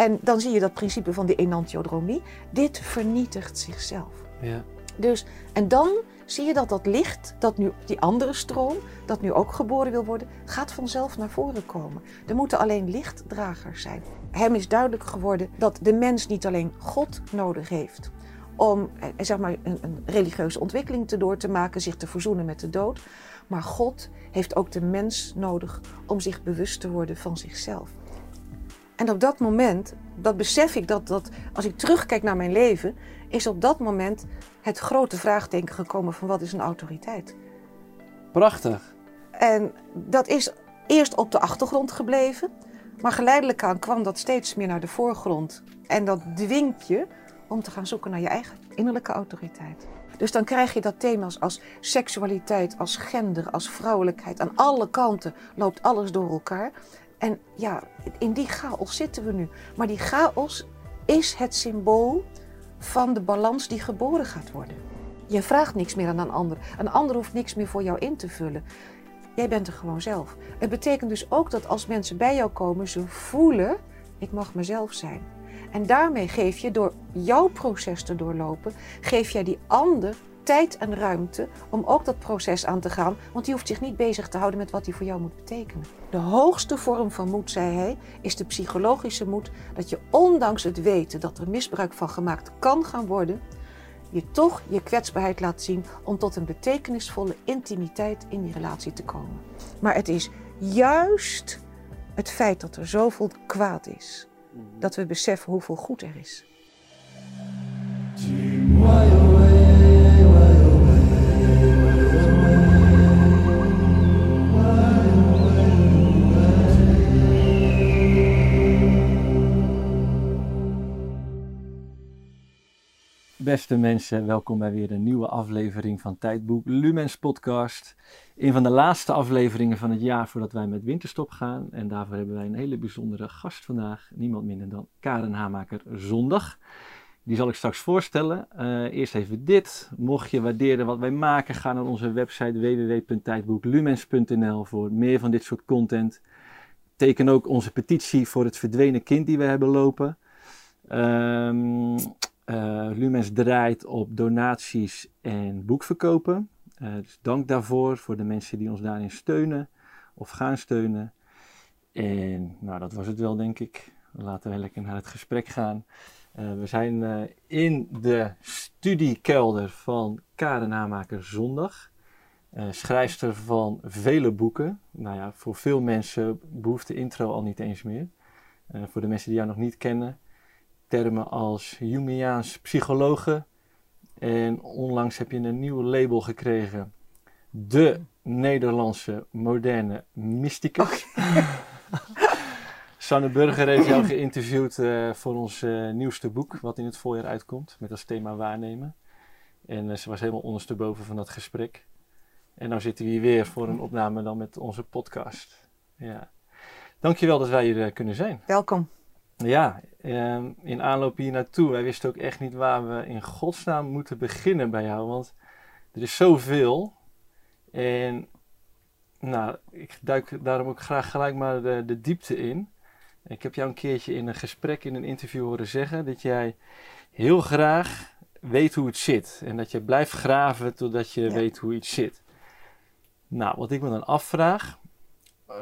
En dan zie je dat principe van de enantiodromie. Dit vernietigt zichzelf. Ja. Dus, en dan zie je dat dat licht, dat nu die andere stroom, dat nu ook geboren wil worden, gaat vanzelf naar voren komen. Er moeten alleen lichtdragers zijn. Hem is duidelijk geworden dat de mens niet alleen God nodig heeft om eh, zeg maar, een, een religieuze ontwikkeling te door te maken, zich te verzoenen met de dood. Maar God heeft ook de mens nodig om zich bewust te worden van zichzelf. En op dat moment, dat besef ik dat, dat als ik terugkijk naar mijn leven, is op dat moment het grote vraagteken gekomen van wat is een autoriteit. Prachtig. En dat is eerst op de achtergrond gebleven, maar geleidelijk aan kwam dat steeds meer naar de voorgrond. En dat dwingt je om te gaan zoeken naar je eigen innerlijke autoriteit. Dus dan krijg je dat thema's als seksualiteit, als gender, als vrouwelijkheid. Aan alle kanten loopt alles door elkaar. En ja, in die chaos zitten we nu. Maar die chaos is het symbool van de balans die geboren gaat worden. Je vraagt niks meer aan een ander. Een ander hoeft niks meer voor jou in te vullen. Jij bent er gewoon zelf. Het betekent dus ook dat als mensen bij jou komen, ze voelen: ik mag mezelf zijn. En daarmee geef je, door jouw proces te doorlopen, geef jij die ander tijd en ruimte om ook dat proces aan te gaan, want die hoeft zich niet bezig te houden met wat die voor jou moet betekenen. De hoogste vorm van moed, zei hij, is de psychologische moed dat je ondanks het weten dat er misbruik van gemaakt kan gaan worden, je toch je kwetsbaarheid laat zien om tot een betekenisvolle intimiteit in die relatie te komen. Maar het is juist het feit dat er zoveel kwaad is, dat we beseffen hoeveel goed er is. Beste mensen, welkom bij weer een nieuwe aflevering van Tijdboek Lumens Podcast. Een van de laatste afleveringen van het jaar voordat wij met winterstop gaan. En daarvoor hebben wij een hele bijzondere gast vandaag. Niemand minder dan Karen Hamaker Zondag. Die zal ik straks voorstellen. Uh, eerst even dit. Mocht je waarderen wat wij maken, ga naar onze website www.tijdboeklumens.nl voor meer van dit soort content. Teken ook onze petitie voor het verdwenen kind die we hebben lopen. Um, uh, Lumens draait op donaties en boekverkopen. Uh, dus dank daarvoor voor de mensen die ons daarin steunen of gaan steunen. En nou, dat was het wel, denk ik. Laten we lekker naar het gesprek gaan. Uh, we zijn in de studiekelder van Karen Namaker Zondag. schrijfster van vele boeken. Nou ja, voor veel mensen behoeft de intro al niet eens meer. voor de mensen die jou nog niet kennen termen als Jungiaans psychologe. En onlangs heb je een nieuw label gekregen. De Nederlandse moderne mysticus. Sanne Burger heeft jou geïnterviewd uh, voor ons uh, nieuwste boek, wat in het voorjaar uitkomt, met als thema waarnemen. En uh, ze was helemaal ondersteboven van dat gesprek. En nu zitten we hier weer voor een opname dan met onze podcast. Ja. Dankjewel dat wij hier kunnen zijn. Welkom. Ja, um, in aanloop hier naartoe, wij wisten ook echt niet waar we in godsnaam moeten beginnen bij jou, want er is zoveel. En nou, ik duik daarom ook graag gelijk maar de, de diepte in. Ik heb jou een keertje in een gesprek, in een interview horen zeggen dat jij heel graag weet hoe het zit. En dat je blijft graven totdat je weet hoe iets zit. Nou, wat ik me dan afvraag,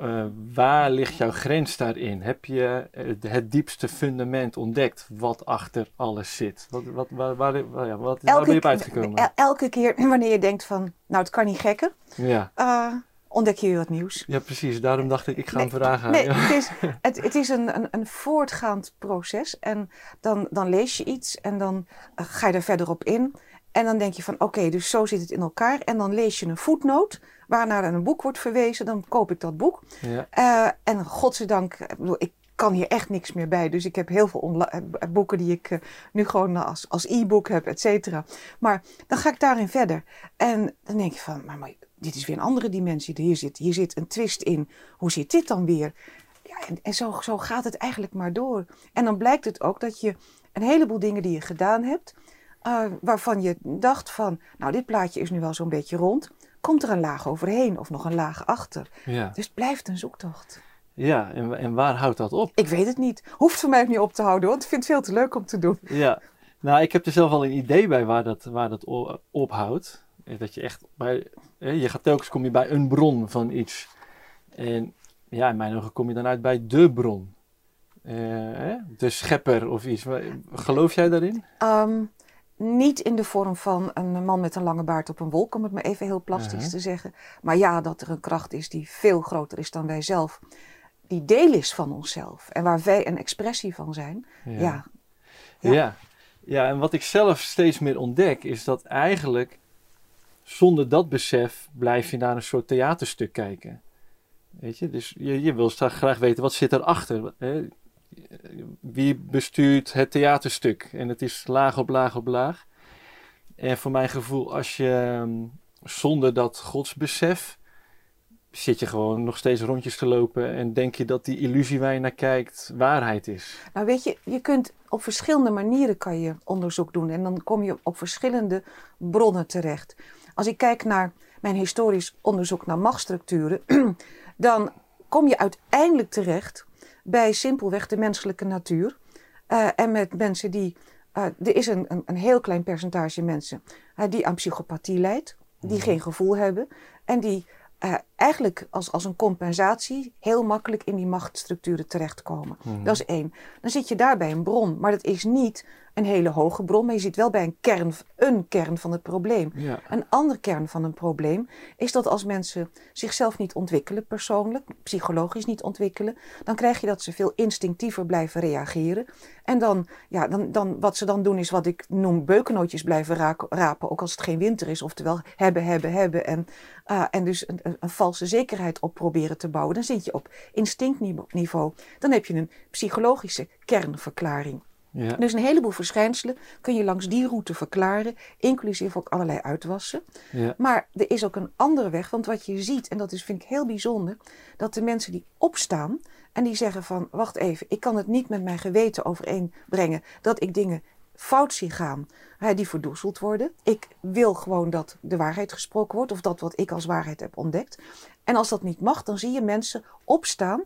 uh, waar ligt jouw grens daarin? Heb je het, het, diepste fundament ontdekt wat achter alles zit? Wat, wat, waar, waar, waar, ja, wat, waar ben je op uitgekomen? Elke keer wanneer je denkt van, nou het kan niet gekken, ja. Uh, ontdek je weer wat nieuws. Ja, precies. Daarom dacht ik, ik ga hem vragen. Nee, het is, het, het is een, een, een, voortgaand proces. En dan, dan lees je iets en dan uh, ga je er verder op in. En dan denk je van, oké, dus zo zit het in elkaar. En dan lees je een voetnoot waarnaar een boek wordt verwezen. Dan koop ik dat boek. Ja. Uh, en godzijdank, ik kan hier echt niks meer bij. Dus ik heb heel veel eh, boeken die ik uh, nu gewoon als, als e-book heb, et cetera. Maar dan ga ik daarin verder. En dan denk je van, maar, maar dit is weer een andere dimensie. Hier zit, hier zit een twist in. Hoe zit dit dan weer? Ja, en, en zo, zo gaat het eigenlijk maar door. En dan blijkt het ook dat je een heleboel dingen die je gedaan hebt... Uh, waarvan je dacht van, nou dit plaatje is nu wel zo'n beetje rond komt er een laag overheen of nog een laag achter. Ja. Dus het blijft een zoektocht. Ja, en, en waar houdt dat op? Ik weet het niet. Hoeft voor mij ook niet op te houden, want ik vind het veel te leuk om te doen. Ja, nou, ik heb er zelf al een idee bij waar dat, waar dat ophoudt. Eh, Dat je echt bij, eh, je gaat telkens kom je bij een bron van iets. En ja, in mijn ogen kom je dan uit bij de bron. Eh, de schepper of iets. Geloof jij daarin? Ehm, niet in de vorm van een man met een lange baard op een wolk, om het maar even heel plastisch Mhm. te zeggen. Maar ja, dat er een kracht is die veel groter is dan wij zelf. Die deel is van onszelf en waar wij een expressie van zijn. Ja, Ja. Ja. Ja. ja, en wat ik zelf steeds meer ontdek is dat eigenlijk zonder dat besef blijf je naar een soort theaterstuk kijken. Weet je, dus je, je wil straks graag weten wat zit erachter. Hè? Wie bestuurt het theaterstuk? En het is laag op laag op laag. En voor mijn gevoel, als je ehm, zonder dat godsbesef zit je gewoon nog steeds rondjes te lopen en denk je dat die illusie waar je naar kijkt waarheid is. Nou weet je, je kunt op verschillende manieren kan je onderzoek doen en dan kom je op verschillende bronnen terecht. Als ik kijk naar mijn historisch onderzoek naar machtsstructuren, dan kom je uiteindelijk terecht bij simpelweg de menselijke natuur. Eh, en met mensen die, eh, er is een, een, een heel klein percentage mensen eh, die aan psychopathie lijdt, die geen gevoel hebben en die eigenlijk als, als een compensatie heel makkelijk in die machtsstructuren terechtkomen. Dat is één. Dan zit je daar bij een bron, maar dat is niet een hele hoge bron, maar je zit wel bij een kern, een kern van het probleem. Ja. Een ander kern van een probleem is dat als mensen zichzelf niet ontwikkelen persoonlijk, psychologisch niet ontwikkelen, dan krijg je dat ze veel instinctiever blijven reageren. En dan, ja, dan, dan, wat ze dan doen is wat ik noem beukennootjes blijven raken- rapen, ook als het geen winter is. Oftewel hebben, hebben, hebben. En, ah, en dus een, een, een valse zekerheid op proberen te bouwen. Dan zit je op instinctniveau. Dan heb je een psychologische kernverklaring. Ja. Dus een heleboel verschijnselen kun je langs die route verklaren, inclusief ook allerlei uitwassen. Ja. Maar er is ook een andere weg, want wat je ziet, en dat is, vind ik heel bijzonder, dat de mensen die opstaan en die zeggen van, wacht even, ik kan het niet met mijn geweten overeenbrengen dat ik dingen fout zie gaan, hè, die verdoezeld worden. Ik wil gewoon dat de waarheid gesproken wordt, of dat wat ik als waarheid heb ontdekt. En als dat niet mag, dan zie je mensen opstaan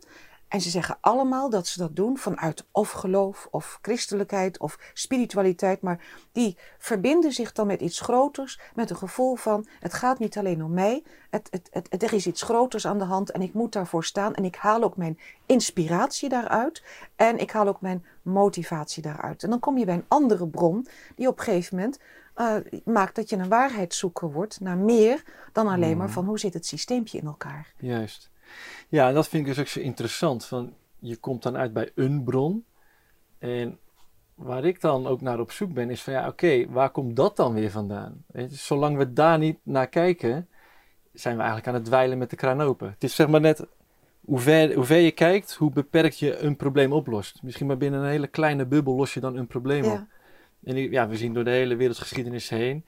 en ze zeggen allemaal dat ze dat doen vanuit of geloof of christelijkheid of spiritualiteit. Maar die verbinden zich dan met iets groters. Met een gevoel van het gaat niet alleen om mij. Het, het, het, het- er is iets groters aan de hand en ik moet daarvoor staan. En ik haal ook mijn inspiratie daaruit. En ik haal ook mijn motivatie daaruit. En dan kom je bij een andere bron die op een gegeven moment eh, maakt dat je een waarheidszoeker wordt naar meer dan alleen maar van hoe zit het systeempje in elkaar. Juist. Ja, en dat vind ik dus ook zo interessant. Van, je komt dan uit bij een bron. En waar ik dan ook naar op zoek ben, is van ja, oké, waar komt dat dan weer vandaan? Weet je, zolang we daar niet naar kijken, zijn we eigenlijk aan het dweilen met de kraan open. Het is zeg maar net, hoe ver, hoe ver je kijkt, hoe beperkt je een probleem oplost. Misschien maar binnen een hele kleine bubbel los je dan een probleem op. En ja, we zien door de hele wereldgeschiedenis heen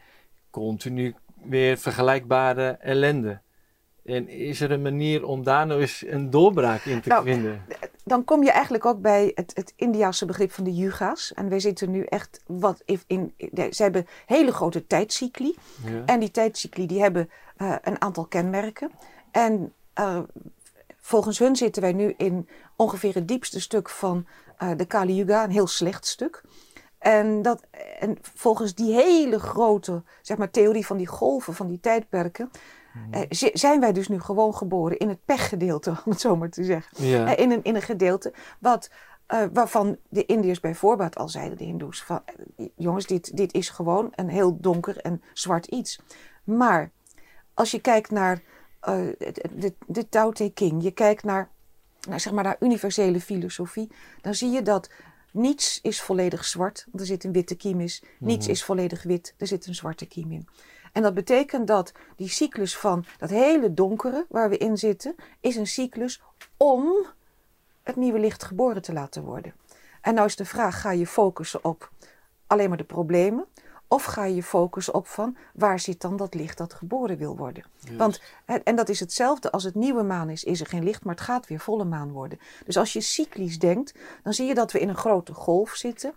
continu weer vergelijkbare ellende. En is er een manier om daar nou eens een doorbraak in te Nou, vinden? dan kom je eigenlijk ook bij het, het Indiase begrip van de yuga's. En wij zitten nu echt wat in. in ze hebben hele grote tijdcycli. Ja. En die tijdcycli die hebben eh, een aantal kenmerken. En eh, volgens hun zitten wij nu in ongeveer het diepste stuk van eh, de Kali Yuga, een heel slecht stuk. En, dat, en volgens die hele grote zeg maar, theorie van die golven, van die tijdperken, eh, zi- zijn wij dus nu gewoon geboren in het pechgedeelte, om het zo maar te zeggen. Ja. Eh, in, een, in een gedeelte wat, eh, waarvan de Indiërs bij voorbaat al zeiden, de Hindoes, van jongens, dit, dit is gewoon een heel donker en zwart iets. Maar als je kijkt naar de, de, Tao Te Ching, je kijkt naar, naar, zeg maar, naar universele filosofie, dan zie je dat niets is volledig zwart, want er zit een witte kiem in. Niets is volledig wit, er zit een zwarte kiem in. En dat betekent dat die cyclus van dat hele donkere waar we in zitten, is een cyclus om het nieuwe licht geboren te laten worden. En nou is de vraag, ga je focussen op alleen maar de problemen? Of ga je focussen op van waar zit dan dat licht dat geboren wil worden? Want, en en dat is hetzelfde als het nieuwe maan is, is er geen licht, maar het gaat weer volle maan worden. Dus als je cyclisch denkt, dan zie je dat we in een grote golf zitten.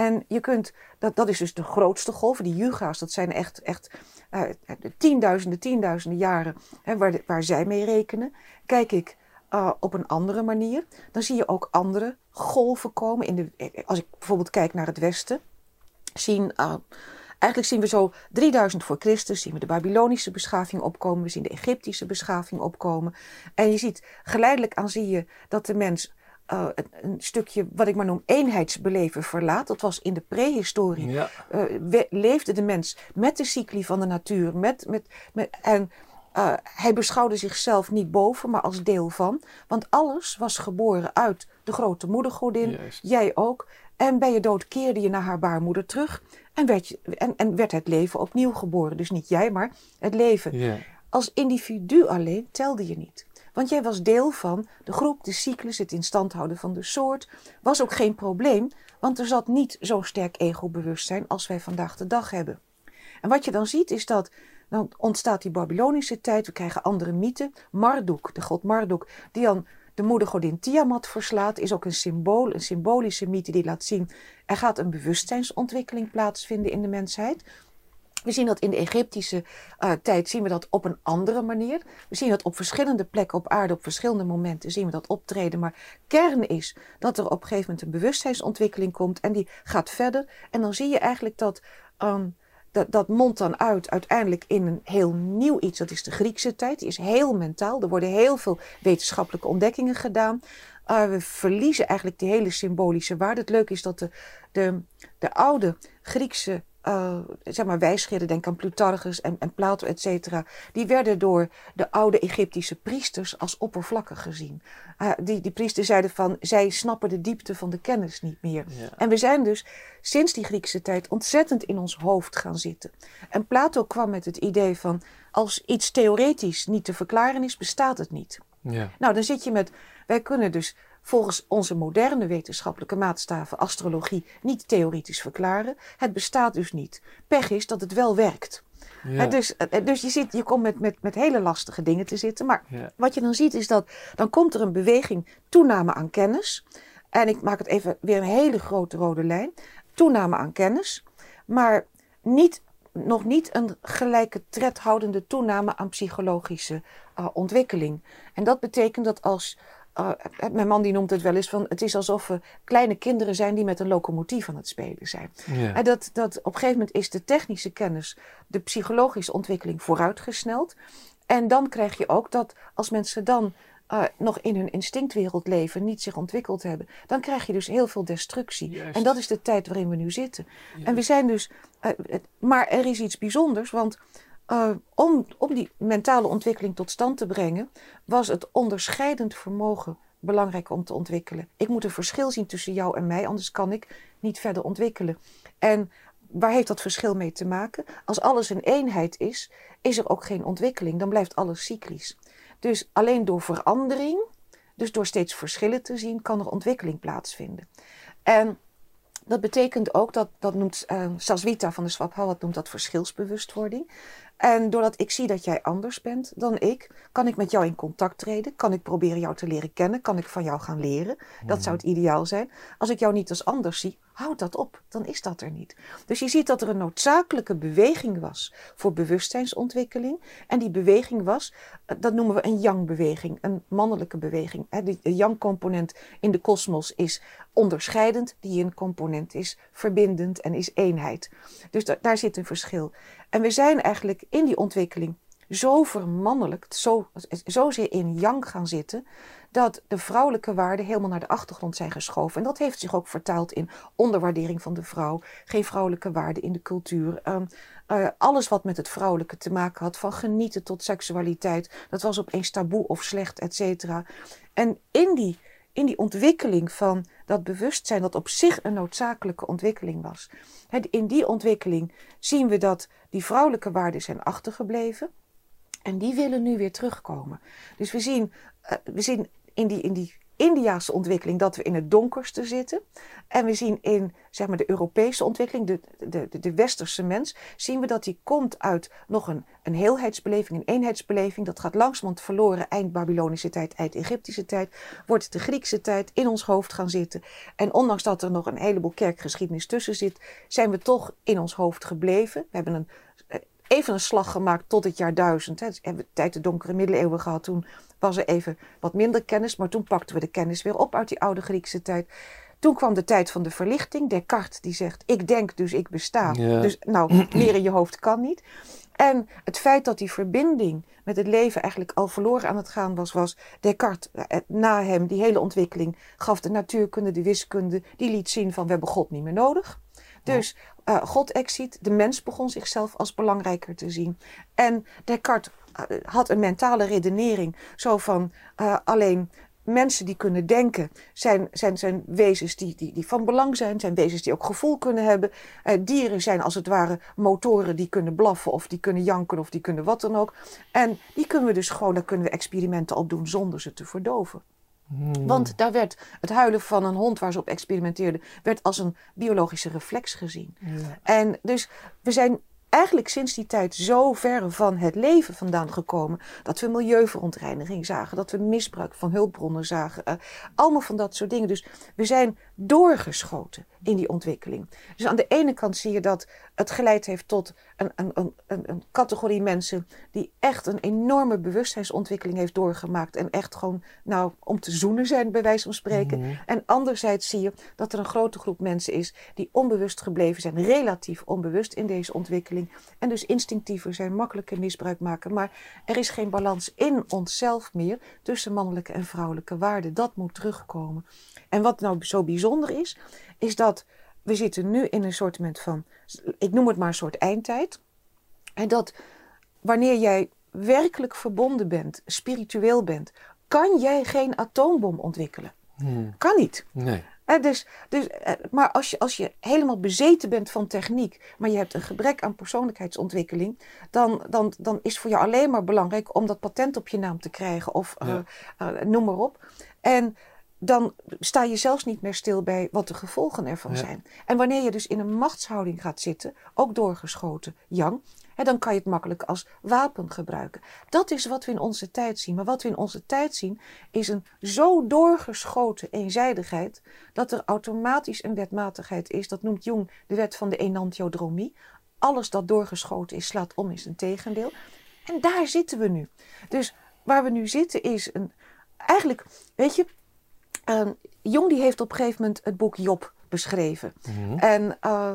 En je kunt, dat, dat is dus de grootste golf, die yuga's, dat zijn echt, echt eh, tienduizenden, tienduizenden jaren hè, waar, waar zij mee rekenen. Kijk ik uh, op een andere manier. Dan zie je ook andere golven komen. In de, als ik bijvoorbeeld kijk naar het Westen, zien. Uh, Eigenlijk zien we zo 3000 voor Christus, zien we de Babylonische beschaving opkomen, we zien de Egyptische beschaving opkomen. En je ziet geleidelijk aan zie je dat de mens uh, een, een, stukje, wat ik maar noem, eenheidsbeleven verlaat. Dat was in de prehistorie. Ja. Uh, leefde de mens met de cycli van de natuur. Met, met, met, en uh, hij beschouwde zichzelf niet boven, maar als deel van. Want alles was geboren uit de grote moedergodin. Juist. Jij ook. En bij je dood keerde je naar haar baarmoeder terug. En werd, je, en, en werd het leven opnieuw geboren. Dus niet jij, maar het leven. Als individu alleen telde je niet. Want jij was deel van de groep, de cyclus, het in stand houden van de soort. Was ook geen probleem, want er zat niet zo sterk ego-bewustzijn als wij vandaag de dag hebben. En wat je dan ziet is dat dan ontstaat die Babylonische tijd, we krijgen andere mythen. Marduk, de god Marduk, die dan de moedergodin Tiamat verslaat, is ook een symbool, een symbolische mythe die laat zien er gaat een bewustzijnsontwikkeling plaatsvinden in de mensheid. We zien dat in de Egyptische uh, tijd zien we dat op een andere manier. We zien dat op verschillende plekken op aarde, op verschillende momenten zien we dat optreden. Maar kern is dat er op een gegeven moment een bewustzijnsontwikkeling komt en die gaat verder. En dan zie je eigenlijk dat um, dat, dat mondt dan uit uiteindelijk in een heel nieuw iets. Dat is de Griekse tijd. Die is heel mentaal. Er worden heel veel wetenschappelijke ontdekkingen gedaan. We verliezen eigenlijk die hele symbolische waarde. Het leuke is dat de, de, de oude Griekse uh, zeg maar wijsgeerden, denk aan Plutarchus en, en Plato, et cetera, die werden door de oude Egyptische priesters als oppervlakkig gezien. Uh, die, die priesters zeiden van, zij snappen de diepte van de kennis niet meer. Ja. En we zijn dus sinds die Griekse tijd ontzettend in ons hoofd gaan zitten. En Plato kwam met het idee van, als iets theoretisch niet te verklaren is, bestaat het niet. Ja. Nou, dan zit je met, wij kunnen dus volgens onze moderne wetenschappelijke maatstaven astrologie niet theoretisch verklaren. Het bestaat dus niet. Pech is dat het wel werkt. Ja. Dus, dus je, zit, je komt met, met, met hele lastige dingen te zitten. Maar ja. wat je dan ziet is dat dan komt er een beweging, toename aan kennis. En ik maak het even weer een hele grote rode lijn. Toename aan kennis, maar niet, nog niet een gelijke tred houdende toename aan psychologische uh, ontwikkeling. En dat betekent dat als uh, mijn man die noemt het wel eens van het is alsof we kleine kinderen zijn die met een locomotief aan het spelen zijn. Ja. En dat, dat op een gegeven moment is de technische kennis, de psychologische ontwikkeling vooruitgesneld. En dan krijg je ook dat als mensen dan uh, nog in hun instinctwereld leven, niet zich ontwikkeld hebben, dan krijg je dus heel veel destructie. Juist. En dat is de tijd waarin we nu zitten. En we zijn dus, uh, het, maar er is iets bijzonders, want uh, om, om die mentale ontwikkeling tot stand te brengen, was het onderscheidend vermogen belangrijk om te ontwikkelen. Ik moet een verschil zien tussen jou en mij, anders kan ik niet verder ontwikkelen. En waar heeft dat verschil mee te maken? Als alles een eenheid is, is er ook geen ontwikkeling, dan blijft alles cyclisch. Dus alleen door verandering, dus door steeds verschillen te zien, kan er ontwikkeling plaatsvinden. En dat betekent ook, dat, dat noemt uh, Saswita van de Swabhawat noemt dat verschilsbewustwording. En doordat ik zie dat jij anders bent dan ik, kan ik met jou in contact treden. Kan ik proberen jou te leren kennen. Kan ik van jou gaan leren. Dat zou het ideaal zijn. Als ik jou niet als anders zie, houd dat op. Dan is dat er niet. Dus je ziet dat er een noodzakelijke beweging was voor bewustzijnsontwikkeling. En die beweging was, eh, dat noemen we een yang-beweging. Een mannelijke beweging. De yang-component in de kosmos is onderscheidend. Die yin-component is verbindend en is eenheid. Dus daar zit een verschil. En we zijn eigenlijk in die ontwikkeling zo vermannelijkt, zo, zozeer in yang gaan zitten, dat de vrouwelijke waarden helemaal naar de achtergrond zijn geschoven. En dat heeft zich ook vertaald in onderwaardering van de vrouw, geen vrouwelijke waarden in de cultuur. Um, uh, alles wat met het vrouwelijke te maken had, van genieten tot seksualiteit, dat was opeens taboe of slecht, et cetera. En in die, in die ontwikkeling van dat bewustzijn, dat op zich een noodzakelijke ontwikkeling was. In die ontwikkeling zien we dat die vrouwelijke waarden zijn achtergebleven. En die willen nu weer terugkomen. Dus we zien, uh, we zien in die, in die Indiaanse ontwikkeling dat we in het donkerste zitten. En we zien in zeg maar, de Europese ontwikkeling, de, de, de westerse mens, zien we dat die komt uit nog een, een heelheidsbeleving, een eenheidsbeleving. Dat gaat langzamerhand verloren eind Babylonische tijd, eind Egyptische tijd. Wordt de Griekse tijd in ons hoofd gaan zitten. En ondanks dat er nog een heleboel kerkgeschiedenis tussen zit, zijn we toch in ons hoofd gebleven. We hebben een even een slag gemaakt tot het jaar 1000. Hè. Dus hebben tijd de donkere middeleeuwen gehad. Toen was er even wat minder kennis, maar toen pakten we de kennis weer op uit die oude Griekse tijd. Toen kwam de tijd van de verlichting. Descartes die zegt, ik denk dus ik besta. Ja. Dus nou, meer in je hoofd kan niet. En het feit dat die verbinding met het leven eigenlijk al verloren aan het gaan was, was Descartes, eh, na hem, die hele ontwikkeling, gaf de natuurkunde, de wiskunde, die liet zien van we hebben God niet meer nodig. Dus eh, God exit, de mens begon zichzelf als belangrijker te zien. En Descartes had een mentale redenering, zo van eh, alleen mensen die kunnen denken zijn, zijn, zijn wezens die, die, die van belang zijn, zijn wezens die ook gevoel kunnen hebben. Eh, dieren zijn als het ware motoren die kunnen blaffen of die kunnen janken of die kunnen wat dan ook. En die kunnen we dus gewoon, daar kunnen we experimenten op doen zonder ze te verdoven. Hmm. Want daar werd het huilen van een hond waar ze op experimenteerden, werd als een biologische reflex gezien. Ja. En dus we zijn eigenlijk sinds die tijd zo ver van het leven vandaan gekomen. Dat we milieuverontreiniging zagen, dat we misbruik van hulpbronnen zagen. eh, allemaal van dat soort dingen. Dus we zijn doorgeschoten in die ontwikkeling. Dus aan de ene kant zie je dat het geleid heeft tot een, een, een, een, categorie mensen die echt een enorme bewustzijnsontwikkeling heeft doorgemaakt. En echt gewoon, nou, om te zoenen zijn, bij wijze van spreken. Mhm. En anderzijds zie je dat er een grote groep mensen is die onbewust gebleven zijn, relatief onbewust in deze ontwikkeling. En dus instinctiever zijn, makkelijker misbruik maken. Maar er is geen balans in onszelf meer tussen mannelijke en vrouwelijke waarden. Dat moet terugkomen. En wat nou zo bijzonder is, is dat we zitten nu in een soort van, ik noem het maar een soort eindtijd. En dat wanneer jij werkelijk verbonden bent, spiritueel bent, kan jij geen atoombom ontwikkelen. Hmm. Kan niet. Nee. Dus, dus, eh, maar als je, als je helemaal bezeten bent van techniek, maar je hebt een gebrek aan persoonlijkheidsontwikkeling, dan, dan, dan is voor jou alleen maar belangrijk om dat patent op je naam te krijgen of eh, eh, noem maar op. En dan sta je zelfs niet meer stil bij wat de gevolgen ervan Ja. zijn. En wanneer je dus in een machtshouding gaat zitten, ook doorgeschoten, Yang, hè, dan kan je het makkelijk als wapen gebruiken. Dat is wat we in onze tijd zien. Maar wat we in onze tijd zien, is een zo doorgeschoten eenzijdigheid, dat er automatisch een wetmatigheid is. Dat noemt Jung de wet van de enantiodromie. Alles dat doorgeschoten is, slaat om, is een tegendeel. En daar zitten we nu. Dus waar we nu zitten is een. Eigenlijk, weet je, eh, Jung die heeft op een gegeven moment het boek Job beschreven. Mhm. En eh,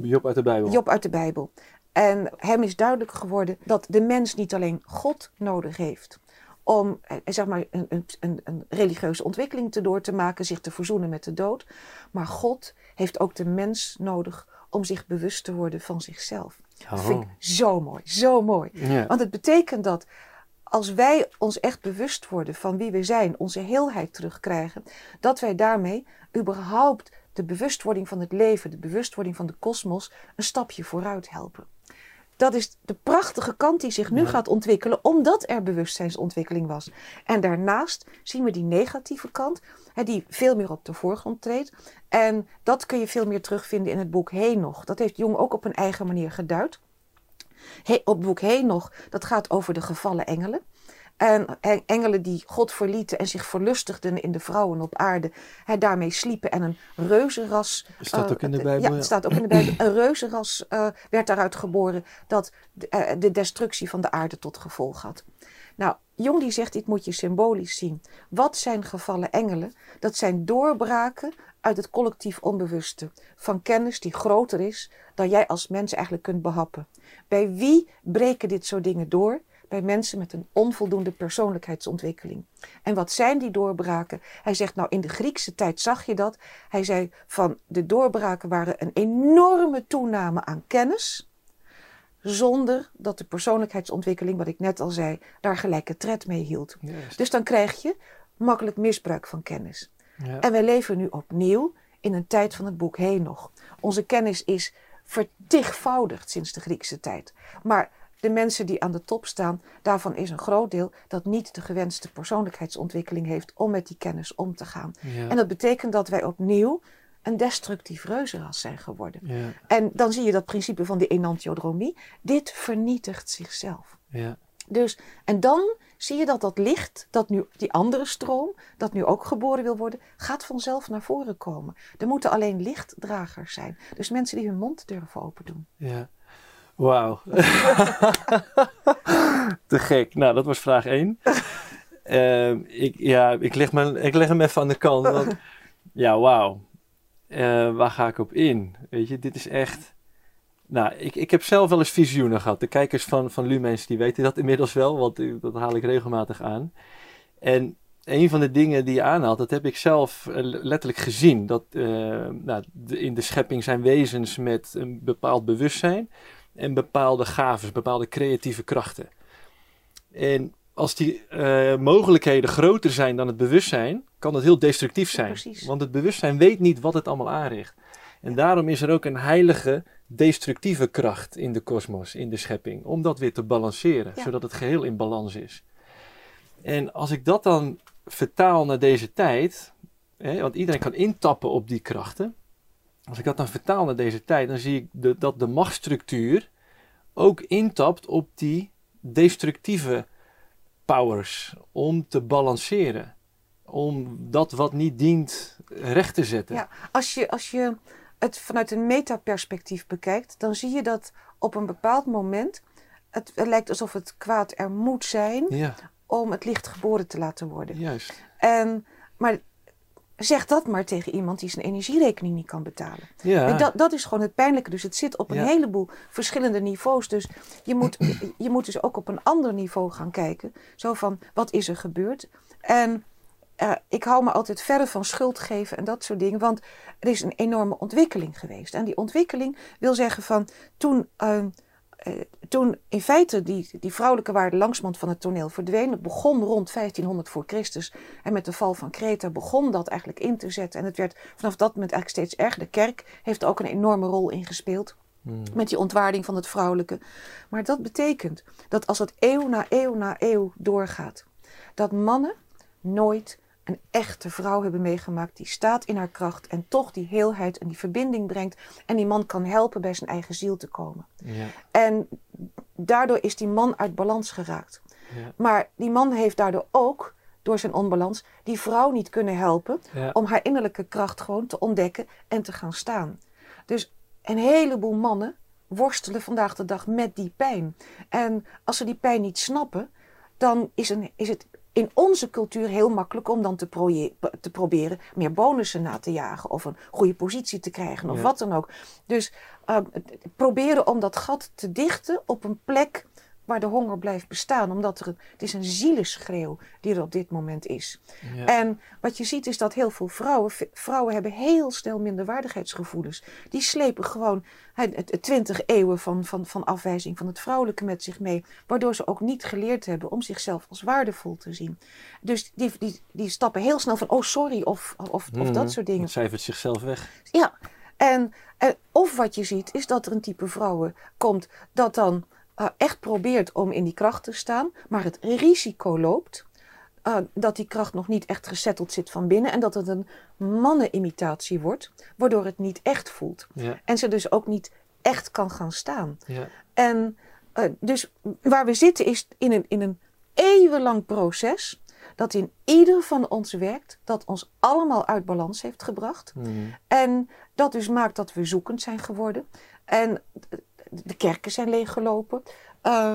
Job uit de Bijbel. Job uit de Bijbel. En hem is duidelijk geworden dat de mens niet alleen God nodig heeft om eh, zeg maar, een, een, een, religieuze ontwikkeling te door te maken, zich te verzoenen met de dood. Maar God heeft ook de mens nodig om zich bewust te worden van zichzelf. Dat vind ik zo mooi, zo mooi. Want het betekent dat als wij ons echt bewust worden van wie we zijn, onze heelheid terugkrijgen, dat wij daarmee überhaupt de bewustwording van het leven, de bewustwording van de kosmos, een stapje vooruit helpen. Dat is de prachtige kant die zich nu Ja. gaat ontwikkelen, omdat er bewustzijnsontwikkeling was. En daarnaast zien we die negatieve kant, hè, die veel meer op de voorgrond treedt. En dat kun je veel meer terugvinden in het boek Henoch. Dat heeft Jung ook op een eigen manier geduid. He, op boek Henoch, dat gaat over de gevallen engelen. En en engelen die God verlieten en zich verlustigden in de vrouwen op aarde. Hè, daarmee sliepen en een reuzenras. Staat eh, ook in de eh, Bijbel, Ja, ja. het staat ook in de Bijbel. Een reuzenras eh, werd daaruit geboren dat de, de destructie van de aarde tot gevolg had. Nou, Jung die zegt, dit moet je symbolisch zien. Wat zijn gevallen engelen? Dat zijn doorbraken uit het collectief onbewuste. Van kennis die groter is dan jij als mens eigenlijk kunt behappen. Bij wie breken dit soort dingen door? Bij mensen met een onvoldoende persoonlijkheidsontwikkeling. En wat zijn die doorbraken? Hij zegt, nou in de Griekse tijd zag je dat. Hij zei van de doorbraken waren een enorme toename aan kennis. Zonder dat de persoonlijkheidsontwikkeling, wat ik net al zei, daar gelijke tred mee hield. Dus dan krijg je makkelijk misbruik van kennis. Ja. En wij leven nu opnieuw in een tijd van het boek Henoch. Onze kennis is vertigvoudigd sinds de Griekse tijd. Maar de mensen die aan de top staan, daarvan is een groot deel dat niet de gewenste persoonlijkheidsontwikkeling heeft om met die kennis om te gaan. Ja. En dat betekent dat wij opnieuw een destructief reuzenras zijn geworden. Ja. En dan zie je dat principe van die enantiodromie. Dit vernietigt zichzelf. Ja. Dus, en dan zie je dat dat licht, dat nu die andere stroom, dat nu ook geboren wil worden, gaat vanzelf naar voren komen. Er moeten alleen lichtdragers zijn. Dus mensen die hun mond durven open doen. Ja. Wauw. Te gek. Nou, dat was vraag 1. Ehm, ik, ja, ik leg, me, ik leg hem even aan de kant. Want, ja, wauw. Eh, waar ga ik op in? Weet je, dit is echt... Nou, ik, ik heb zelf wel eens visioenen gehad. De kijkers van, van Lumens die weten dat inmiddels wel, want dat haal ik regelmatig aan. En een van de dingen die je aanhaalt, dat heb ik zelf eh, letterlijk gezien. Dat nou, in de schepping zijn wezens met een bepaald bewustzijn en bepaalde gaven, bepaalde creatieve krachten. En als die uh, mogelijkheden groter zijn dan het bewustzijn, kan dat heel destructief zijn. Ja, Want het bewustzijn weet niet wat het allemaal aanricht. En daarom is er ook een heilige, destructieve kracht in de kosmos, in de schepping, om dat weer te balanceren, ja. zodat het geheel in balans is. En als ik dat dan vertaal naar deze tijd, hè, want iedereen kan intappen op die krachten. Als ik dat dan vertaal naar deze tijd, dan zie ik de, dat de machtsstructuur ook intapt op die destructieve powers om te balanceren. Om dat wat niet dient recht te zetten. Ja, als je, als je het vanuit een metaperspectief bekijkt, dan zie je dat op een bepaald moment het, het lijkt alsof het kwaad er moet zijn ja. om het licht geboren te laten worden. Juist. En, maar zeg dat maar tegen iemand die zijn energierekening niet kan betalen. Ja. En dat, dat is gewoon het pijnlijke. Dus het zit op een Ja. heleboel verschillende niveaus. Dus je moet, je moet dus ook op een ander niveau gaan kijken. Zo van, wat is er gebeurd? En eh, ik hou me altijd verder van schuld geven en dat soort dingen. Want er is een enorme ontwikkeling geweest. En die ontwikkeling wil zeggen van, toen... eh, eh, toen in feite die, die vrouwelijke waarde langzamerhand van het toneel verdween. Het begon rond 1500 voor Christus. En met de val van Kreta begon dat eigenlijk in te zetten. En het werd vanaf dat moment eigenlijk steeds erger. De kerk heeft er ook een enorme rol in gespeeld. Hmm. Met die ontwaarding van het vrouwelijke. Maar dat betekent dat als het eeuw na eeuw na eeuw doorgaat. Dat mannen nooit een echte vrouw hebben meegemaakt. Die staat in haar kracht. En toch die heelheid en die verbinding brengt. En die man kan helpen bij zijn eigen ziel te komen. Ja. En daardoor is die man uit balans geraakt. Ja. Maar die man heeft daardoor ook, door zijn onbalans, die vrouw niet kunnen helpen Ja. om haar innerlijke kracht gewoon te ontdekken en te gaan staan. Dus een heleboel mannen worstelen vandaag de dag met die pijn. En als ze die pijn niet snappen, dan is, een, is het in onze cultuur heel makkelijk om dan te, proberen meer bonussen na te jagen of een goede positie te krijgen of Ja. wat dan ook. Dus uh, proberen om dat gat te dichten op een plek waar de honger blijft bestaan. Omdat er een, het is een zieleschreeuw die er op dit moment is. Ja. En wat je ziet is dat heel veel vrouwen, vrouwen hebben heel snel minderwaardigheidsgevoelens. Die slepen gewoon twintig eeuwen van, van, van afwijzing van het vrouwelijke met zich mee. Waardoor ze ook niet geleerd hebben om zichzelf als waardevol te zien. Dus die, die, die stappen heel snel van, oh sorry, of, of, of Mhm. dat soort dingen. Het cijfert zichzelf weg. Ja, en, en of wat je ziet is dat er een type vrouwen komt dat dan eh, echt probeert om in die kracht te staan, maar het risico loopt eh, dat die kracht nog niet echt gesetteld zit van binnen en dat het een mannenimitatie wordt, waardoor het niet echt voelt. Ja. En ze dus ook niet echt kan gaan staan. Ja. En eh, dus waar we zitten is in een, in een eeuwenlang proces dat in ieder van ons werkt, dat ons allemaal uit balans heeft gebracht. Hmm. En dat dus maakt dat we zoekend zijn geworden. En de kerken zijn leeggelopen. Eh,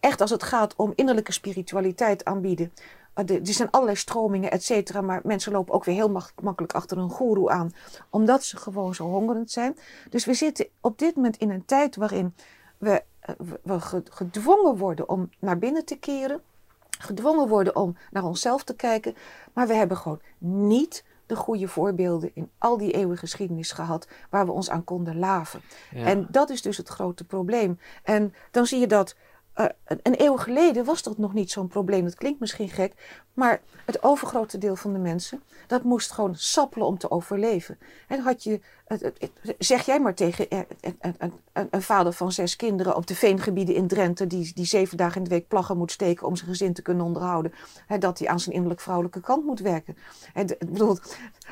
echt als het gaat om innerlijke spiritualiteit aanbieden. Eh, er zijn allerlei stromingen, et cetera. Maar mensen lopen ook weer heel mak- makkelijk achter een goeroe aan. Omdat ze gewoon zo hongerend zijn. Dus we zitten op dit moment in een tijd waarin we, eh, we- we ge- gedwongen worden om naar binnen te keren. Gedwongen worden om naar onszelf te kijken. Maar we hebben gewoon niet de goede voorbeelden in al die eeuwen geschiedenis gehad waar we ons aan konden laven. Ja. En dat is dus het grote probleem. En dan zie je dat eh, een- eeuw geleden was dat nog niet zo'n probleem. Dat klinkt misschien gek, maar het overgrote deel van de mensen dat moest gewoon sappelen om te overleven. En had je, zeg jij maar tegen eh, een, een, een, een vader van zes kinderen op de veengebieden in Drenthe, die, die zeven dagen in de week plaggen moet steken om zijn gezin te kunnen onderhouden, hè, dat hij aan zijn innerlijk vrouwelijke kant moet werken. En, bedoel,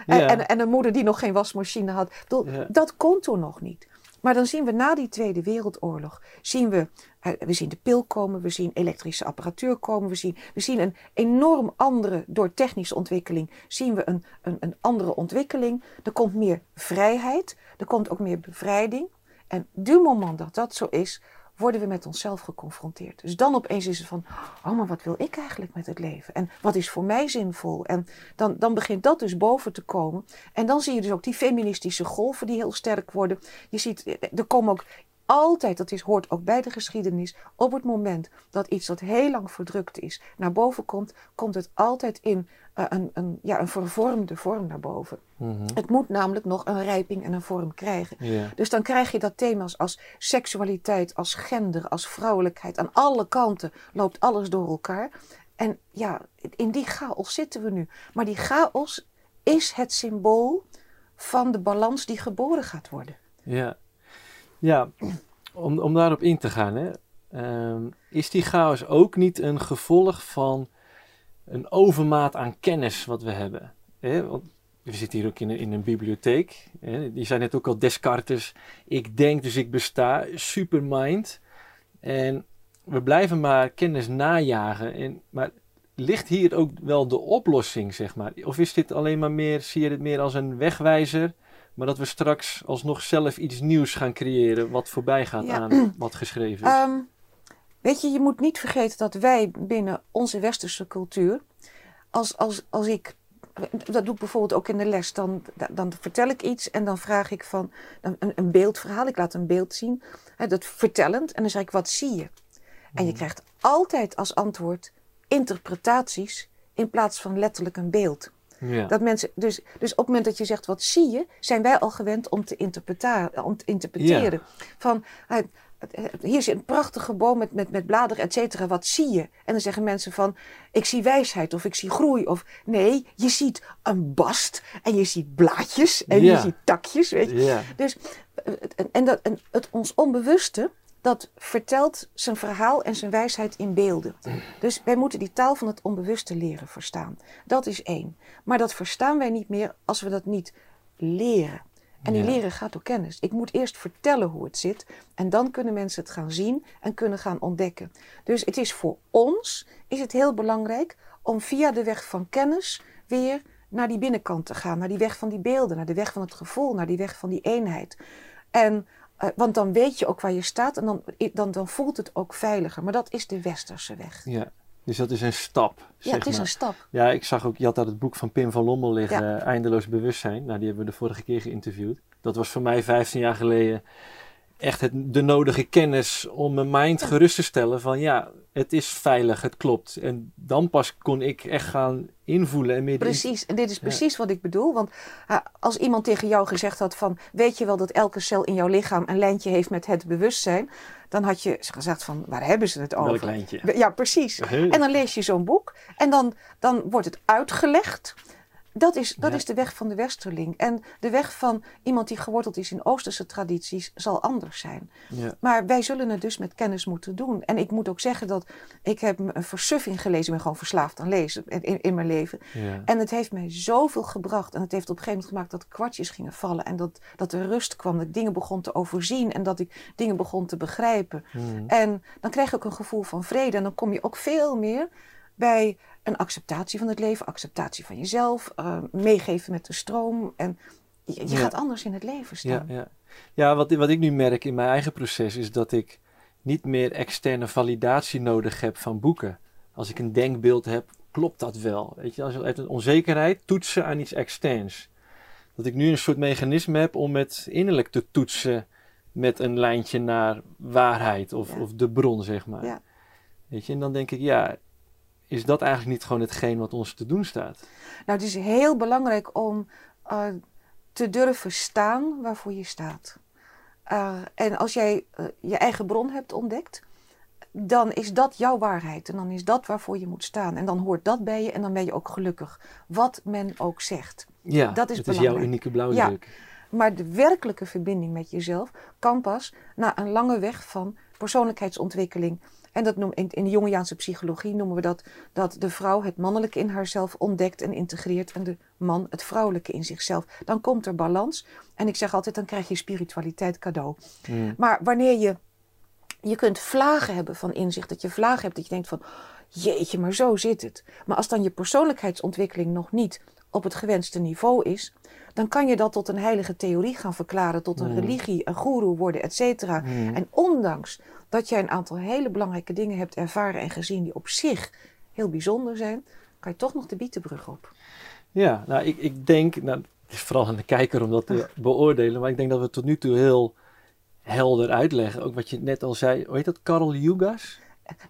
Ja. en, en een moeder die nog geen wasmachine had. Bedoel, Ja. Dat kon toen nog niet. Maar dan zien we na die Tweede Wereldoorlog, zien we, eh, we zien de pil komen, we zien elektrische apparatuur komen, we zien, we zien een enorm andere, door technische ontwikkeling, zien we een, een, een andere ontwikkeling. Er komt meer vrijheid, er komt ook meer bevrijding. En du moment dat dat zo is, worden we met onszelf geconfronteerd. Dus dan opeens is het van, oh maar wat wil ik eigenlijk met het leven? En wat is voor mij zinvol? En dan, dan begint dat dus boven te komen. En dan zie je dus ook die feministische golven die heel sterk worden. Je ziet, er komen ook altijd, dat is, hoort ook bij de geschiedenis, op het moment dat iets dat heel lang verdrukt is naar boven komt, komt het altijd in uh, een, een, ja, een vervormde vorm naar boven. Mhm. Het moet namelijk nog een rijping en een vorm krijgen. Dus dan krijg je dat thema's als seksualiteit, als gender, als vrouwelijkheid. Aan alle kanten loopt alles door elkaar. En ja, in die chaos zitten we nu. Maar die chaos is het symbool van de balans die geboren gaat worden. Ja, ja om, om daarop in te gaan, hè. Ehm, is die chaos ook niet een gevolg van een overmaat aan kennis wat we hebben? Hè? Want we zitten hier ook in een, in een bibliotheek. Hè? Die zijn net ook al Descartes. Ik denk, dus ik besta. Supermind. En we blijven maar kennis najagen. En, maar ligt hier ook wel de oplossing, zeg maar? Of is dit alleen maar meer, zie je het meer als een wegwijzer? Maar dat we straks alsnog zelf iets nieuws gaan creëren wat voorbij gaat Ja. aan wat geschreven is. Ehm, weet je, je moet niet vergeten dat wij binnen onze westerse cultuur, als, als, als ik, dat doe ik bijvoorbeeld ook in de les, dan, dan vertel ik iets en dan vraag ik van een, een- een beeldverhaal, ik laat een beeld zien, hè, dat vertellend, en dan zeg ik, wat zie je? En je krijgt altijd als antwoord interpretaties in plaats van letterlijk een beeld. Ja. Dat mensen, dus, dus op het moment dat je zegt wat zie je, zijn wij al gewend om te, interpreta- om te interpreteren. Van eh, eh, hier zit een prachtige boom met, met, met bladeren, et cetera. Wat zie je? En dan zeggen mensen van ik zie wijsheid of ik zie groei. Of nee, je ziet een bast en je ziet blaadjes en Ja. je ziet takjes. Weet je? ja. Dus, eh, en, en, dat, en het ons onbewuste, dat vertelt zijn verhaal en zijn wijsheid in beelden. Dus wij moeten die taal van het onbewuste leren verstaan. Dat is één. Maar dat verstaan wij niet meer als we dat niet leren. En die Ja. leren gaat door kennis. Ik moet eerst vertellen hoe het zit. En dan kunnen mensen het gaan zien en kunnen gaan ontdekken. Dus het is voor ons is het heel belangrijk om via de weg van kennis weer naar die binnenkant te gaan. Naar die weg van die beelden, naar de weg van het gevoel, naar die weg van die eenheid. En, eh, want dan weet je ook waar je staat en dan, dan, dan voelt het ook veiliger. Maar dat is de westerse weg. ja. Dus dat is een stap. Ja, het is maar. een stap. Ja, ik zag ook, je had daar het boek van Pim van Lommel liggen, Eindeloos Bewustzijn. Nou, die hebben we de vorige keer geïnterviewd. Dat was voor mij 15 jaar geleden echt het, de nodige kennis om mijn mind gerust te stellen van ja, het is veilig, het klopt. En dan pas kon ik echt gaan invoelen en meer Precies, en dit is precies wat ik bedoel. Want eh, als iemand tegen jou gezegd had van... weet je wel dat elke cel in jouw lichaam een lijntje heeft met het bewustzijn... dan had je gezegd van, waar hebben ze het over? welk lijntje. Ja, precies. En dan lees je zo'n boek en dan, dan wordt het uitgelegd. Dat is, dat Ja. is de weg van de westerling. En de weg van iemand die geworteld is in Oosterse tradities zal anders zijn. Ja, Maar wij zullen het dus met kennis moeten doen. En ik moet ook zeggen dat ik heb een versuffing gelezen. Ik ben gewoon verslaafd aan lezen in, in mijn leven. ja. En het heeft mij zoveel gebracht. En het heeft op een gegeven moment gemaakt dat kwartjes gingen vallen. En dat, dat er rust kwam. Dat ik dingen begon te overzien. En dat ik dingen begon te begrijpen. Hmm. En dan krijg je ook een gevoel van vrede. En dan kom je ook veel meer bij een acceptatie van het leven. Acceptatie van jezelf. eh, meegeven met de stroom. En je, je Ja. gaat anders in het leven Ja, staan. ja. ja wat, wat ik nu merk in mijn eigen proces is dat ik niet meer externe validatie nodig heb van boeken. Als ik een denkbeeld heb, klopt dat wel? Weet je, als je een onzekerheid toetsen aan iets externs. Dat ik nu een soort mechanisme heb om het innerlijk te toetsen met een lijntje naar waarheid of, Ja. of de bron, zeg maar. Ja. Weet je, en dan denk ik, ja, is dat eigenlijk niet gewoon hetgeen wat ons te doen staat? Nou, het is heel belangrijk om eh, te durven staan waarvoor je staat. Eh, en als jij eh, je eigen bron hebt ontdekt, dan is dat jouw waarheid. En dan is dat waarvoor je moet staan. En dan hoort dat bij je en dan ben je ook gelukkig. Wat men ook zegt. Ja, Dat is het is jouw unieke blauwdruk. Maar de werkelijke verbinding met jezelf kan pas na een lange weg van persoonlijkheidsontwikkeling. En dat noem, in, in de Jungiaanse psychologie noemen we dat dat de vrouw het mannelijke in haarzelf ontdekt en integreert en de man het vrouwelijke in zichzelf. Dan komt er balans. En ik zeg altijd, dan krijg je spiritualiteit cadeau. Mm. Maar wanneer je, je kunt vlagen hebben van inzicht, dat je vlagen hebt dat je denkt van, jeetje, maar zo zit het. Maar als dan je persoonlijkheidsontwikkeling nog niet op het gewenste niveau is, dan kan je dat tot een heilige theorie gaan verklaren, tot een Mm. religie, een goeroe worden, et cetera. Mhm. En ondanks dat jij een aantal hele belangrijke dingen hebt ervaren en gezien die op zich heel bijzonder zijn, kan je toch nog de bietenbrug op. Ja, nou, ik, ik denk, nou, het is vooral aan de kijker om dat te beoordelen, maar ik denk dat we tot nu toe heel helder uitleggen. Ook wat je net al zei, hoe heet dat? Karel Jugas?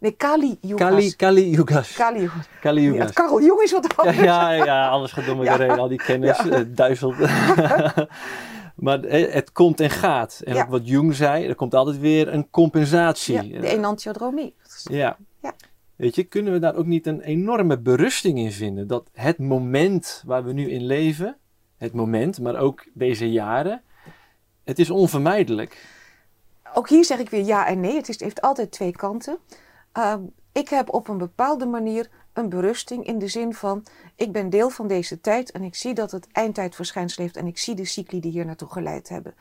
Nee, Kali Yugas. Kali, Kali Jugas. Kali Yugas. Kali Ja, Jugas. Karel Jong is wat Ja, anders. ja, ja, alles gaat door Ja. heen, al die kennis, eh, duizelt. maar eh, het komt en gaat. En Ja. ook wat Jung zei, er komt altijd weer een compensatie. Ja, de enantiodromie. Ja. Ja. Weet je, kunnen we daar ook niet een enorme berusting in vinden? Dat het moment waar we nu in leven, het moment, maar ook deze jaren, het is onvermijdelijk. Ook hier zeg ik weer ja en nee. Het, is, het heeft altijd twee kanten. Ehm, ik heb op een bepaalde manier een berusting in de zin van... ik ben deel van deze tijd en ik zie dat het eindtijdverschijnsel heeft... en ik zie de cycli die hier naartoe geleid hebben.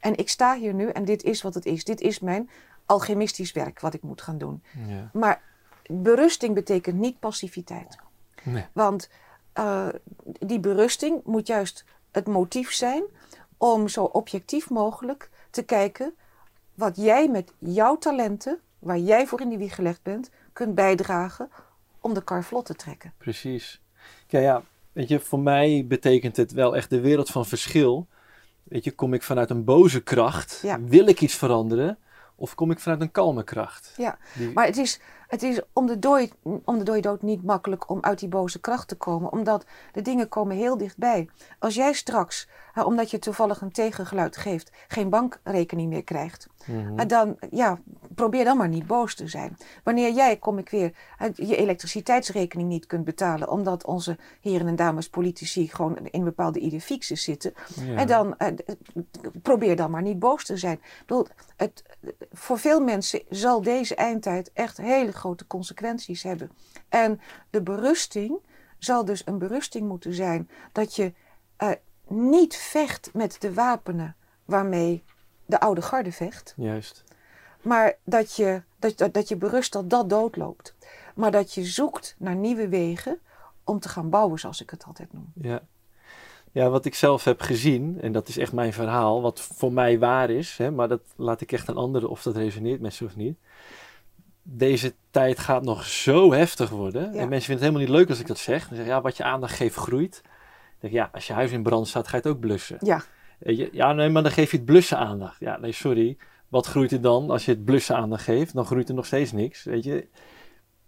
En ik sta hier nu en dit is wat het is. Dit is mijn alchemistisch werk wat ik moet gaan doen. Ja. Maar berusting betekent niet passiviteit. Nee. Want eh, die berusting moet juist het motief zijn om zo objectief mogelijk te kijken wat jij met jouw talenten, waar jij voor in die wieg gelegd bent, kunt bijdragen om de kar vlot te trekken. Precies. Ja, ja, weet je, voor mij betekent het wel echt de wereld van verschil. Weet je, kom ik vanuit een boze kracht, Ja. wil ik iets veranderen, of kom ik vanuit een kalme kracht? Ja, Die- maar het is, het is om, de dooi, om de dode dood niet makkelijk om uit die boze kracht te komen, omdat de dingen komen heel dichtbij. Als jij straks, omdat je toevallig een tegengeluid geeft, geen bankrekening meer krijgt, Mhm. En dan, ja, probeer dan maar niet boos te zijn. Wanneer jij, kom ik weer, je elektriciteitsrekening niet kunt betalen, omdat onze heren en dames politici gewoon in bepaalde idee zitten. Ja. En dan, eh, probeer dan maar niet boos te zijn. Ik bedoel, het, voor veel mensen zal deze eindtijd echt hele grote consequenties hebben. En de berusting zal dus een berusting moeten zijn dat je eh, niet vecht met de wapenen waarmee de oude garde vecht. Juist. Maar dat je, dat, dat, dat je berust dat dat doodloopt. Maar dat je zoekt naar nieuwe wegen om te gaan bouwen, zoals ik het altijd noem. Ja. ja, wat ik zelf heb gezien, en dat is echt mijn verhaal, wat voor mij waar is, hè, maar dat laat ik echt aan anderen of dat resoneert met ze of niet. Deze tijd gaat nog zo heftig worden. Ja. En mensen vinden het helemaal niet leuk als ik dat zeg. Dan zeggen ja, wat je aandacht geeft groeit. Dan denk ik, ja, als je huis in brand staat, ga je het ook blussen. Ja, Ja, nee, maar dan geef je het blussen aandacht. Ja, nee, sorry. Wat groeit er dan als je het blussen aandacht geeft? Dan groeit er nog steeds niks. Weet je,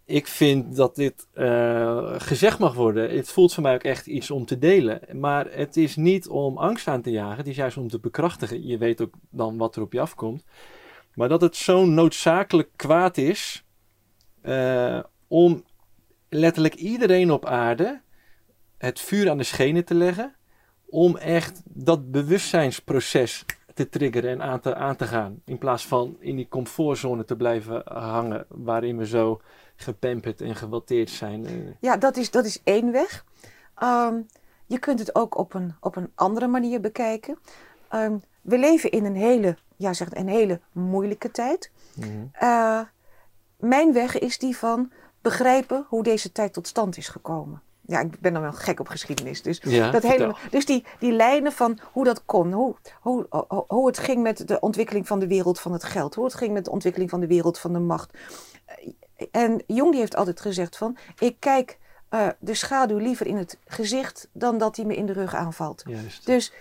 ik vind dat dit eh, gezegd mag worden. Het voelt voor mij ook echt iets om te delen. Maar het is niet om angst aan te jagen. Het is juist om te bekrachtigen. Je weet ook dan wat er op je afkomt. Maar dat het zo'n noodzakelijk kwaad is. eh, om letterlijk iedereen op aarde het vuur aan de schenen te leggen. Om echt dat bewustzijnsproces te triggeren en aan te, aan te gaan. In plaats van in die comfortzone te blijven hangen. Waarin we zo gepamperd en gewatteerd zijn. Ja dat, is, dat is één weg. Ehm, je kunt het ook op een, op een andere manier bekijken. Ehm, we leven in een hele, ja, zeg, een hele moeilijke tijd. mhm. Eh, mijn weg is die van begrijpen hoe deze tijd tot stand is gekomen. Ja, ik ben dan wel gek op geschiedenis. Dus, Ja, dat hele, dus die, die lijnen van hoe dat kon, hoe, hoe, hoe, het ging met de ontwikkeling van de wereld van het geld, hoe het ging met de ontwikkeling van de wereld van de macht. En Jung die heeft altijd gezegd van, ik kijk eh, de schaduw liever in het gezicht dan dat hij me in de rug aanvalt. Juist. Dus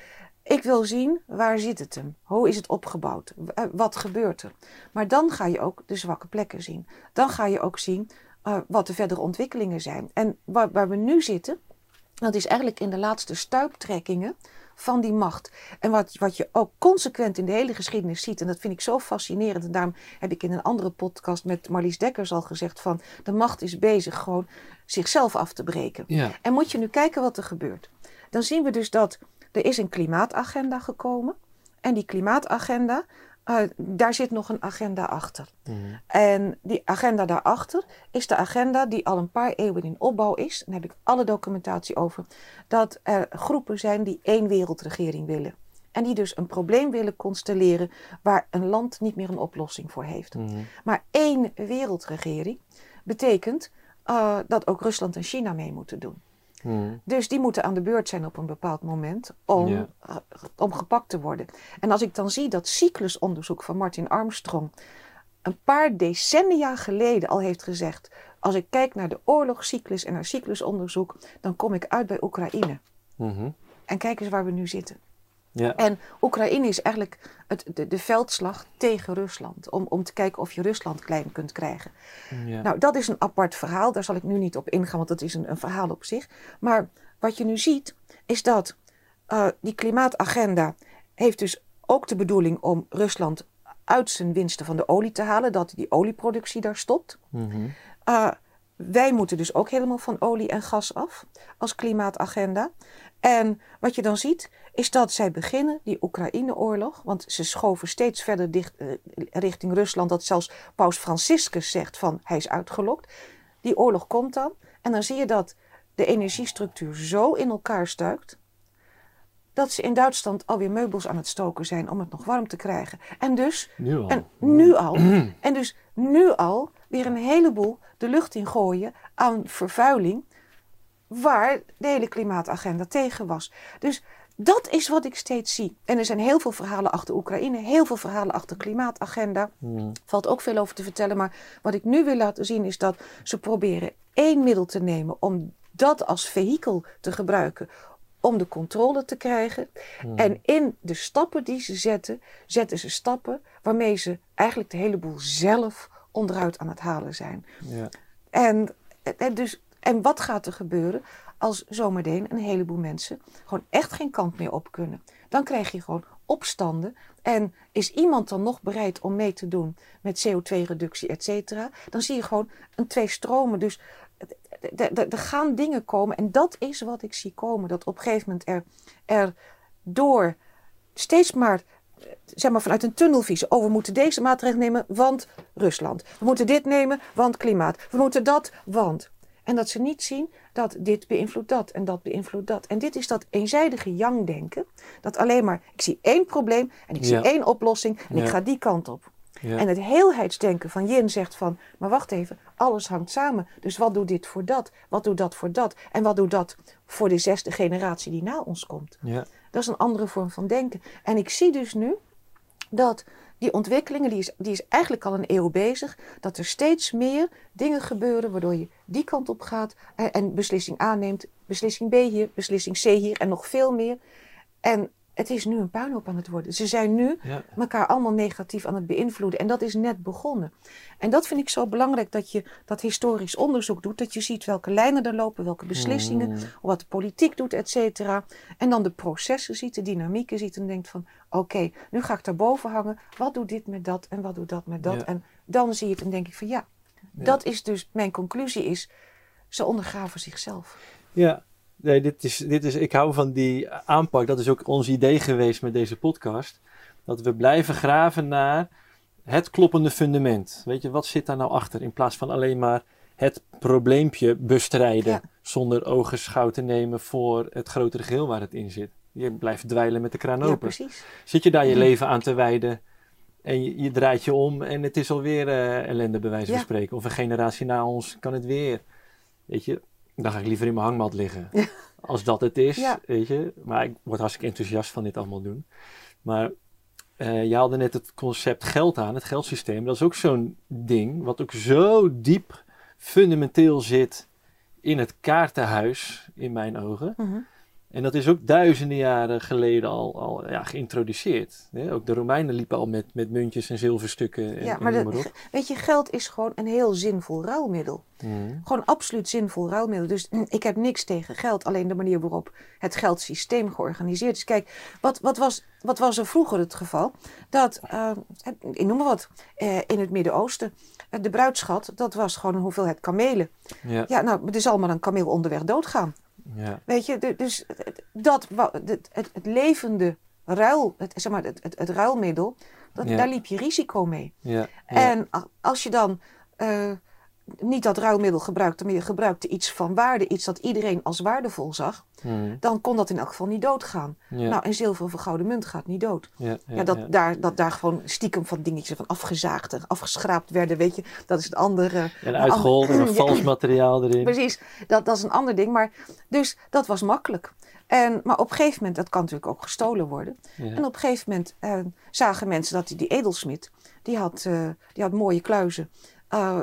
ik wil zien waar zit het hem? Hoe is het opgebouwd? Eh, Wat gebeurt er? Maar dan ga je ook de zwakke plekken zien. Dan ga je ook zien eh, wat de verdere ontwikkelingen zijn. En waar, waar we nu zitten, dat is eigenlijk in de laatste stuiptrekkingen van die macht. En wat, wat je ook consequent in de hele geschiedenis ziet, en dat vind ik zo fascinerend. En daarom heb ik in een andere podcast met Marlies Dekkers al gezegd van de macht is bezig gewoon zichzelf af te breken. Ja, En moet je nu kijken wat er gebeurt. Dan zien we dus dat er is een klimaatagenda gekomen. En die klimaatagenda, eh, daar zit nog een agenda achter. mhm. En die agenda daarachter is de agenda die al een paar eeuwen in opbouw is. Daar heb ik alle documentatie over. Dat er groepen zijn die één wereldregering willen. En die dus een probleem willen constelleren waar een land niet meer een oplossing voor heeft. Mhm. Maar één wereldregering betekent eh, dat ook Rusland en China mee moeten doen. Hmm. Dus die moeten aan de beurt zijn op een bepaald moment om, eh, om gepakt te worden. En als ik dan zie dat cyclusonderzoek van Martin Armstrong een paar decennia geleden al heeft gezegd: als ik kijk naar de oorlogscyclus en naar cyclusonderzoek, dan kom ik uit bij Oekraïne. Mhm. En kijk eens waar we nu zitten. Ja. En Oekraïne is eigenlijk het, de, de veldslag tegen Rusland. Om, om te kijken of je Rusland klein kunt krijgen. Ja. Nou, dat is een apart verhaal. Daar zal ik nu niet op ingaan, want dat is een, een verhaal op zich. Maar wat je nu ziet, is dat eh, die klimaatagenda heeft dus ook de bedoeling om Rusland uit zijn winsten van de olie te halen. Dat die olieproductie daar stopt. Mhm. Uh, wij moeten dus ook helemaal van olie en gas af als klimaatagenda. En wat je dan ziet, is dat zij beginnen, die Oekraïne-oorlog, want ze schoven steeds verder dicht, eh, richting Rusland, dat zelfs Paus Franciscus zegt van hij is uitgelokt. Die oorlog komt dan en dan zie je dat de energiestructuur zo in elkaar stuikt, dat ze in Duitsland alweer meubels aan het stoken zijn om het nog warm te krijgen. En dus Nu al. en nu al. En dus nu al weer een heleboel de lucht in gooien aan vervuiling. Waar de hele klimaatagenda tegen was. Dus dat is wat ik steeds zie. En er zijn heel veel verhalen achter Oekraïne, heel veel verhalen achter klimaatagenda. Mhm. Valt ook veel over te vertellen. Maar wat ik nu wil laten zien is dat ze proberen één middel te nemen om dat als vehikel te gebruiken. Om de controle te krijgen. En in de stappen die ze zetten, zetten ze stappen waarmee ze eigenlijk de hele boel zelf onderuit aan het halen zijn. Ja. En, en, dus, en wat gaat er gebeuren als zometeen een heleboel mensen gewoon echt geen kant meer op kunnen? Dan krijg je gewoon opstanden. En is iemand dan nog bereid om mee te doen met CO2-reductie, et cetera? Dan zie je gewoon een twee stromen. Dus er- gaan dingen komen. En dat is wat ik zie komen. Dat op een gegeven moment er, er door steeds maar zeg maar vanuit een tunnelvisie. Oh, we moeten deze maatregel nemen, want Rusland. We moeten dit nemen, want klimaat. We moeten dat, want. En dat ze niet zien dat dit beïnvloedt dat en dat beïnvloedt dat. En dit is dat eenzijdige yang-denken. Dat alleen maar, ik zie één probleem en ik zie één oplossing en ik ga die kant op. Ja. En het heelheidsdenken van Yin zegt van, maar wacht even, alles hangt samen. Dus wat doet dit voor dat? Wat doet dat voor dat? En wat doet dat voor de zesde generatie die na ons komt? Ja. Dat is een andere vorm van denken. En ik zie dus nu dat die ontwikkelingen, die is, die is eigenlijk al een eeuw bezig, dat er steeds meer dingen gebeuren waardoor je die kant op gaat en, en beslissing A neemt, beslissing B hier, beslissing C hier en nog veel meer. En het is nu een puinhoop aan het worden. Ze zijn nu Ja. elkaar allemaal negatief aan het beïnvloeden. En dat is net begonnen. En dat vind ik zo belangrijk dat je dat historisch onderzoek doet. Dat je ziet welke lijnen er lopen, welke beslissingen, wat de politiek doet, et cetera. En dan de processen ziet, de dynamieken ziet en denkt van... Oké, nu ga ik daarboven hangen. Wat doet dit met dat en wat doet dat met dat? Ja. En dan zie je het en denk ik van ja, dat is dus... Mijn conclusie is, ze ondergraven zichzelf. Ja, nee, dit is, dit is, ik hou van die aanpak. Dat is ook ons idee geweest met deze podcast. Dat we blijven graven naar het kloppende fundament. Weet je, wat zit daar nou achter? In plaats van alleen maar het probleempje bestrijden. Ja. Zonder ogenschouw te nemen voor het grotere geheel waar het in zit. Je blijft dweilen met de kraan Ja, open. precies. Zit je daar je leven aan te wijden en je, je draait je om en het is alweer eh ellende bij wijze van Ja. spreken. Of een generatie na ons kan het weer. Weet je, dan ga ik liever in mijn hangmat liggen. Ja. Als dat het is, Ja. weet je. Maar ik word hartstikke enthousiast van dit allemaal doen. Maar eh je haalde net het concept geld aan, het geldsysteem. Dat is ook zo'n ding wat ook zo diep fundamenteel zit in het kaartenhuis, in mijn ogen. Mhm. En dat is ook duizenden jaren geleden al, al ja, geïntroduceerd. Hè? Ook de Romeinen liepen al met, met muntjes en zilverstukken en, Ja, en maar, noem de- maar op. weet je, geld is gewoon een heel zinvol ruilmiddel. Mhm. Gewoon absoluut zinvol ruilmiddel. Dus mm, ik heb niks tegen geld. Alleen de manier waarop het geldsysteem georganiseerd is. Kijk, wat, wat, was, wat was er vroeger het geval? Dat, eh, ik noem maar wat, eh, in het Midden-Oosten. eh, de bruidschat, dat was gewoon een hoeveelheid kamelen. Ja, Ja, nou, er zal maar een kameel onderweg doodgaan. Ja, Weet je, dus het- dat, het, het, het levende ruil, het, zeg maar, het, het, het ruilmiddel, dat, Ja. daar liep je risico mee. ja. En als je dan eh, niet dat ruilmiddel gebruikte, maar je gebruikte iets van waarde, iets dat iedereen als waardevol zag, Hmm. dan kon dat in elk geval niet doodgaan. Ja. Nou, en zilver of een gouden munt gaat niet dood. ja, ja, Ja, dat. Daar, dat daar gewoon stiekem van dingetjes van afgezaagd en afgeschraapt werden, weet je, dat is het andere. En uitgehold en vals materiaal erin. Precies, dat, dat is een ander ding. Maar, dus dat was makkelijk. En, maar op een gegeven moment, dat kan natuurlijk ook gestolen worden. Ja. En op een gegeven moment eh, zagen mensen dat die, die edelsmid, die had, eh, die had mooie kluizen. Eh,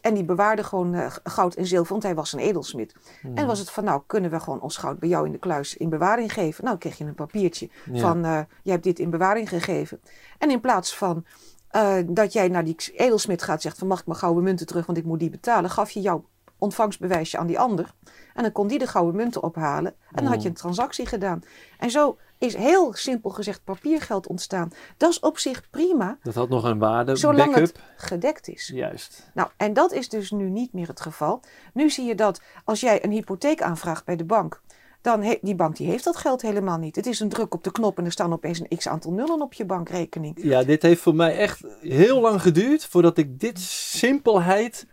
en die bewaarde gewoon eh, goud en zilver, want hij was een edelsmid. Hmm. En was het van, nou, kunnen we gewoon ons goud bij jou in de kluis in bewaring geven? Nou, kreeg je een papiertje Ja. van, eh je hebt dit in bewaring gegeven. En in plaats van dat jij naar die edelsmid gaat zegt van, mag ik mijn gouden munten terug, want ik moet die betalen, gaf je jouw ontvangstbewijsje aan die ander. En dan kon die de gouden munten ophalen. En dan had je een transactie gedaan. En zo is heel simpel gezegd papiergeld ontstaan. Dat is op zich prima, Dat had nog een waarde, zolang backup. het gedekt is. Juist. Nou, en dat is dus nu niet meer het geval. Nu zie je dat als jij een hypotheek aanvraagt bij de bank, dan heeft die bank die heeft dat geld helemaal niet. Het is een druk op de knop en er staan opeens een x aantal nullen op je bankrekening. Ja, dit heeft voor mij echt heel lang geduurd voordat ik dit simpelheid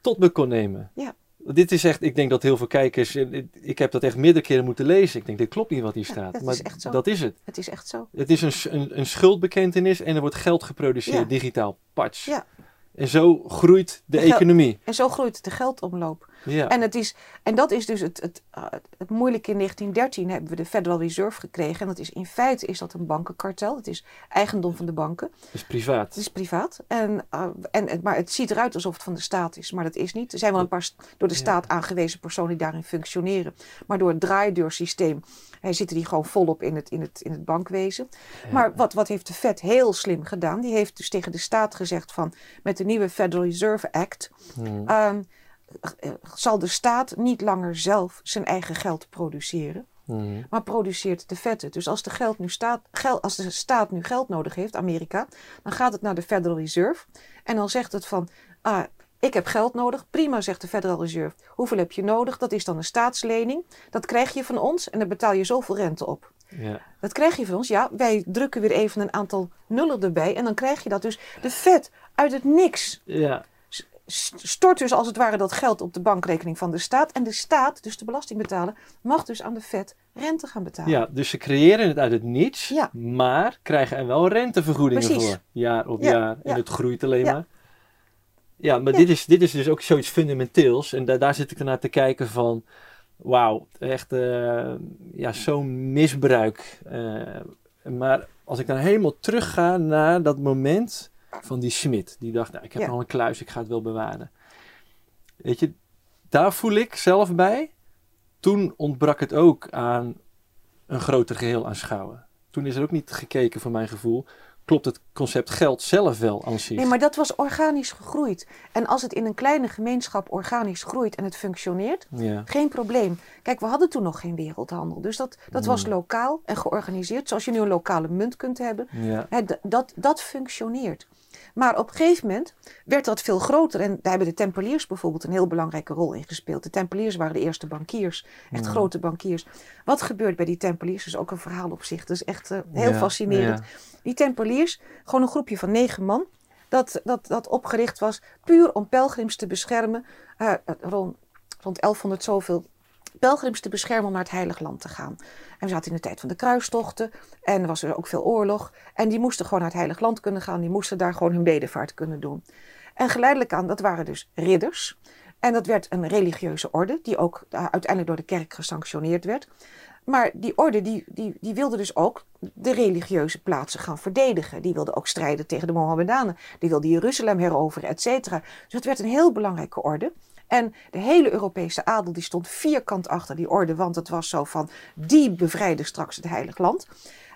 tot me kon nemen. Ja. Dit is echt, ik denk dat heel veel kijkers, en ik- heb dat echt meerdere keren moeten lezen. Ik denk, dit klopt niet wat hier Ja, staat. dat maar is echt zo. dat is het. Het is echt zo. Het is een, een, een schuldbekentenis en er wordt geld geproduceerd, Ja. digitaal. Patch. Ja. En zo groeit de economie. En zo groeit de geldomloop. Ja. En, het is, en dat is dus het, het, uh, het moeilijke. In 1913 hebben we de Federal Reserve gekregen. En dat is in feite is dat een bankenkartel. Het is eigendom van de banken. Dat is privaat. Het is privaat. En, uh, en, het- maar het ziet eruit alsof het van de staat is. Maar dat is niet. Er zijn wel een paar door de staat aangewezen personen die daarin functioneren. Maar door het draaideursysteem hij zitten die gewoon volop in het, in het, in het bankwezen. Maar wat, wat heeft de Fed heel slim gedaan? Die heeft dus tegen de staat gezegd van met de nieuwe Federal Reserve Act... Hmm. Ehm, eh, zal de staat niet langer zelf zijn eigen geld produceren, Hmm. maar produceert de het. Dus als de, geld nu staat, geld, als de staat nu geld nodig heeft, Amerika, dan gaat het naar de Federal Reserve en dan zegt het van, ah, ik heb geld nodig. Prima, zegt de Federal Reserve. Hoeveel heb je nodig? Dat is dan een staatslening. Dat krijg je van ons en daar betaal je zoveel rente op. Ja. Dat krijg je van ons. Ja, wij drukken weer even een aantal nullen erbij en dan krijg je dat. Dus de Fed uit het niks Ja. St- stort dus als het ware dat geld op de bankrekening van de staat. En de staat, dus de belastingbetaler, mag dus aan de Fed rente gaan betalen. ja, dus ze creëren het uit het niets, Ja. maar krijgen er wel rentevergoedingen Precies. voor. Jaar op Ja, jaar. En ja. het groeit alleen Ja. maar. Ja, maar. Dit, is, dit is dus ook zoiets fundamenteels. En da- daar zit ik ernaar te kijken van... Wauw, echt eh, ja, zo'n misbruik. Eh, maar als ik dan helemaal terugga naar dat moment van die Smit. Die dacht, nou, ik heb Ja. al een kluis, ik ga het wel bewaren. Weet je, daar voel ik zelf bij. Toen ontbrak het ook aan een groter geheel aanschouwen. Toen is er ook niet gekeken, voor mijn gevoel. Klopt het concept geld zelf wel aan zich? Nee, maar dat was organisch gegroeid. En als het in een kleine gemeenschap organisch groeit en het functioneert, Ja. geen probleem. Kijk, we hadden toen nog geen wereldhandel. Dus dat, dat was Hmm. lokaal en georganiseerd. Zoals je nu een lokale munt kunt hebben. Ja. Dat, dat functioneert. Maar op een gegeven moment werd dat veel groter. En daar hebben de Tempeliers bijvoorbeeld een heel belangrijke rol in gespeeld. De Tempeliers waren de eerste bankiers, echt Ja. grote bankiers. Wat gebeurt bij die Tempeliers? Dat is ook een verhaal op zich. Dat is echt eh, heel Ja, fascinerend. ja. Die Tempeliers, gewoon een groepje van negen man, dat, dat, dat opgericht was puur om pelgrims te beschermen. eh, rond, rond 1100 zoveel pelgrims te beschermen om naar het Heilig Land te gaan. En we zaten in de tijd van de kruistochten en er was er ook veel oorlog. En die moesten gewoon naar het Heilig Land kunnen gaan, die moesten daar gewoon hun bedevaart kunnen doen. En geleidelijk aan, dat waren dus ridders. En dat werd een religieuze orde, die ook uiteindelijk door de kerk gesanctioneerd werd. Maar die orde die, die, die wilde dus ook de religieuze plaatsen gaan verdedigen. Die wilde ook strijden tegen de Mohammedanen. Die wilde Jeruzalem heroveren, et cetera. Dus het werd een heel belangrijke orde. En de hele Europese adel die stond vierkant achter die orde. Want het was zo van, die bevrijden straks het heilig land.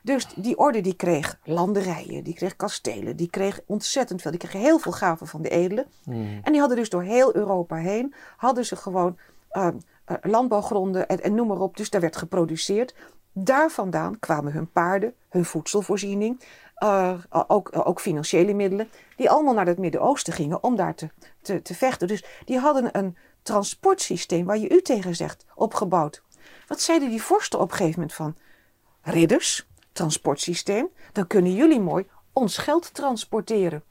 Dus die orde die kreeg landerijen, die kreeg kastelen, die kreeg ontzettend veel. Die kreeg heel veel gaven van de edelen. Hmm. En die hadden dus door heel Europa heen, hadden ze gewoon uh, uh, landbouwgronden en, en, noem maar op. Dus daar werd geproduceerd. Daar vandaan kwamen hun paarden, hun voedselvoorziening, uh, ook, ook, financiële middelen, die allemaal naar het Midden-Oosten gingen om daar te, te, te, vechten. Dus die hadden een transportsysteem waar je u tegen zegt, opgebouwd. Wat zeiden die vorsten op een gegeven moment van? Ridders, transportsysteem, dan kunnen jullie mooi ons geld transporteren.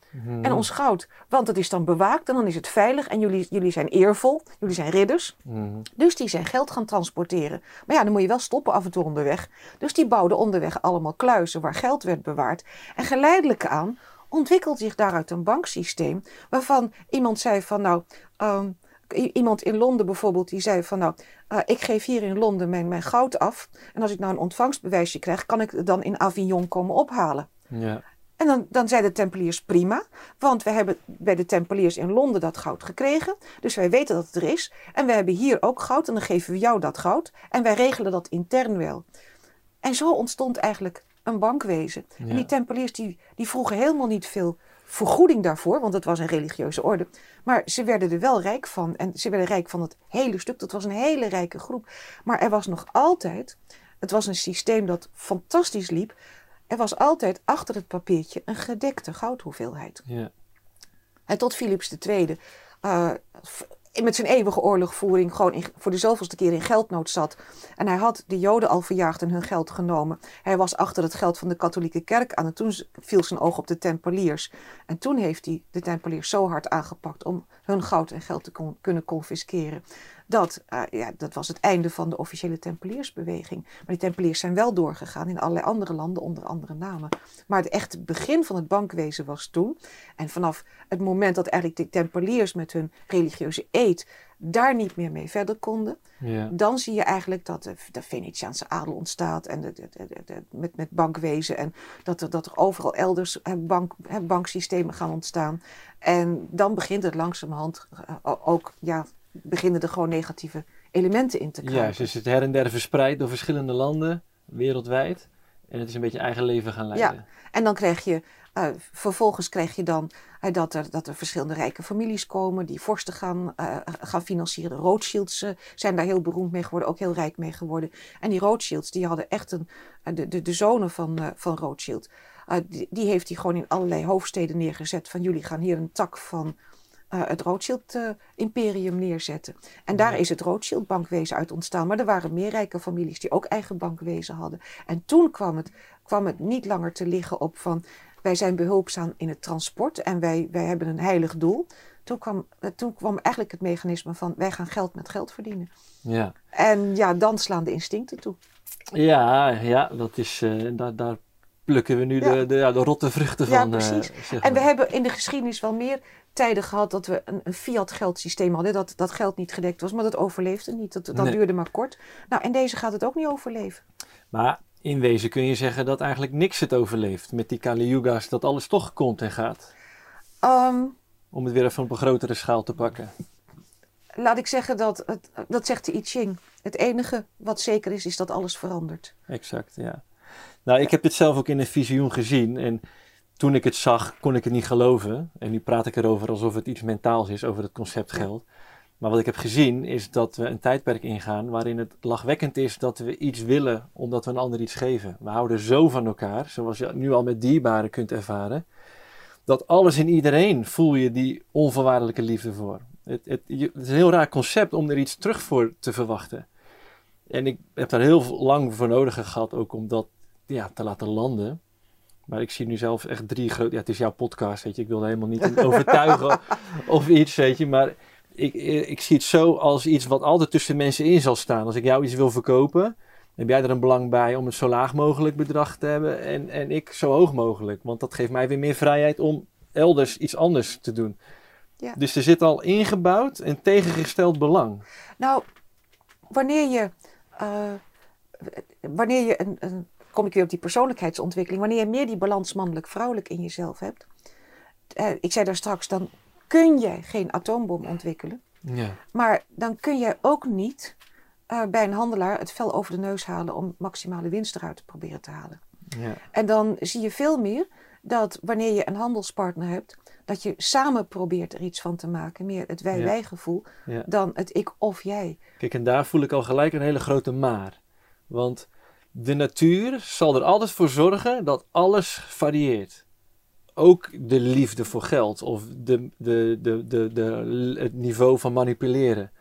En ons goud. Want het is dan bewaakt en dan is het veilig en jullie, jullie zijn eervol, jullie zijn ridders. Mhm. Dus die zijn geld gaan transporteren. Maar ja, dan moet je wel stoppen af en toe onderweg. Dus die bouwden onderweg allemaal kluizen waar geld werd bewaard. En geleidelijk aan ontwikkelt zich daaruit een banksysteem waarvan iemand zei van nou, ehm, iemand in Londen bijvoorbeeld die zei van nou, eh, ik geef hier in Londen mijn, mijn goud af. En als ik nou een ontvangstbewijsje krijg, kan ik het dan in Avignon komen ophalen. Ja. En dan, dan zeiden de Tempeliers prima, want we hebben bij de Tempeliers in Londen dat goud gekregen. Dus wij weten dat het er is. En we hebben hier ook goud en dan geven we jou dat goud. En wij regelen dat intern wel. En zo ontstond eigenlijk een bankwezen. Ja. En die Tempeliers die, die vroegen helemaal niet veel vergoeding daarvoor, want het was een religieuze orde. Maar ze werden er wel rijk van. En ze werden rijk van het hele stuk. Dat was een hele rijke groep. Maar er was nog altijd, het was een systeem dat fantastisch liep. Er was altijd achter het papiertje een gedekte goudhoeveelheid. Ja. En tot Philips II eh, v- met zijn eeuwige oorlogvoering gewoon in, voor de zoveelste keer in geldnood zat. En hij had de Joden al verjaagd en hun geld genomen. Hij was achter het geld van de katholieke kerk aan. En toen viel zijn oog op de Tempeliers. En toen heeft hij de Tempeliers zo hard aangepakt om hun goud en geld te kon- kunnen confisceren. Dat, eh, ja, dat was het einde van de officiële Tempeliersbeweging. Maar die Tempeliers zijn wel doorgegaan in allerlei andere landen onder andere namen. Maar het echte begin van het bankwezen was toen. En vanaf het moment dat eigenlijk de Tempeliers met hun religieuze eed daar niet meer mee verder konden, Ja. dan zie je eigenlijk dat de, de Venetiaanse adel ontstaat en de, met, met bankwezen en dat er, dat er overal elders eh, bank, eh, banksystemen gaan ontstaan. En dan begint het langzamerhand ook, ja, beginnen er gewoon negatieve elementen in te krijgen. Ja, ze is het her en der verspreid door verschillende landen, wereldwijd. En het is een beetje eigen leven gaan leiden. En dan krijg je, eh, vervolgens krijg je dan eh, dat, er, dat er verschillende rijke families komen die vorsten gaan, eh, gaan financieren. De Rothschilds zijn daar heel beroemd mee geworden, ook heel rijk mee geworden. En die Rothschilds, die hadden echt een, de, de, de zonen van, van Rothschild, die, die heeft hij gewoon in allerlei hoofdsteden neergezet. Van jullie gaan hier een tak van eh, het Rothschild-imperium neerzetten. En daar is het Rothschild-bankwezen uit ontstaan. Maar er waren meer rijke families die ook eigen bankwezen hadden. En toen kwam het, kwam het niet langer te liggen op van... wij zijn behulpzaam in het transport en wij, wij hebben een heilig doel. Toen kwam, eh, toen kwam eigenlijk het mechanisme van... wij gaan geld met geld verdienen. Ja, En ja, dan slaan de instincten toe. ja, ja dat is, eh, daar, daar plukken we nu Ja. de, de, ja, de rotte vruchten Ja, van. eh, precies. zeg En we hebben in de geschiedenis wel meer tijden gehad dat we een, een fiat geldsysteem hadden. Dat, dat geld niet gedekt was, maar dat overleefde niet. Dat, dat Nee. duurde maar kort. Nou, en deze gaat het ook niet overleven. Maar in wezen kun je zeggen dat eigenlijk niks het overleeft. Met die Kali Yuga's, dat alles toch komt en gaat. Ehm, Om het weer even op een grotere schaal te pakken. laat ik zeggen dat, het, dat zegt de I Ching. Het enige wat zeker is, is dat alles verandert. Exact, ja. Nou, ik heb dit zelf ook in een visioen gezien. En toen ik het zag, kon ik het niet geloven. En nu praat ik erover alsof het iets mentaals is, over het concept geld. Maar wat ik heb gezien is dat we een tijdperk ingaan waarin het lachwekkend is dat we iets willen omdat we een ander iets geven. We houden zo van elkaar, zoals je nu al met dierbaren kunt ervaren, dat alles in iedereen voel je die onvoorwaardelijke liefde voor. Het, het is een heel raar concept om er iets terug voor te verwachten. En ik heb daar heel lang voor nodig gehad, ook om dat ja, te laten landen. Maar ik zie nu zelf echt drie grote... Ja, het is jouw podcast, weet je. Ik wil er helemaal niet overtuigen of iets, weet je. Maar ik, ik zie het zo als iets wat altijd tussen mensen in zal staan. Als ik jou iets wil verkopen, heb jij er een belang bij om het zo laag mogelijk bedrag te hebben. En, en ik zo hoog mogelijk. Want dat geeft mij weer meer vrijheid om elders iets anders te doen. Ja. Dus er zit al ingebouwd een tegengesteld belang. Nou, wanneer je, eh, wanneer je een, een, kom ik weer op die persoonlijkheidsontwikkeling, wanneer je meer die balans mannelijk-vrouwelijk in jezelf hebt. eh, ik zei daar straks, dan kun je geen atoombom ontwikkelen. Ja. Maar dan kun je ook niet eh, bij een handelaar het vel over de neus halen om maximale winst eruit te proberen te halen. Ja. En dan zie je veel meer dat wanneer je een handelspartner hebt, dat je samen probeert er iets van te maken. Meer het wij-wij gevoel Ja. dan het ik of jij. Kijk, en daar voel ik al gelijk een hele grote maar. Want de natuur zal er altijd voor zorgen dat alles varieert. Ook de liefde voor geld of de, de, de, de, de, het niveau van manipuleren.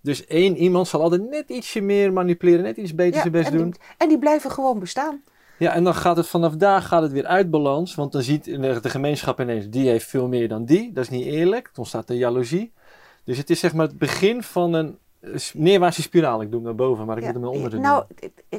Dus één iemand zal altijd net ietsje meer manipuleren, net iets beter zijn best en, doen. Die, en die blijven gewoon bestaan. Ja, en dan gaat het vanaf daar gaat het weer uit balans. Want dan ziet de gemeenschap ineens, die heeft veel meer dan die. Dat is niet eerlijk. Dan staat de jaloezie. Dus het is zeg maar het begin van een neerwaartse spiraal. Ik doe hem naar boven, maar ik moet hem naar onder doen. Nou,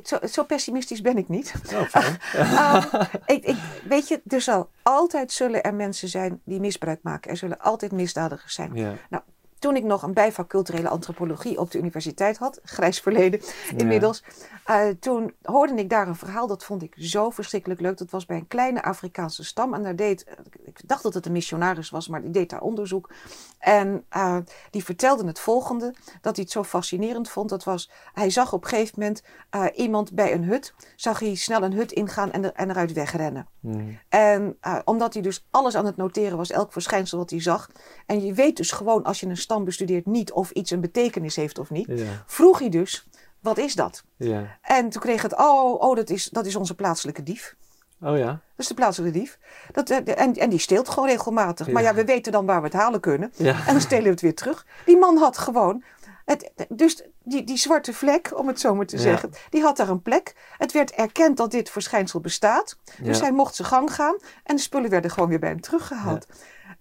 zo, zo, pessimistisch ben ik niet. Oh, um, ik, ik, weet je, er zal altijd zullen er mensen zijn die misbruik maken. Er zullen altijd misdadigers zijn. Ja. Nou, toen ik nog een bijvak culturele antropologie op de universiteit had, grijs verleden inmiddels, uh, toen hoorde ik daar een verhaal, dat vond ik zo verschrikkelijk leuk. Dat was bij een kleine Afrikaanse stam en daar deed, ik dacht dat het een missionaris was, maar die deed daar onderzoek. En uh, die vertelde het volgende, dat hij het zo fascinerend vond. Dat was, hij zag op een gegeven moment uh, iemand bij een hut, zag hij snel een hut ingaan en, er, en eruit wegrennen. Hmm. En omdat hij dus alles aan het noteren was, elk verschijnsel wat hij zag. En je weet dus gewoon als je een bestudeert niet of iets een betekenis heeft of niet. Ja. Vroeg hij dus, wat is dat? Ja. En toen kreeg het, oh, oh dat, is, dat is onze plaatselijke dief. Oh ja? Dat is de plaatselijke dief. Dat, en, en die steelt gewoon regelmatig. Ja. Maar ja, we weten dan waar we het halen kunnen. Ja. En dan stelen we het weer terug. Die man had gewoon. Het, dus die, die zwarte vlek, om het zo maar te Ja. zeggen, die had daar een plek. Het werd erkend dat dit verschijnsel bestaat. Dus Ja. hij mocht zijn gang gaan. En de spullen werden gewoon weer bij hem teruggehaald.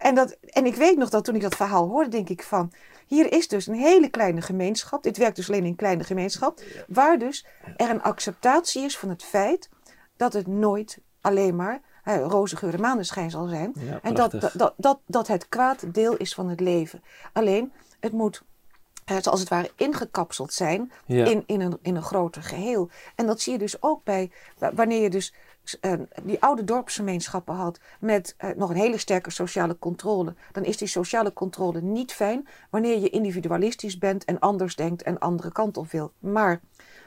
En, dat, en ik weet nog dat toen ik dat verhaal hoorde, denk ik van... Hier is dus een hele kleine gemeenschap. Dit werkt dus alleen in een kleine gemeenschap. Waar dus er een acceptatie is van het feit dat het nooit alleen maar hè, roze geur en maneschijn zal zijn. Ja, en dat, dat, dat, dat, dat het kwaad deel is van het leven. Alleen, het moet eh, als het ware ingekapseld zijn Ja. in, in, een, in een groter geheel. En dat zie je dus ook bij wa- wanneer je dus die oude dorpsgemeenschappen had met eh, nog een hele sterke sociale controle. Dan is die sociale controle niet fijn wanneer je individualistisch bent en anders denkt en andere kant op wil. Maar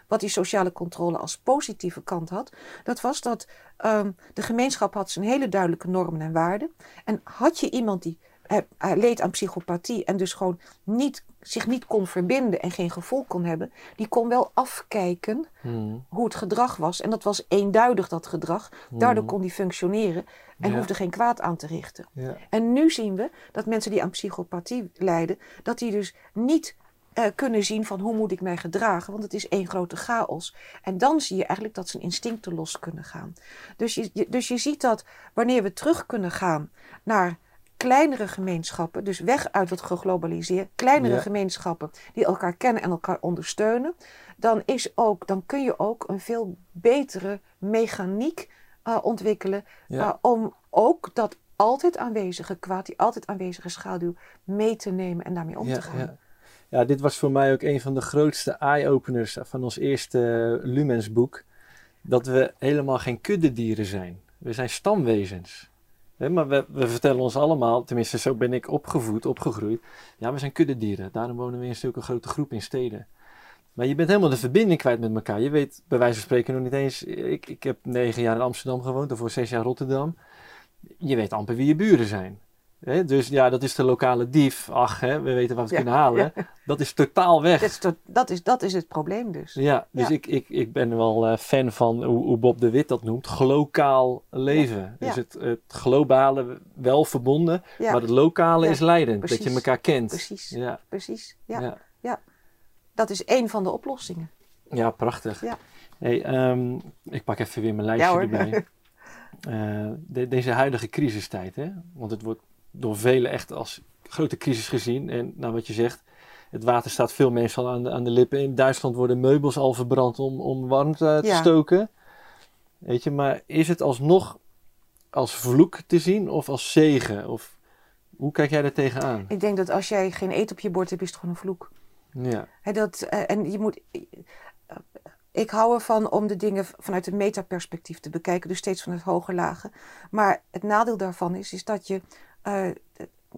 wat die sociale controle als positieve kant had, dat was dat ehm, de gemeenschap had zijn hele duidelijke normen en waarden. En had je iemand die leed aan psychopathie en dus gewoon niet, zich niet kon verbinden en geen gevoel kon hebben, die kon wel afkijken Hmm. hoe het gedrag was. En dat was eenduidig dat gedrag. Daardoor kon die functioneren en Ja. hoefde geen kwaad aan te richten. Ja. En nu zien we dat mensen die aan psychopathie lijden, dat die dus niet eh, kunnen zien van hoe moet ik mij gedragen, want het is één grote chaos. En dan zie je eigenlijk dat zijn instincten los kunnen gaan. Dus je, je- dus je ziet dat wanneer we terug kunnen gaan naar kleinere gemeenschappen, dus weg uit het geglobaliseerd, kleinere Ja. gemeenschappen die elkaar kennen en elkaar ondersteunen, dan, is ook, dan kun je ook een veel betere mechaniek eh, ontwikkelen Ja. eh, om ook dat altijd aanwezige kwaad, die altijd aanwezige schaduw mee te nemen en daarmee om Ja, te gaan. ja. ja, dit was voor mij ook een van de grootste eye-openers van ons eerste eh, Lumens boek. Dat we helemaal geen kuddedieren zijn. We zijn stamwezens. Maar we, we vertellen ons allemaal, tenminste zo ben ik opgevoed, opgegroeid. Ja, we zijn kuddedieren. Daarom wonen we in zulke grote groep in steden. Maar je bent helemaal de verbinding kwijt met elkaar. Je weet bij wijze van spreken nog niet eens. Ik, ik heb negen jaar in Amsterdam gewoond, daarvoor zes jaar Rotterdam. Je weet amper wie je buren zijn. Dus ja, dat is de lokale dief. Ach, hè, we weten wat we Ja, kunnen halen. Dat is totaal weg. Dat, is, tot- dat, is, dat is het probleem dus. Ja, dus Ja. Ik, ik, ik ben wel eh, fan van hoe, hoe Bob de Wit dat noemt. Glokaal leven. Dus het, het globale wel verbonden, maar het lokale is leidend. Dat je elkaar kent. precies. Ja, Precies. Ja. ja. Dat is één van de oplossingen. ja prachtig. Ja. Hey, ehm, ik pak even weer mijn lijstje erbij. Eh, de- deze huidige crisistijd, hè? want het wordt door velen echt als grote crisis gezien. En nou, wat je zegt, het water staat veel mensen al aan de, aan de lippen. In Duitsland worden meubels al verbrand om, om warmte te Ja. stoken. Weet je, maar is het alsnog als vloek te zien of als zegen? Of hoe kijk jij daar tegenaan? Ik denk dat als jij geen eten op je bord hebt, is het gewoon een vloek. Ja, dat, eh, en je moet. eh, ik hou ervan om de dingen vanuit het metaperspectief te bekijken, dus steeds vanuit hoge lagen. Maar het nadeel daarvan is, is dat je eh,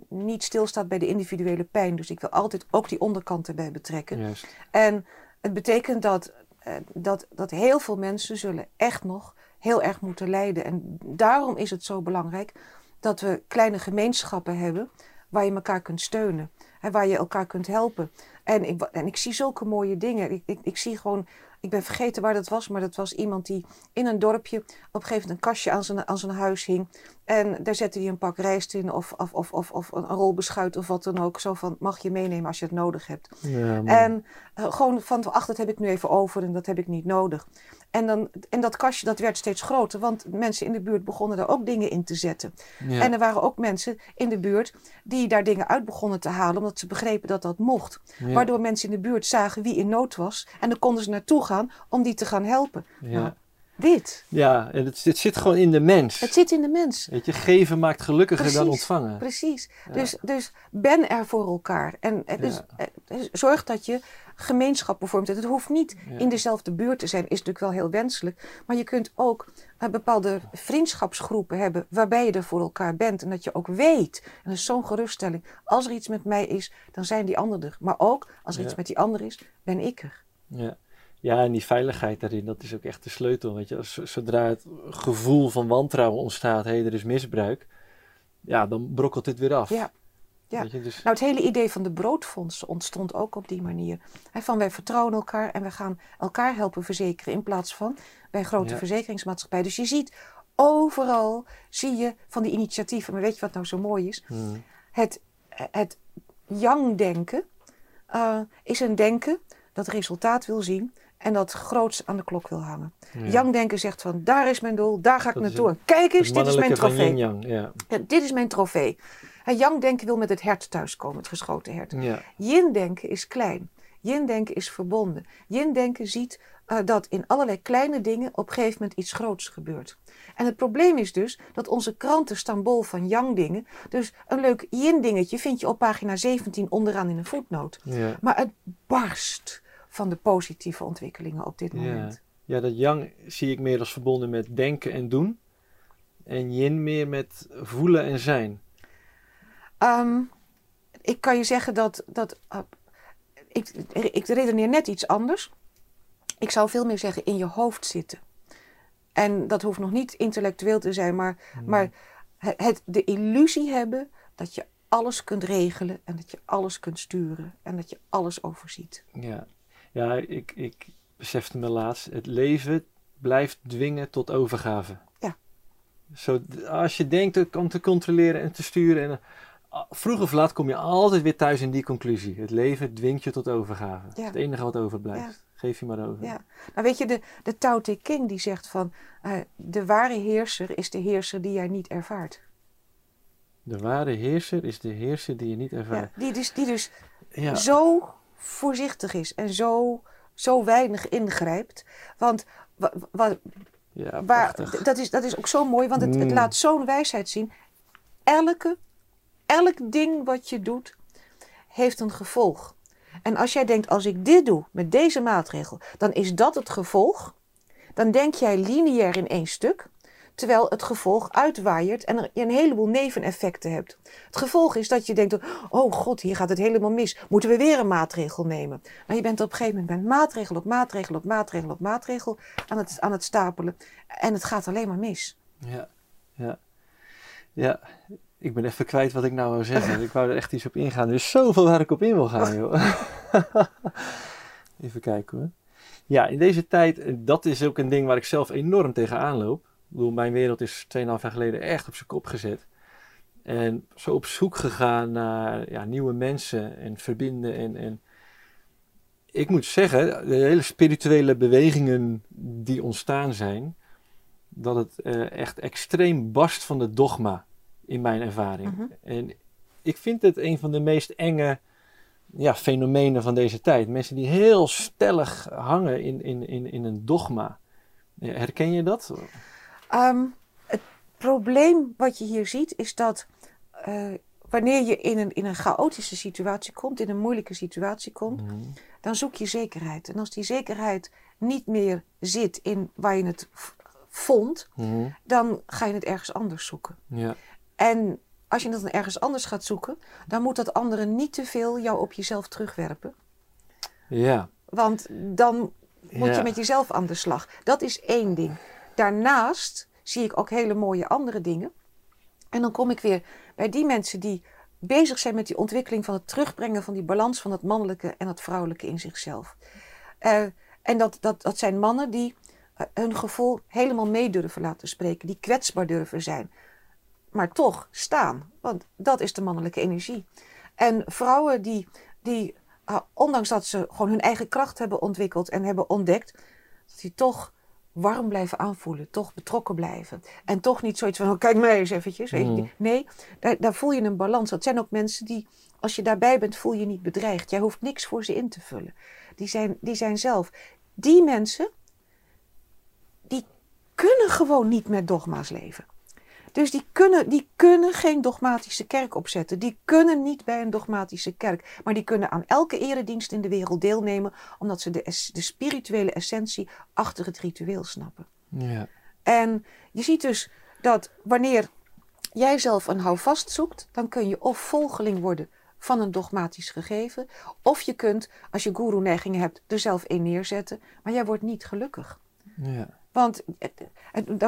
niet stilstaat bij de individuele pijn. Dus ik wil altijd ook die onderkant erbij betrekken. juist. En het betekent dat, eh, dat, dat heel veel mensen zullen echt nog heel erg moeten lijden. En daarom is het zo belangrijk dat we kleine gemeenschappen hebben waar je elkaar kunt steunen. En waar je elkaar kunt helpen. En ik, en ik zie zulke mooie dingen. Ik, ik, ik zie gewoon ik ben vergeten waar dat was, maar dat was iemand die in een dorpje op een gegeven moment een kastje aan zijn, aan zijn huis hing. En daar zette hij een pak rijst in of, of, of, of, of een rol beschuit of wat dan ook. Zo van, mag je meenemen als je het nodig hebt. Ja. En eh, gewoon van, ach, dat heb ik nu even over en dat heb ik niet nodig. En, dan, en dat kastje dat werd steeds groter, want mensen in de buurt begonnen daar ook dingen in te zetten. ja. En er waren ook mensen in de buurt die daar dingen uit begonnen te halen, omdat ze begrepen dat dat mocht. ja. Waardoor mensen in de buurt zagen wie in nood was en dan konden ze naartoe gaan om die te gaan helpen. ja. Nou, dit, ja, en het, het zit gewoon in de mens. het zit in de mens. Weet je, geven maakt gelukkiger dan ontvangen. Precies. Ja. Dus, dus ben er voor elkaar. En eh, dus, Ja. eh, dus zorg dat je gemeenschappen vormt. Het hoeft niet Ja. in dezelfde buurt te zijn, is natuurlijk wel heel wenselijk. Maar je kunt ook eh, bepaalde vriendschapsgroepen hebben waarbij je er voor elkaar bent. En dat je ook weet, en dat is zo'n geruststelling, als er iets met mij is, dan zijn die anderen er. Maar ook, als er iets met die ander is, ben ik er. Ja. Ja, en die veiligheid daarin, dat is ook echt de sleutel. Weet je? Als- Zodra het gevoel van wantrouwen ontstaat, hé, er is misbruik, ja, dan brokkelt dit weer af. Ja. Ja. Je, dus, Nou, het hele idee van de broodfonds ontstond ook op die manier. Van wij vertrouwen elkaar en we gaan elkaar helpen verzekeren in plaats van bij grote Ja. verzekeringsmaatschappijen. Dus je ziet overal, zie je van die initiatieven. Maar weet je wat nou zo mooi is? hmm, Het, het yang-denken eh, is een denken dat resultaat wil zien en dat groots aan de klok wil hangen. ja. Yang-denken zegt van daar is mijn doel, daar ga ik Dat naartoe. En kijk eens, dit is mijn trofee. ja. Ja, dit is mijn trofee. En Yang-denken wil met het hert thuiskomen, het geschoten hert. Yin-denken is klein. Yin-denken is verbonden. Yin-denken ziet eh, dat in allerlei kleine dingen op een gegeven moment iets groots gebeurt. En het probleem is dus dat onze kranten staan bol van yang-dingen. Dus een leuk yin-dingetje vind je op pagina 17 onderaan in een voetnoot. Maar het barst van de positieve ontwikkelingen op dit moment. ja, dat yang zie ik meer als verbonden met denken en doen. En yin meer met voelen en zijn. Ehm, ik kan je zeggen dat. dat eh, ik, ik redeneer net iets anders. Ik zou veel meer zeggen in je hoofd zitten. En dat hoeft nog niet intellectueel te zijn, maar, maar het, het- de illusie hebben dat je alles kunt regelen en dat je alles kunt sturen en dat je alles overziet. Ja, ja ik, ik besefte me laatst, het leven blijft dwingen tot overgave. Ja. Zo, als je denkt kan te controleren en te sturen, en, uh, vroeg of laat kom je altijd weer thuis in die conclusie. Het leven dwingt je tot overgave. Ja. het enige wat overblijft. Geef je maar over. Ja. Nou weet je, de, de Tao Te King die zegt van eh, de ware heerser is de heerser die jij niet ervaart. De ware heerser is de heerser die je niet Ja, ervaart. die dus, die dus Ja, zo voorzichtig is en zo, zo weinig ingrijpt. Want wa- wa- ja, waar, dat, is, dat is ook zo mooi, want het, het Mm. laat zo'n wijsheid zien. Elke, elk ding wat je doet, heeft een gevolg. En als jij denkt, als ik dit doe met deze maatregel, dan is dat het gevolg. Dan denk jij lineair in één stuk. Terwijl het gevolg uitwaaiert en er je een heleboel neveneffecten hebt. Het gevolg is dat je denkt, oh god, hier gaat het helemaal mis. Moeten we weer een maatregel nemen? Nou, je bent op een gegeven moment met maatregel op maatregel op maatregel op maatregel aan het, aan het stapelen. En het gaat alleen maar mis. Ja, ja. Ja, ik ben even kwijt wat ik nou wou zeggen. ik wou er echt iets op ingaan. Er is zoveel waar ik op in wil gaan, joh. even kijken hoor. Ja, in deze tijd, dat is ook een ding waar ik zelf enorm tegenaan loop. Ik bedoel, mijn wereld is 2,5 jaar geleden echt op zijn kop gezet. En zo op zoek gegaan naar ja, nieuwe mensen en verbinden. En, en ik moet zeggen, de hele spirituele bewegingen die ontstaan zijn, dat het eh, echt extreem barst van het dogma in mijn ervaring. Mhm. En ik vind het een van de meest enge ja, fenomenen van deze tijd. Mensen die heel stellig hangen in, in, in, in een dogma. Herken je dat? Ehm, het probleem wat je hier ziet is dat eh, wanneer je in een, in een chaotische situatie komt, in een moeilijke situatie komt, Mhm. dan zoek je zekerheid. En als die zekerheid niet meer zit in waar je het vond, Mhm. dan ga je het ergens anders zoeken. Ja, En als je het dan ergens anders gaat zoeken, dan moet dat andere niet te veel jou op jezelf terugwerpen. ja, Want dan moet Ja. je met jezelf aan de slag. Dat is één ding. Daarnaast zie ik ook hele mooie andere dingen. En dan kom ik weer bij die mensen die bezig zijn met die ontwikkeling van het terugbrengen van die balans van het mannelijke en het vrouwelijke in zichzelf. Eh, En dat, dat, dat zijn mannen die eh, hun gevoel helemaal mee durven laten spreken, die kwetsbaar durven zijn. Maar toch staan, want dat is de mannelijke energie. En vrouwen die, die uh, ondanks dat ze gewoon hun eigen kracht hebben ontwikkeld en hebben ontdekt, dat die toch warm blijven aanvoelen, toch betrokken blijven. En toch niet zoiets van, oh, kijk mij eens eventjes. Mm. Nee, daar, daar, voel je een balans. Dat zijn ook mensen die, als je daarbij bent, voel je niet bedreigd. Jij hoeft niks voor ze in te vullen. Die zijn, die zijn zelf. Die mensen, die kunnen gewoon niet met dogma's leven. Dus die kunnen, die kunnen geen dogmatische kerk opzetten. Die kunnen niet bij een dogmatische kerk. Maar die kunnen aan elke eredienst in de wereld deelnemen. Omdat ze de, de spirituele essentie achter het ritueel snappen. Ja. En je ziet dus dat wanneer jij zelf een houvast zoekt. Dan kun je of volgeling worden van een dogmatisch gegeven. Of je kunt, als je guru-neigingen hebt, er zelf in neerzetten. Maar jij wordt niet gelukkig. Ja. Want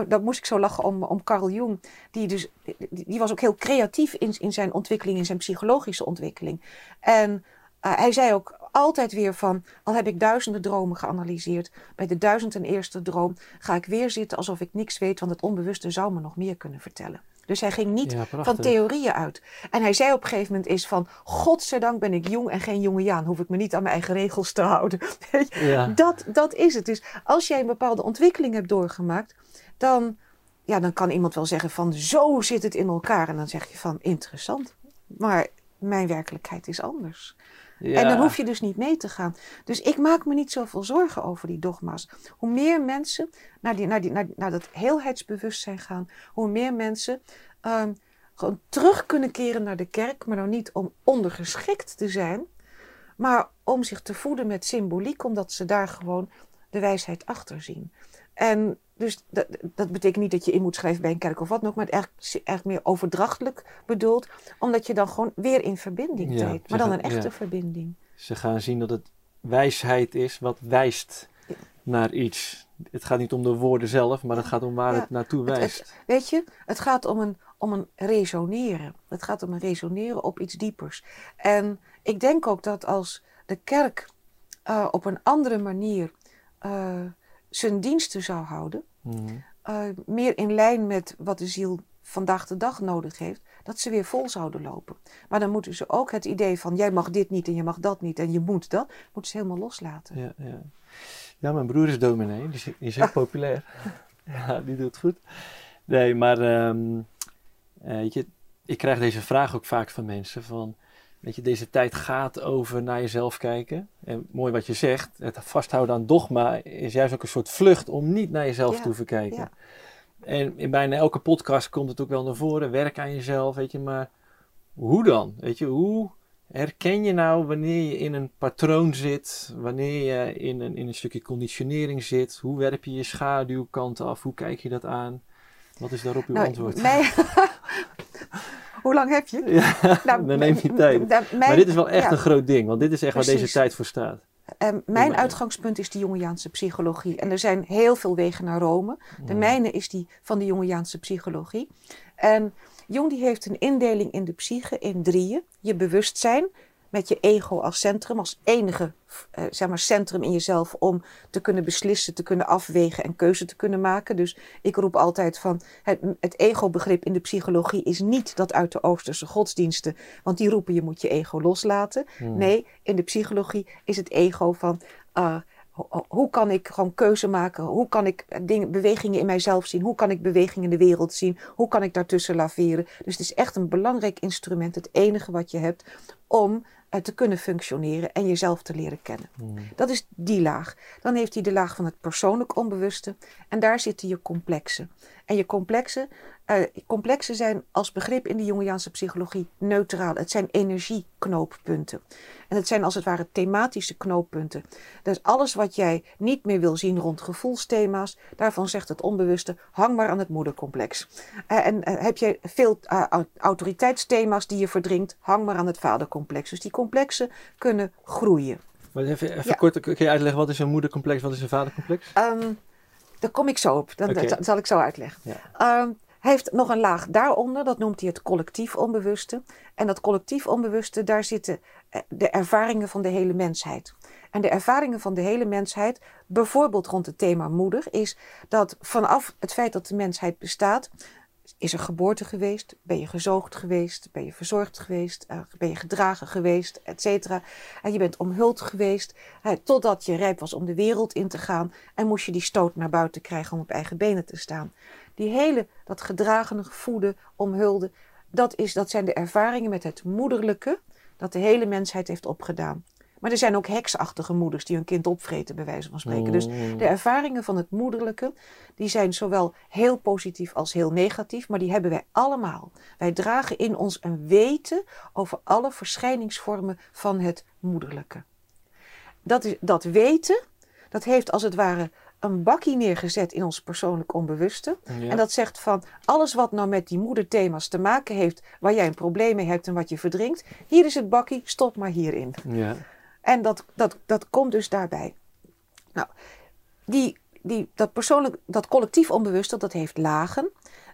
dat moest ik zo lachen om, om Carl Jung. Die, dus, die was ook heel creatief in, in zijn ontwikkeling, in zijn psychologische ontwikkeling. En uh, hij zei ook altijd weer van, al heb ik duizenden dromen geanalyseerd, bij de duizend en eerste droom ga ik weer zitten alsof ik niks weet, want het onbewuste zou me nog meer kunnen vertellen. Dus hij ging niet van theorieën uit. En hij zei op een gegeven moment is van... Godzijdank ben ik jong en geen jonge Jaan. Hoef ik me niet aan mijn eigen regels te houden. Ja. Dat, dat is het. Dus als jij een bepaalde ontwikkeling hebt doorgemaakt... Dan, ja, dan kan iemand wel zeggen van... Zo zit het in elkaar. En dan zeg je van interessant. Maar mijn werkelijkheid is anders. En dan hoef je dus niet mee te gaan. Dus ik maak me niet zoveel zorgen over die dogma's. Hoe meer mensen naar, die, naar, die, naar, naar dat heelheidsbewustzijn gaan, hoe meer mensen um, gewoon terug kunnen keren naar de kerk, maar dan niet om ondergeschikt te zijn, maar om zich te voeden met symboliek, omdat ze daar gewoon de wijsheid achter zien. En dus dat, dat, betekent niet dat je in moet schrijven bij een kerk of wat nog, maar het eigenlijk, eigenlijk meer overdrachtelijk bedoeld, omdat je dan gewoon weer in verbinding treedt, maar dan een echte verbinding. Ze gaan zien dat het wijsheid is wat wijst naar iets. Het gaat niet om de woorden zelf, maar het gaat om waar het naartoe wijst. weet je, het gaat om een, om een resoneren. Het gaat om een resoneren op iets diepers. En ik denk ook dat als de kerk uh, op een andere manier uh, zijn diensten zou houden, mm. uh, meer in lijn met wat de ziel vandaag de dag nodig heeft, dat ze weer vol zouden lopen. Maar dan moeten ze ook het idee van jij mag dit niet en je mag dat niet en je moet dat, moeten ze helemaal loslaten. Ja, ja. ja mijn broer is dominee, die is, die is heel populair. ja, die doet het goed. Nee, maar um, je, ik krijg deze vraag ook vaak van mensen van Weet je, deze tijd gaat over naar jezelf kijken. En mooi wat je zegt, het vasthouden aan dogma is juist ook een soort vlucht om niet naar jezelf te hoeven kijken. Ja. En in bijna elke podcast komt het ook wel naar voren, werk aan jezelf, weet je, maar hoe dan? Weet je, hoe herken je nou wanneer je in een patroon zit, wanneer je in een, in een stukje conditionering zit? Hoe werp je je schaduwkant af? Hoe kijk je dat aan? Wat is daarop uw nou, antwoord? Mij, Hoe lang heb je? Ja, nou, dan neem je tijd. maar dit is wel echt een groot ding, want dit is echt waar deze tijd voor staat. Um, mijn uitgangspunt is de Jungiaanse psychologie. En er zijn heel veel wegen naar Rome. De mijne is die van de Jungiaanse psychologie. En Jung die heeft een indeling in de psyche in drieën. Je bewustzijn, met je ego als centrum, als enige uh, zeg maar centrum in jezelf om te kunnen beslissen, te kunnen afwegen en keuze te kunnen maken. Dus ik roep altijd van het, het ego-begrip in de psychologie is niet dat uit de Oosterse godsdiensten, want die roepen je moet je ego loslaten. Hmm. Nee, in de psychologie is het ego van uh, hoe kan ik gewoon keuze maken? Hoe kan ik dingen, bewegingen in mijzelf zien? Hoe kan ik bewegingen in de wereld zien? Hoe kan ik daartussen laveren? Dus het is echt een belangrijk instrument, het enige wat je hebt om te kunnen functioneren en jezelf te leren kennen. Hmm. Dat is die laag. Dan heeft hij de laag van het persoonlijk onbewuste en daar zitten je complexen. En je complexen, uh, complexen zijn als begrip in de Jungiaanse psychologie neutraal. Het zijn energieknooppunten. En het zijn als het ware thematische knooppunten. Dus alles wat jij niet meer wil zien rond gevoelsthema's, daarvan zegt het onbewuste, hang maar aan het moedercomplex. Uh, en uh, heb je veel autoriteitsthema's die je verdringt, hang maar aan het vadercomplex. Dus die complexen kunnen groeien. Maar even, even kort, kun je uitleggen wat is een moedercomplex, wat is een vadercomplex? Um, daar kom ik zo op. Dan, Dat zal ik zo uitleggen. Ja. Um, Hij heeft nog een laag daaronder, dat noemt hij het collectief onbewuste. En dat collectief onbewuste, daar zitten eh, de ervaringen van de hele mensheid. En de ervaringen van de hele mensheid, bijvoorbeeld rond het thema moeder, is dat vanaf het feit dat de mensheid bestaat, is er geboorte geweest? Ben je gezoogd geweest? Ben je verzorgd geweest? Uh, ben je gedragen geweest? Etcetera. En je bent omhuld geweest totdat je rijp was om de wereld in te gaan. En moest je die stoot naar buiten krijgen om op eigen benen te staan. Die hele, dat gedragene, voeden, omhulde, dat, is, dat zijn de ervaringen met het moederlijke dat de hele mensheid heeft opgedaan. Maar er zijn ook heksachtige moeders die hun kind opvreten, bij wijze van spreken. Dus Mm. de ervaringen van het moederlijke, die zijn zowel heel positief als heel negatief, maar die hebben wij allemaal. Wij dragen in ons een weten over alle verschijningsvormen van het moederlijke. Dat, is, dat weten, dat heeft als het ware een bakkie neergezet in ons persoonlijk onbewuste. Ja. En dat zegt van alles wat nou met die moederthema's te maken heeft, waar jij een probleem mee hebt en wat je verdringt, hier is het bakkie, stop maar hierin. Ja. En dat, dat, dat komt dus daarbij. Nou, die, die, dat persoonlijk, dat collectief onbewuste, dat heeft lagen.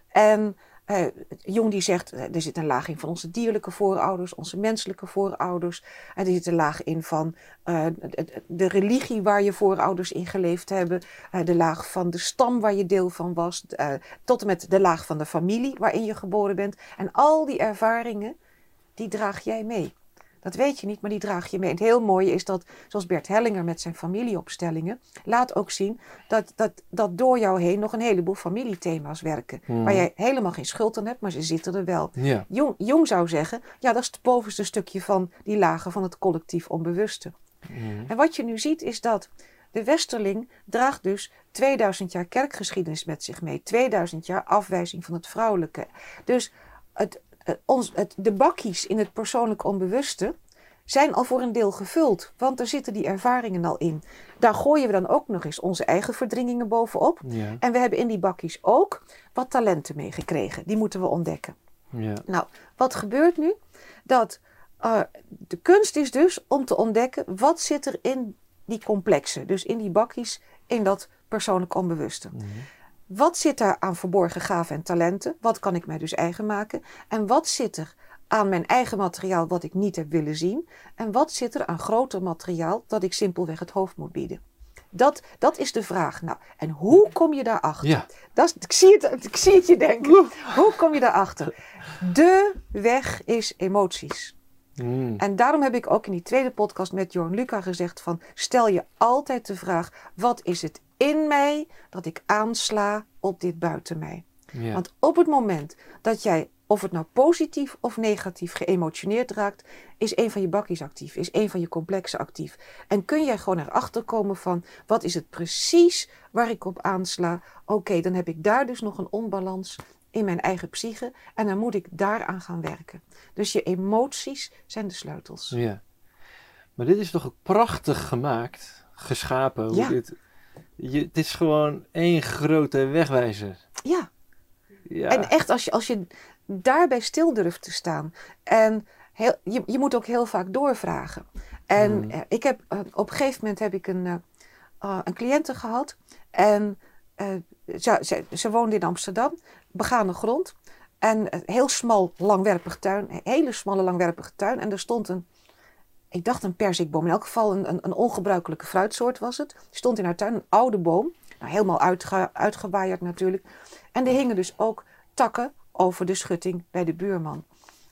En eh, Jung die zegt, eh, er zit een laag in van onze dierlijke voorouders, onze menselijke voorouders. En er zit een laag in van eh, de, religie waar je voorouders in geleefd hebben. de laag van de stam waar je deel van was. tot en met de laag van de familie waarin je geboren bent. En al die ervaringen, die draag jij mee. Dat weet je niet, maar die draag je mee. En het heel mooie is dat, zoals Bert Hellinger met zijn familieopstellingen, laat ook zien dat, dat, dat door jou heen nog een heleboel familiethema's werken. Hmm. Waar jij helemaal geen schuld aan hebt, maar ze zitten er wel. Ja. Jong, Jong zou zeggen, ja, dat is het bovenste stukje van die lagen van het collectief onbewuste. Mm. En wat je nu ziet is dat de westerling draagt dus 2000 jaar kerkgeschiedenis met zich mee. 2000 jaar afwijzing van het vrouwelijke. Dus het, ons, het, de bakkies in het persoonlijk onbewuste zijn al voor een deel gevuld. Want er zitten die ervaringen al in. Daar gooien we dan ook nog eens onze eigen verdringingen bovenop. Ja. En we hebben in die bakkies ook wat talenten meegekregen. Die moeten we ontdekken. Ja. Nou, wat gebeurt nu? Dat eh, de kunst is dus om te ontdekken wat zit er in die complexen. Dus in die bakkies, in dat persoonlijk onbewuste. Mhm. Wat zit daar aan verborgen gaven en talenten? Wat kan ik mij dus eigen maken? En wat zit er aan mijn eigen materiaal wat ik niet heb willen zien? En wat zit er aan groter materiaal dat ik simpelweg het hoofd moet bieden? Dat, dat is de vraag. Nou, en hoe kom je daarachter? Ja. Dat is, ik, zie het, ik zie het je denken. Hoe kom je daarachter? De weg is emoties. Mm. En daarom heb ik ook in die tweede podcast met Jorn Luca gezegd van stel je altijd de vraag wat is het in mij dat ik aansla op dit buiten mij? Ja. Want op het moment dat jij of het nou positief of negatief geëmotioneerd raakt, is een van je bakkies actief, is een van je complexen actief. En kun jij gewoon erachter komen van wat is het precies waar ik op aansla? Oké, dan heb ik daar dus nog een onbalans in mijn eigen psyche en dan moet ik daaraan gaan werken. Dus je emoties zijn de sleutels. Ja. Maar dit is toch ook prachtig gemaakt, geschapen. hoe Ja. dit, je, het is gewoon één grote wegwijzer. Ja, Ja. En echt, als je, als je daarbij stil durft te staan. En heel, je, je moet ook heel vaak doorvragen. En Hmm. eh, ik heb, eh, op een gegeven moment heb ik een, eh, een cliënte gehad. En ze, ze, ze woonde in Amsterdam, begane grond. En een heel smal, langwerpig tuin. Een hele smalle, langwerpige tuin. En er stond een, ik dacht een perzikboom. In elk geval een, een, een ongebruikelijke fruitsoort was het. Stond in haar tuin, een oude boom. Nou, helemaal uitge, uitgewaaierd natuurlijk. En er hingen dus ook takken over de schutting bij de buurman.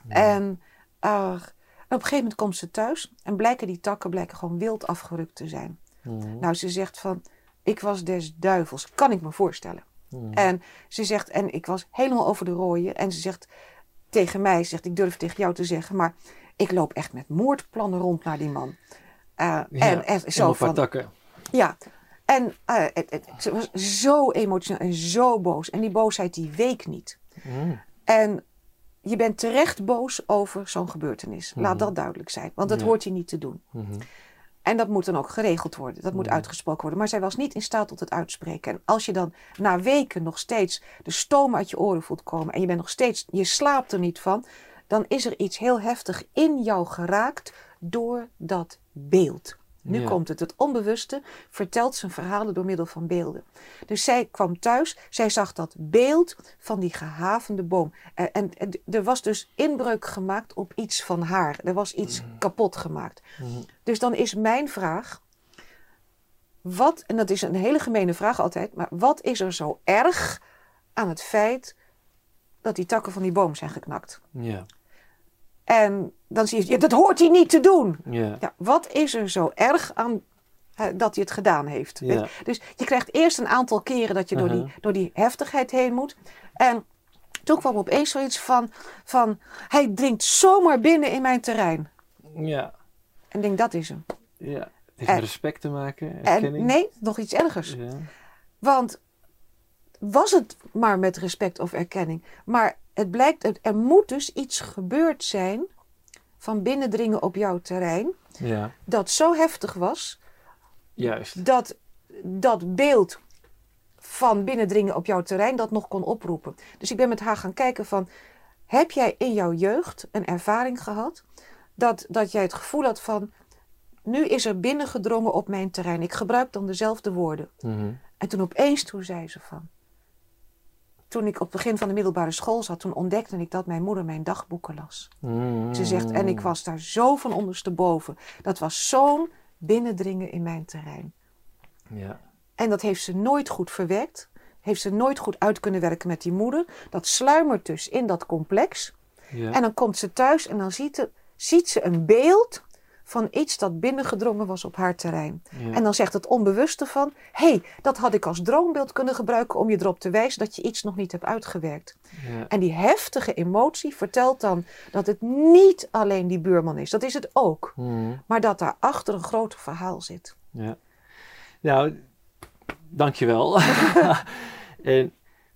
En op een gegeven moment komt ze thuis en blijken die takken blijken gewoon wild afgerukt te zijn. Mhm. Nou, ze zegt van, ik was des duivels, kan ik me voorstellen. Mhm. En ze zegt, en ik was helemaal over de rooien. En ze zegt tegen mij, ze zegt, ik durf tegen jou te zeggen, maar ik loop echt met moordplannen rond naar die man. Eh, Ja, en, en zo van, takken. ja, en eh, het, het- ze was zo emotioneel en zo boos. En die boosheid die week niet. Mhm. En je bent terecht boos over zo'n gebeurtenis. Laat Mhm. dat duidelijk zijn. Want dat Ja. hoort je niet te doen. Mhm. En dat moet dan ook geregeld worden. Dat moet uitgesproken worden. Maar zij was niet in staat tot het uitspreken. En als je dan na weken nog steeds de stoom uit je oren voelt komen. En je bent nog steeds, je slaapt er niet van. Dan is er iets heel heftig in jou geraakt door dat beeld. Nu Ja. komt het. Het onbewuste vertelt zijn verhalen door middel van beelden. Dus zij kwam thuis, zij zag dat beeld van die gehavende boom. En, en, en er was dus inbreuk gemaakt op iets van haar. Er was iets kapot gemaakt. Mhm. Dus dan is mijn vraag: wat, en dat is een hele gemene vraag altijd, maar wat is er zo erg aan het feit dat die takken van die boom zijn geknakt? Ja. En dan zie je, ja, dat hoort hij niet te doen. Ja. Ja, wat is er zo erg aan dat hij het gedaan heeft? Ja. Dus je krijgt eerst een aantal keren dat je door, die, Uh-huh. door die heftigheid heen moet. En toen kwam opeens zoiets van, van hij dringt zomaar binnen in mijn terrein. Ja. En ik denk, dat is hem. Ja. Het heeft En- met respect te maken. En Erkenning. nee, nog iets ergers. Ja. Want was het maar met respect of erkenning. Maar het blijkt, er- moet dus iets gebeurd zijn van binnendringen op jouw terrein. ja. Dat zo heftig was Juist. dat dat beeld van binnendringen op jouw terrein dat nog kon oproepen. Dus ik ben met haar gaan kijken van, heb jij in jouw jeugd een ervaring gehad dat, dat jij het gevoel had van, nu is er binnengedrongen op mijn terrein. Ik gebruik dan dezelfde woorden. Mhm. En toen opeens, toen zei ze van, toen ik op het begin van de middelbare school zat, toen ontdekte ik dat mijn moeder mijn dagboeken las. Ze zegt, en ik was daar zo van ondersteboven. Dat was zo'n binnendringen in mijn terrein. Ja. En dat heeft ze nooit goed verwerkt. Heeft ze nooit goed uit kunnen werken met die moeder. Dat sluimert dus in dat complex. Ja. En dan komt ze thuis en dan ziet, ze- ziet ze een beeld van iets dat binnengedrongen was op haar terrein. Ja. En dan zegt het onbewuste van... hé, hey, dat had ik als droombeeld kunnen gebruiken om je erop te wijzen dat je iets nog niet hebt uitgewerkt. Ja. En die heftige emotie vertelt dan dat het niet alleen die buurman is. Dat is het ook. Mhm. Maar dat daarachter een groter verhaal zit. Ja. Nou, dankjewel. en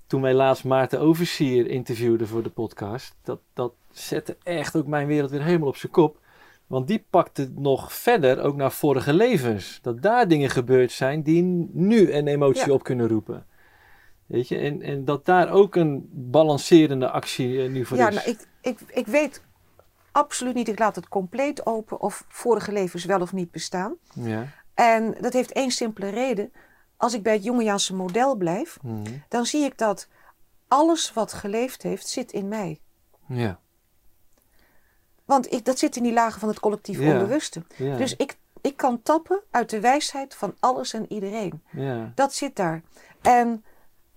toen wij laatst Maarten Oversier interviewden voor de podcast, dat, dat zette echt ook mijn wereld weer helemaal op zijn kop. Want die pakte het nog verder, ook naar vorige levens. Dat daar dingen gebeurd zijn die nu een emotie Ja. op kunnen roepen. Weet je, en, en dat daar ook een balancerende actie eh, nu voor ja, is. nou, ik, ik, ik weet absoluut niet. Ik laat het compleet open of vorige levens wel of niet bestaan. Ja. En dat heeft één simpele reden. Als ik bij het Jungiaanse model blijf, Mhm. dan zie ik dat alles wat geleefd heeft, zit in mij. ja. Want ik, dat zit in die lagen van het collectief onbewuste. Dus ik, ik kan tappen uit de wijsheid van alles en iedereen. ja. Dat zit daar. En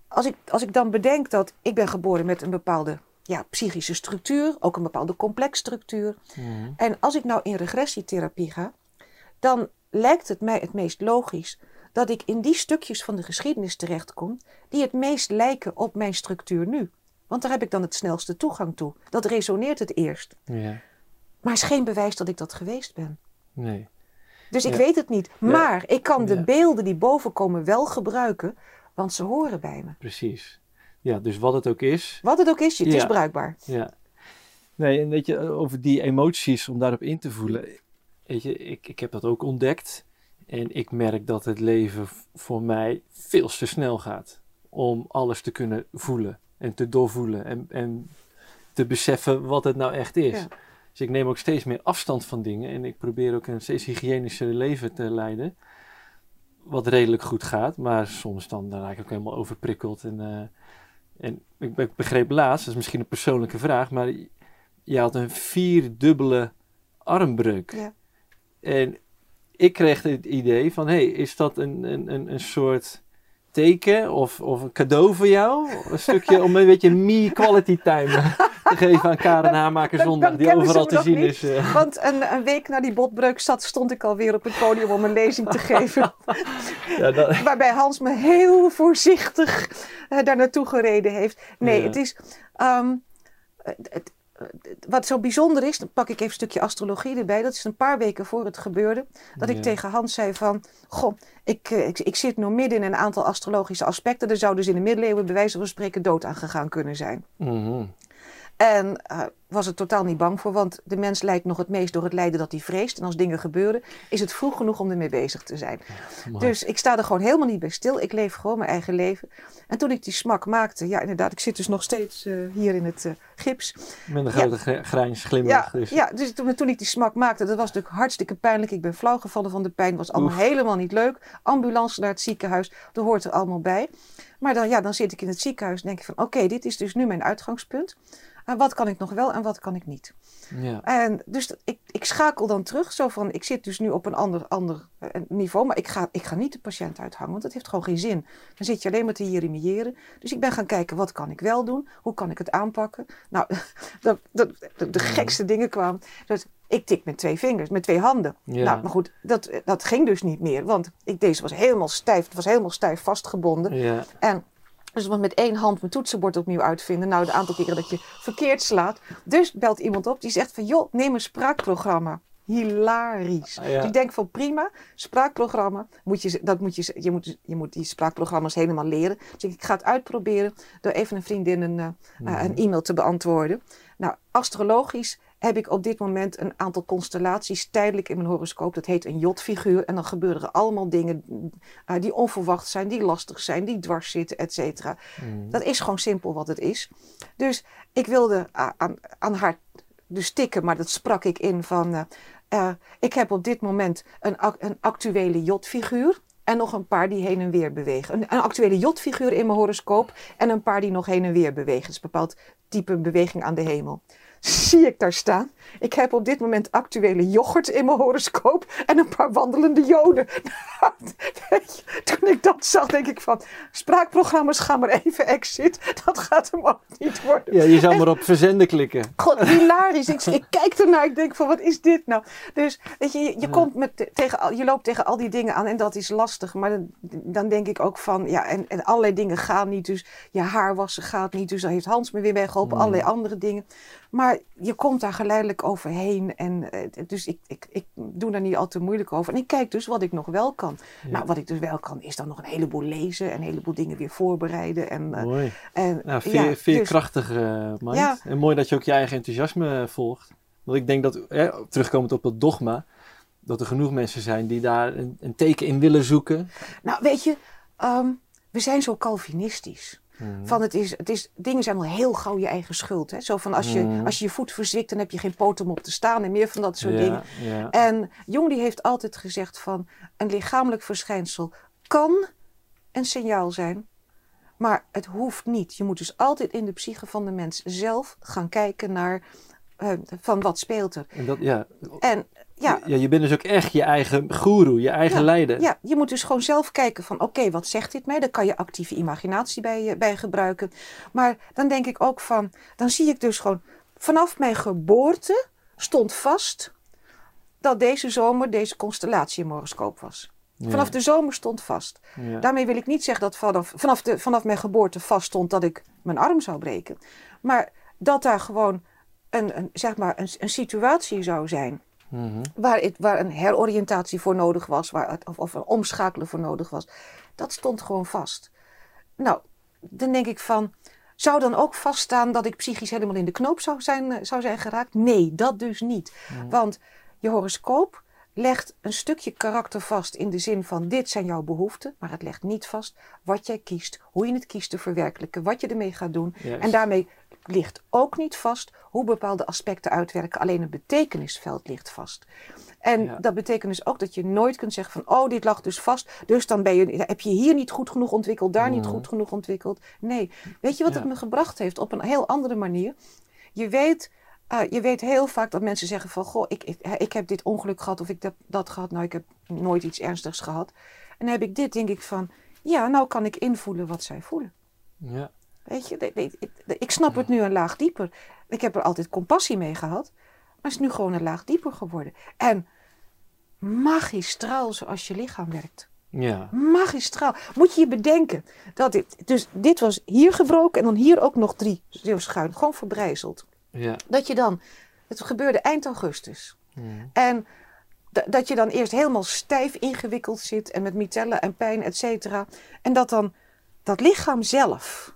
als ik, als ik dan bedenk dat ik ben geboren met een bepaalde ja, psychische structuur, ook een bepaalde complexstructuur. Mhm. En als ik nou in regressietherapie ga, dan lijkt het mij het meest logisch dat ik in die stukjes van de geschiedenis terechtkom die het meest lijken op mijn structuur nu. Want daar heb ik dan het snelste toegang toe. Dat resoneert het eerst. ja. Maar is geen bewijs dat ik dat geweest ben. Nee. Dus ik Ja. weet het niet. Maar ik kan de Ja. beelden die boven komen wel gebruiken, want ze horen bij me. Precies. Ja, dus wat het ook is. Wat het ook is, het is bruikbaar. Ja. Nee, en weet je, over die emoties, om daarop in te voelen. Weet je, ik, ik heb dat ook ontdekt. En ik merk dat het leven voor mij veel te snel gaat. Om alles te kunnen voelen en te doorvoelen. En, en te beseffen wat het nou echt is. Dus ik neem ook steeds meer afstand van dingen. En ik probeer ook een steeds hygiënischer leven te leiden. Wat redelijk goed gaat. Maar soms dan, dan raak ik ook helemaal overprikkeld. En, eh, en ik, ik begreep laatst, dat is misschien een persoonlijke vraag. Maar je had een vierdubbele armbreuk. Ja. En ik kreeg het idee van, hey, is dat een, een, een, een soort teken of, of een cadeau voor jou? Een stukje om een beetje me-quality time te geven aan Karen Hamaker Dan- zondag, dan die overal te zien niet. is. eh. Want een, een week na die botbreuk zat, stond ik alweer op het podium om een lezing te geven. ja, dat, Waarbij Hans me heel voorzichtig eh, daar naartoe gereden heeft. Nee, Ja. het is. ehm, het- wat zo bijzonder is, dan pak ik even een stukje astrologie erbij. Dat is een paar weken voor het gebeurde. Dat ik tegen Hans zei van... Goh, ik, eh, ik, ik zit nog midden in een aantal astrologische aspecten. Er zou dus in de middeleeuwen bij wijze van spreken dood aan gegaan kunnen zijn. Mhm. En eh, was er totaal niet bang voor, want de mens lijdt nog het meest door het lijden dat hij vreest. En als dingen gebeuren, is het vroeg genoeg om ermee bezig te zijn. Dus ik sta er gewoon helemaal niet bij stil. Ik leef gewoon mijn eigen leven. En toen ik die smak maakte, ja inderdaad, ik zit dus nog steeds eh, hier in het eh, gips. Met een grote gr- grijns glimlach. Ja, dus. ja dus toen, toen ik die smak maakte, dat was natuurlijk hartstikke pijnlijk. Ik ben flauw gevallen van de pijn, was allemaal Oef. helemaal niet leuk. Ambulance naar het ziekenhuis, dat hoort er allemaal bij. Maar dan, ja, dan zit ik in het ziekenhuis en denk ik van, oké, dit is dus nu mijn uitgangspunt. En wat kan ik nog wel en wat kan ik niet? Ja. En dus ik, ik schakel dan terug, zo van, ik zit dus nu op een ander, ander eh, niveau, maar ik ga, ik ga niet de patiënt uithangen, want dat heeft gewoon geen zin. Dan zit je alleen maar te jeremiëren. Dus ik ben gaan kijken, wat kan ik wel doen? Hoe kan ik het aanpakken? Nou, dat, dat, de, de gekste dingen kwamen. Dus ik tik met twee vingers, met twee handen. Ja. Nou, maar goed, dat, dat ging dus niet meer, want ik, deze was helemaal stijf, het was helemaal stijf vastgebonden. Ja. En dus want met één hand mijn toetsenbord opnieuw uitvinden. Nou, de aantal keren dat je verkeerd slaat. Dus belt iemand op die zegt van... joh, neem een spraakprogramma. Hilarisch. Ah, ja. Dus ik denk van prima, spraakprogramma. Moet je, dat moet je, je, moet, je moet die spraakprogramma's helemaal leren. Dus ik ga het uitproberen door even een vriendin een, eh, eh, een e-mail te beantwoorden. Nou, astrologisch heb ik op dit moment een aantal constellaties tijdelijk in mijn horoscoop. Dat heet een jotfiguur. En dan gebeuren er allemaal dingen eh, die onverwacht zijn, die lastig zijn, die dwars zitten, et cetera. Mm. Dat is gewoon simpel wat het is. Dus ik wilde a- aan, aan haar dus tikken, maar dat sprak ik in van... eh, eh, ik heb op dit moment een, een actuele jotfiguur. En nog een paar die heen en weer bewegen. Een, een actuele jotfiguur in mijn horoscoop. En een paar die nog heen en weer bewegen. Het is een bepaald type beweging aan de hemel. Zie ik daar staan. Ik heb op dit moment actuele yoghurt in mijn horoscoop. En een paar wandelende joden. Toen ik dat zag, denk ik van... Spraakprogramma's gaan maar even exit. Dat gaat hem ook niet worden. ja, je zou maar op verzenden klikken. God, hilarisch. Ik, ik kijk ernaar, ik denk van wat is dit nou? Dus weet je, je, je komt met, tegen, je loopt tegen al die dingen aan en dat is lastig. Maar dan, dan denk ik ook van, ja, en, en allerlei dingen gaan niet. Dus je haar wassen gaat niet. Dus daar heeft Hans me weer bij geholpen. Mm. Allerlei andere dingen. Maar je komt daar geleidelijk overheen. En eh, dus ik, ik, ik doe daar niet al te moeilijk over. En ik kijk dus wat ik nog wel kan. Ja. Nou, wat ik dus wel kan, is dan nog een heleboel lezen. En een heleboel dingen weer voorbereiden. En, eh, Mooi. en, Nou, veer, ja, dus- veerkrachtig, eh. Ja. En mooi dat je ook je eigen enthousiasme volgt. Want ik denk dat, eh, terugkomend op dat dogma, dat er genoeg mensen zijn die daar een, een teken in willen zoeken. Nou, weet je, ehm, we zijn zo Calvinistisch. Mhm. Van het is, het is, dingen zijn wel heel gauw je eigen schuld. Hè? Zo van als je, Mm. als je je voet verzwikt, dan heb je geen poot om op te staan en meer van dat soort ja, dingen. Ja. En Jung die heeft altijd gezegd van een lichamelijk verschijnsel kan een signaal zijn, maar het hoeft niet. Je moet dus altijd in de psyche van de mens zelf gaan kijken naar eh, van wat speelt er. En dat, ja. En ja, ja, je bent dus ook echt je eigen goeroe, je eigen Ja, leider. Ja, je moet dus gewoon zelf kijken van oké, wat zegt dit mij? Daar kan je actieve imaginatie bij, bij gebruiken. Maar dan denk ik ook van, dan zie ik dus gewoon vanaf mijn geboorte stond vast dat deze zomer deze constellatie in horoscoop was. Ja, Vanaf de zomer stond vast. Daarmee wil ik niet zeggen dat vanaf, vanaf, de, vanaf mijn geboorte vast stond dat ik mijn arm zou breken. Maar dat daar gewoon een, een, zeg maar een, een situatie zou zijn Mhm. waar, het, waar een heroriëntatie voor nodig was, waar het, of, of een omschakelen voor nodig was, dat stond gewoon vast. Nou, dan denk ik van, zou dan ook vaststaan dat ik psychisch helemaal in de knoop zou zijn, eh, zou zijn geraakt? Nee, dat dus niet. Want je horoscoop legt een stukje karakter vast in de zin van dit zijn jouw behoeften, maar het legt niet vast wat jij kiest, hoe je het kiest te verwerkelijken, wat je ermee gaat doen. En daarmee ligt ook niet vast hoe bepaalde aspecten uitwerken. Alleen een betekenisveld ligt vast. En Ja. dat betekent dus ook dat je nooit kunt zeggen van... oh, dit lag dus vast, dus dan ben je, heb je hier niet goed genoeg ontwikkeld... daar niet goed genoeg ontwikkeld. Nee, weet je wat Ja. het me gebracht heeft op een heel andere manier? Je weet, eh, je weet heel vaak dat mensen zeggen van... goh, ik, ik, ik heb dit ongeluk gehad of ik heb dat gehad. Nou, ik heb nooit iets ernstigs gehad. En dan heb ik dit, denk ik van... ja, nou kan ik invoelen wat zij voelen. Ja. Weet je, ik, snap het nu een laag dieper. Ik heb er altijd compassie mee gehad, maar het is nu gewoon een laag dieper geworden. En magistraal zoals je lichaam werkt. Ja. Magistraal. Moet je je bedenken dat dit, dus dit was hier gebroken en dan hier ook nog drie zo schuin, gewoon verbrijzeld. Ja. Dat je dan, het gebeurde eind augustus. En dat je dan eerst helemaal stijf ingewikkeld zit en met mitellen en pijn, et cetera. En dat dan dat lichaam zelf,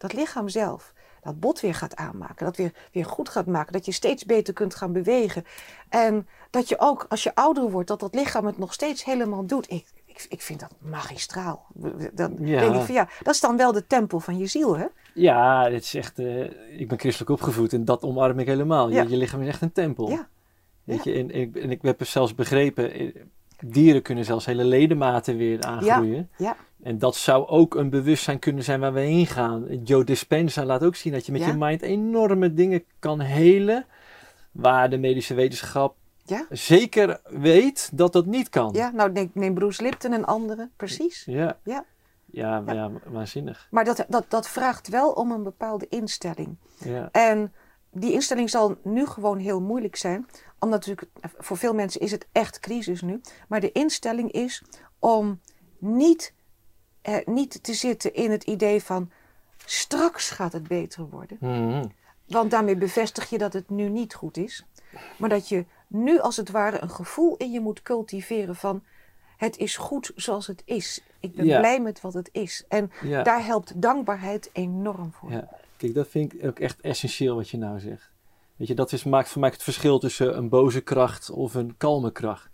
dat lichaam zelf, dat bot weer gaat aanmaken. Dat weer, weer goed gaat maken. Dat je steeds beter kunt gaan bewegen. En dat je ook, als je ouder wordt, dat dat lichaam het nog steeds helemaal doet. Ik, ik, ik vind dat magistraal. Dan Ja. denk ik van ja, dat is dan wel de tempel van je ziel, hè? Ja, dit is echt, eh, ik ben christelijk opgevoed en dat omarm ik helemaal. Je, Ja. je lichaam is echt een tempel. Ja. Weet je, en, ik- en ik heb zelfs begrepen, eh, dieren kunnen zelfs hele ledematen weer aangroeien. Ja. En dat zou ook een bewustzijn kunnen zijn waar we heen gaan. Joe Dispenza laat ook zien dat je met Ja. je mind enorme dingen kan helen, waar de medische wetenschap Ja. zeker weet dat dat niet kan. Ja, nou neem, neem Bruce Lipton en anderen, precies. Ja. Ja. Ja, Ja. ja, waanzinnig. Maar dat, dat, dat vraagt wel om een bepaalde instelling. Ja. En die instelling zal nu gewoon heel moeilijk zijn. Omdat natuurlijk, voor veel mensen is het echt crisis nu. Maar de instelling is om niet, eh, niet te zitten in het idee van straks gaat het beter worden. Mhm. Want daarmee bevestig je dat het nu niet goed is. Maar dat je nu als het ware een gevoel in je moet cultiveren van het is goed zoals het is. Ik ben Ja. blij met wat het is. En Ja. daar helpt dankbaarheid enorm voor. Ja, kijk, dat vind ik ook echt essentieel wat je nou zegt. Weet je, dat is, maakt voor mij het verschil tussen een boze kracht of een kalme kracht.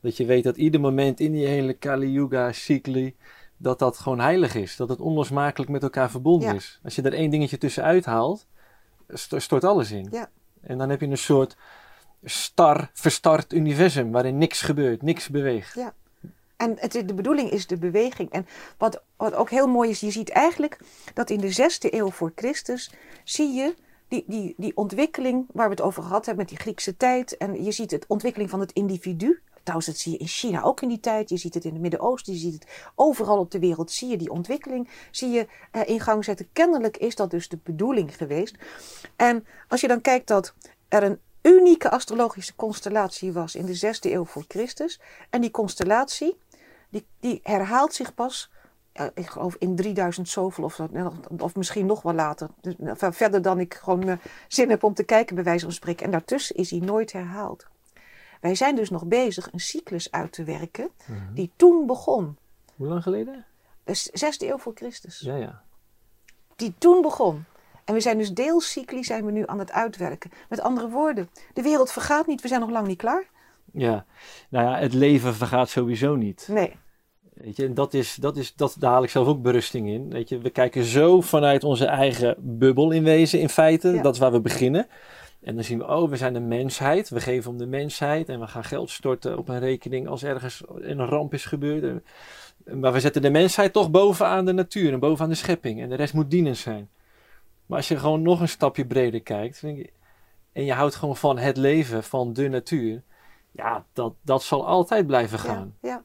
Dat je weet dat ieder moment in die hele Kali Yuga cycli, dat dat gewoon heilig is. Dat het onlosmakelijk met elkaar verbonden Ja. is. Als je er één dingetje tussenuit haalt, st- stort alles in. Ja. En dan heb je een soort star, verstart universum waarin niks gebeurt, niks beweegt. Ja. En het, de bedoeling is de beweging. En wat, wat ook heel mooi is, je ziet eigenlijk dat in de zesde eeuw voor Christus zie je die, die, die ontwikkeling waar we het over gehad hebben met die Griekse tijd. En je ziet het ontwikkeling van het individu. Trouwens, dat zie je in China ook in die tijd. Je ziet het in het Midden-Oosten. Je ziet het overal op de wereld. Zie je die ontwikkeling zie je, eh, in gang zetten. Kennelijk is dat dus de bedoeling geweest. En als je dan kijkt dat er een unieke astrologische constellatie was in de zesde eeuw voor Christus. En die constellatie, die, die herhaalt zich pas, eh, ik geloof in 3000 zoveel of, zo, of misschien nog wel later. Dus, eh, ver- verder dan ik gewoon eh, zin heb om te kijken, bij wijze van spreken. En daartussen is die nooit herhaald. Wij zijn dus nog bezig een cyclus uit te werken Mhm. die toen begon. Hoe lang geleden? Zesde eeuw voor Christus. Ja, ja. Die toen begon. En we zijn dus deelcycli zijn we nu aan het uitwerken. Met andere woorden, de wereld vergaat niet, we zijn nog lang niet klaar. Ja, nou ja, het leven vergaat sowieso niet. Nee. Weet je, en dat is, dat is, dat, daar haal ik zelf ook berusting in. Weet je, we kijken zo vanuit onze eigen bubbel in wezen, in feite. Ja. Dat is waar we beginnen. En dan zien we, oh, we zijn de mensheid. We geven om de mensheid. En we gaan geld storten op een rekening als ergens een ramp is gebeurd. Maar we zetten de mensheid toch bovenaan de natuur en bovenaan de schepping. En de rest moet dienend zijn. Maar als je gewoon nog een stapje breder kijkt. je- en je houdt gewoon van het leven, van de natuur. Ja, dat, dat zal altijd blijven gaan. Ja, ja.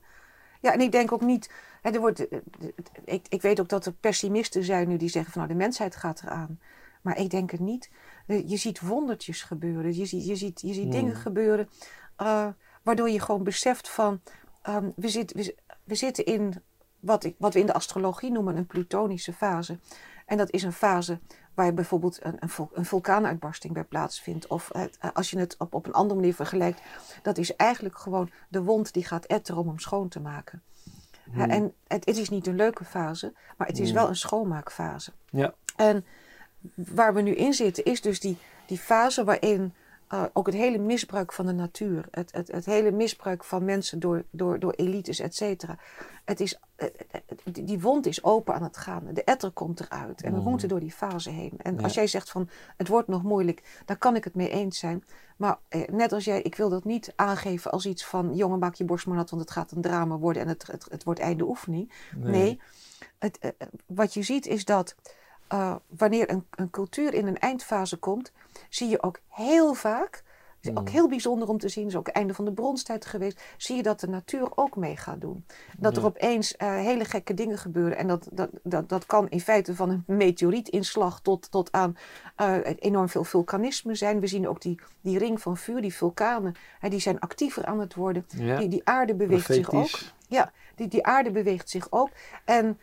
ja, en ik denk ook niet. Hè, er wordt, eh, ik, ik weet ook dat er pessimisten zijn nu die zeggen van nou de mensheid gaat eraan. Maar ik denk het niet. Eh, Je ziet wondertjes gebeuren. Je ziet, je ziet, je ziet Hmm. dingen gebeuren. eh, waardoor je gewoon beseft van ehm, we, zit, we, zi- we zitten in wat, ik, wat we in de astrologie noemen een plutonische fase. En dat is een fase waar bijvoorbeeld een, een, vul- een vulkaanuitbarsting bij plaatsvindt. Of het, eh, als je het op, op een andere manier vergelijkt, dat is eigenlijk gewoon de wond die gaat etteren om hem schoon te maken. Hmm. En het, het is niet een leuke fase, maar het is Hmm. wel een schoonmaakfase. Ja. En waar we nu in zitten is dus die, die fase waarin eh, ook het hele misbruik van de natuur, het, het, het hele misbruik van mensen door, door, door elites, et cetera. Het is, eh, eh, die wond is open aan het gaan. De etter komt eruit en we Mhm. moeten door die fase heen. En Ja. als jij zegt van het wordt nog moeilijk, daar kan ik het mee eens zijn. Maar net als jij, ik wil dat niet aangeven als iets van jongen maak je borst maar nat, want het gaat een drama worden en het, het, het wordt einde oefening. Nee, het, eh, eh, wat je ziet is dat eh, wanneer een, een cultuur in een eindfase komt, zie je ook heel vaak, is ook Mm. heel bijzonder om te zien, is ook het einde van de bronstijd geweest, zie je dat de natuur ook mee gaat doen. Dat er opeens eh, hele gekke dingen gebeuren. En dat, dat, dat, dat kan in feite van een meteorietinslag tot, tot aan eh, enorm veel vulkanisme zijn. We zien ook die, die ring van vuur, die vulkanen, hè, die zijn actiever aan het worden. Ja. Die, die aarde beweegt zich ook. Ja, die, die aarde beweegt zich ook. En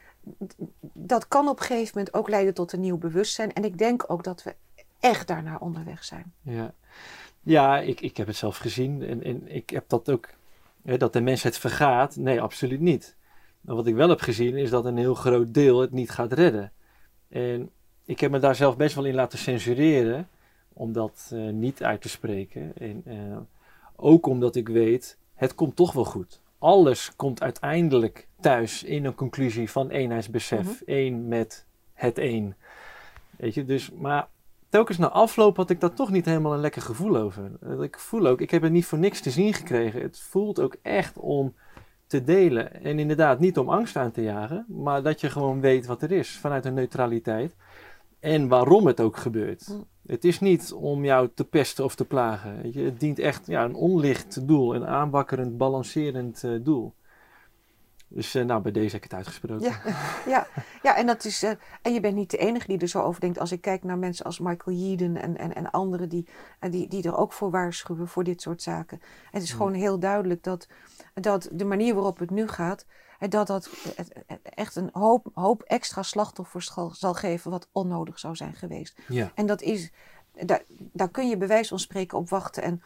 dat kan op een gegeven moment ook leiden tot een nieuw bewustzijn. En ik denk ook dat we echt daarnaar onderweg zijn. Ja, ja ik, ik heb het zelf gezien en, ik heb dat ook, hè, dat de mensheid vergaat. Nee, absoluut niet. Maar wat ik wel heb gezien is dat een heel groot deel het niet gaat redden. En ik heb me daar zelf best wel in laten censureren om dat eh, niet uit te spreken. En, eh, ook omdat ik weet, het komt toch wel goed. Alles komt uiteindelijk thuis in een conclusie van eenheidsbesef. Mhm. één met het één. Weet je, dus, maar telkens na afloop had ik daar toch niet helemaal een lekker gevoel over. Ik voel ook, ik heb het niet voor niks te zien gekregen. Het voelt ook echt om te delen. En inderdaad, niet om angst aan te jagen, maar dat je gewoon weet wat er is vanuit een neutraliteit. En waarom het ook gebeurt. Mm. Het is niet om jou te pesten of te plagen. Weet je? Het dient echt ja, een onlicht doel, een aanwakkerend, balancerend eh, doel. Dus eh, nou, bij deze heb ik het uitgesproken. Ja, ja, ja en, dat is, eh, en je bent niet de enige die er zo over denkt. Als ik kijk naar mensen als Michael Yeadon en, en, en anderen die, eh, die, die er ook voor waarschuwen voor dit soort zaken. Het is Ja. gewoon heel duidelijk dat, dat de manier waarop het nu gaat, dat dat echt een hoop, hoop extra slachtoffers zal, zal geven wat onnodig zou zijn geweest. Ja. En dat is, daar, daar kun je bij wijze van spreken op wachten. En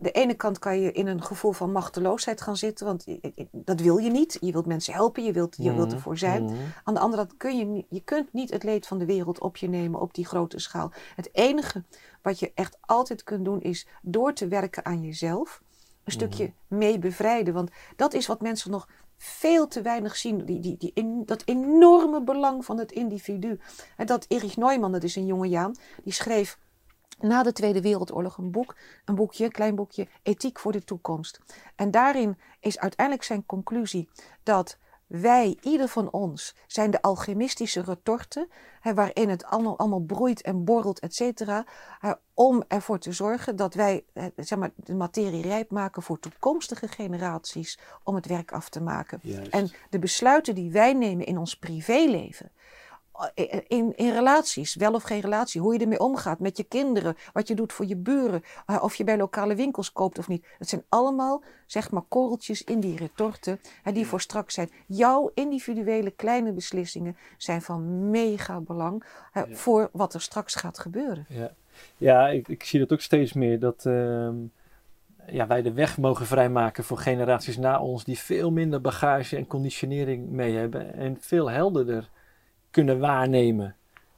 de ene kant kan je in een gevoel van machteloosheid gaan zitten, want dat wil je niet. Je wilt mensen helpen, je wilt, je wilt Mhm, ervoor zijn. mhm. Aan de andere kant kun je, niet- je kunt niet het leed van de wereld op je nemen op die grote schaal. Het enige wat je echt altijd kunt doen is door te werken aan jezelf. Een stukje mee bevrijden. Want dat is wat mensen nog veel te weinig zien. Die, die, die, in, dat enorme belang van het individu. En dat Erich Neumann, dat is een jonge Jaan, die schreef na de Tweede Wereldoorlog een boek, een boekje, een klein boekje, Ethiek voor de toekomst. En daarin is uiteindelijk zijn conclusie dat wij, ieder van ons, zijn de alchemistische retorten, hè, waarin het allemaal, allemaal broeit en borrelt, et cetera, om ervoor te zorgen dat wij zeg maar, de materie rijp maken voor toekomstige generaties om het werk af te maken. Juist. En de besluiten die wij nemen in ons privéleven, in, in, in relaties, wel of geen relatie, hoe je ermee omgaat met je kinderen, wat je doet voor je buren, eh, of je bij lokale winkels koopt of niet. Het zijn allemaal, zeg maar, korreltjes in die retorten hè, die voor straks zijn. Jouw individuele kleine beslissingen zijn van mega belang hè, Ja. voor wat er straks gaat gebeuren. Ja, ja ik, ik zie dat ook steeds meer. Dat ehm, ja, wij de weg mogen vrijmaken voor generaties na ons die veel minder bagage en conditionering mee hebben. En veel helderder kunnen waarnemen.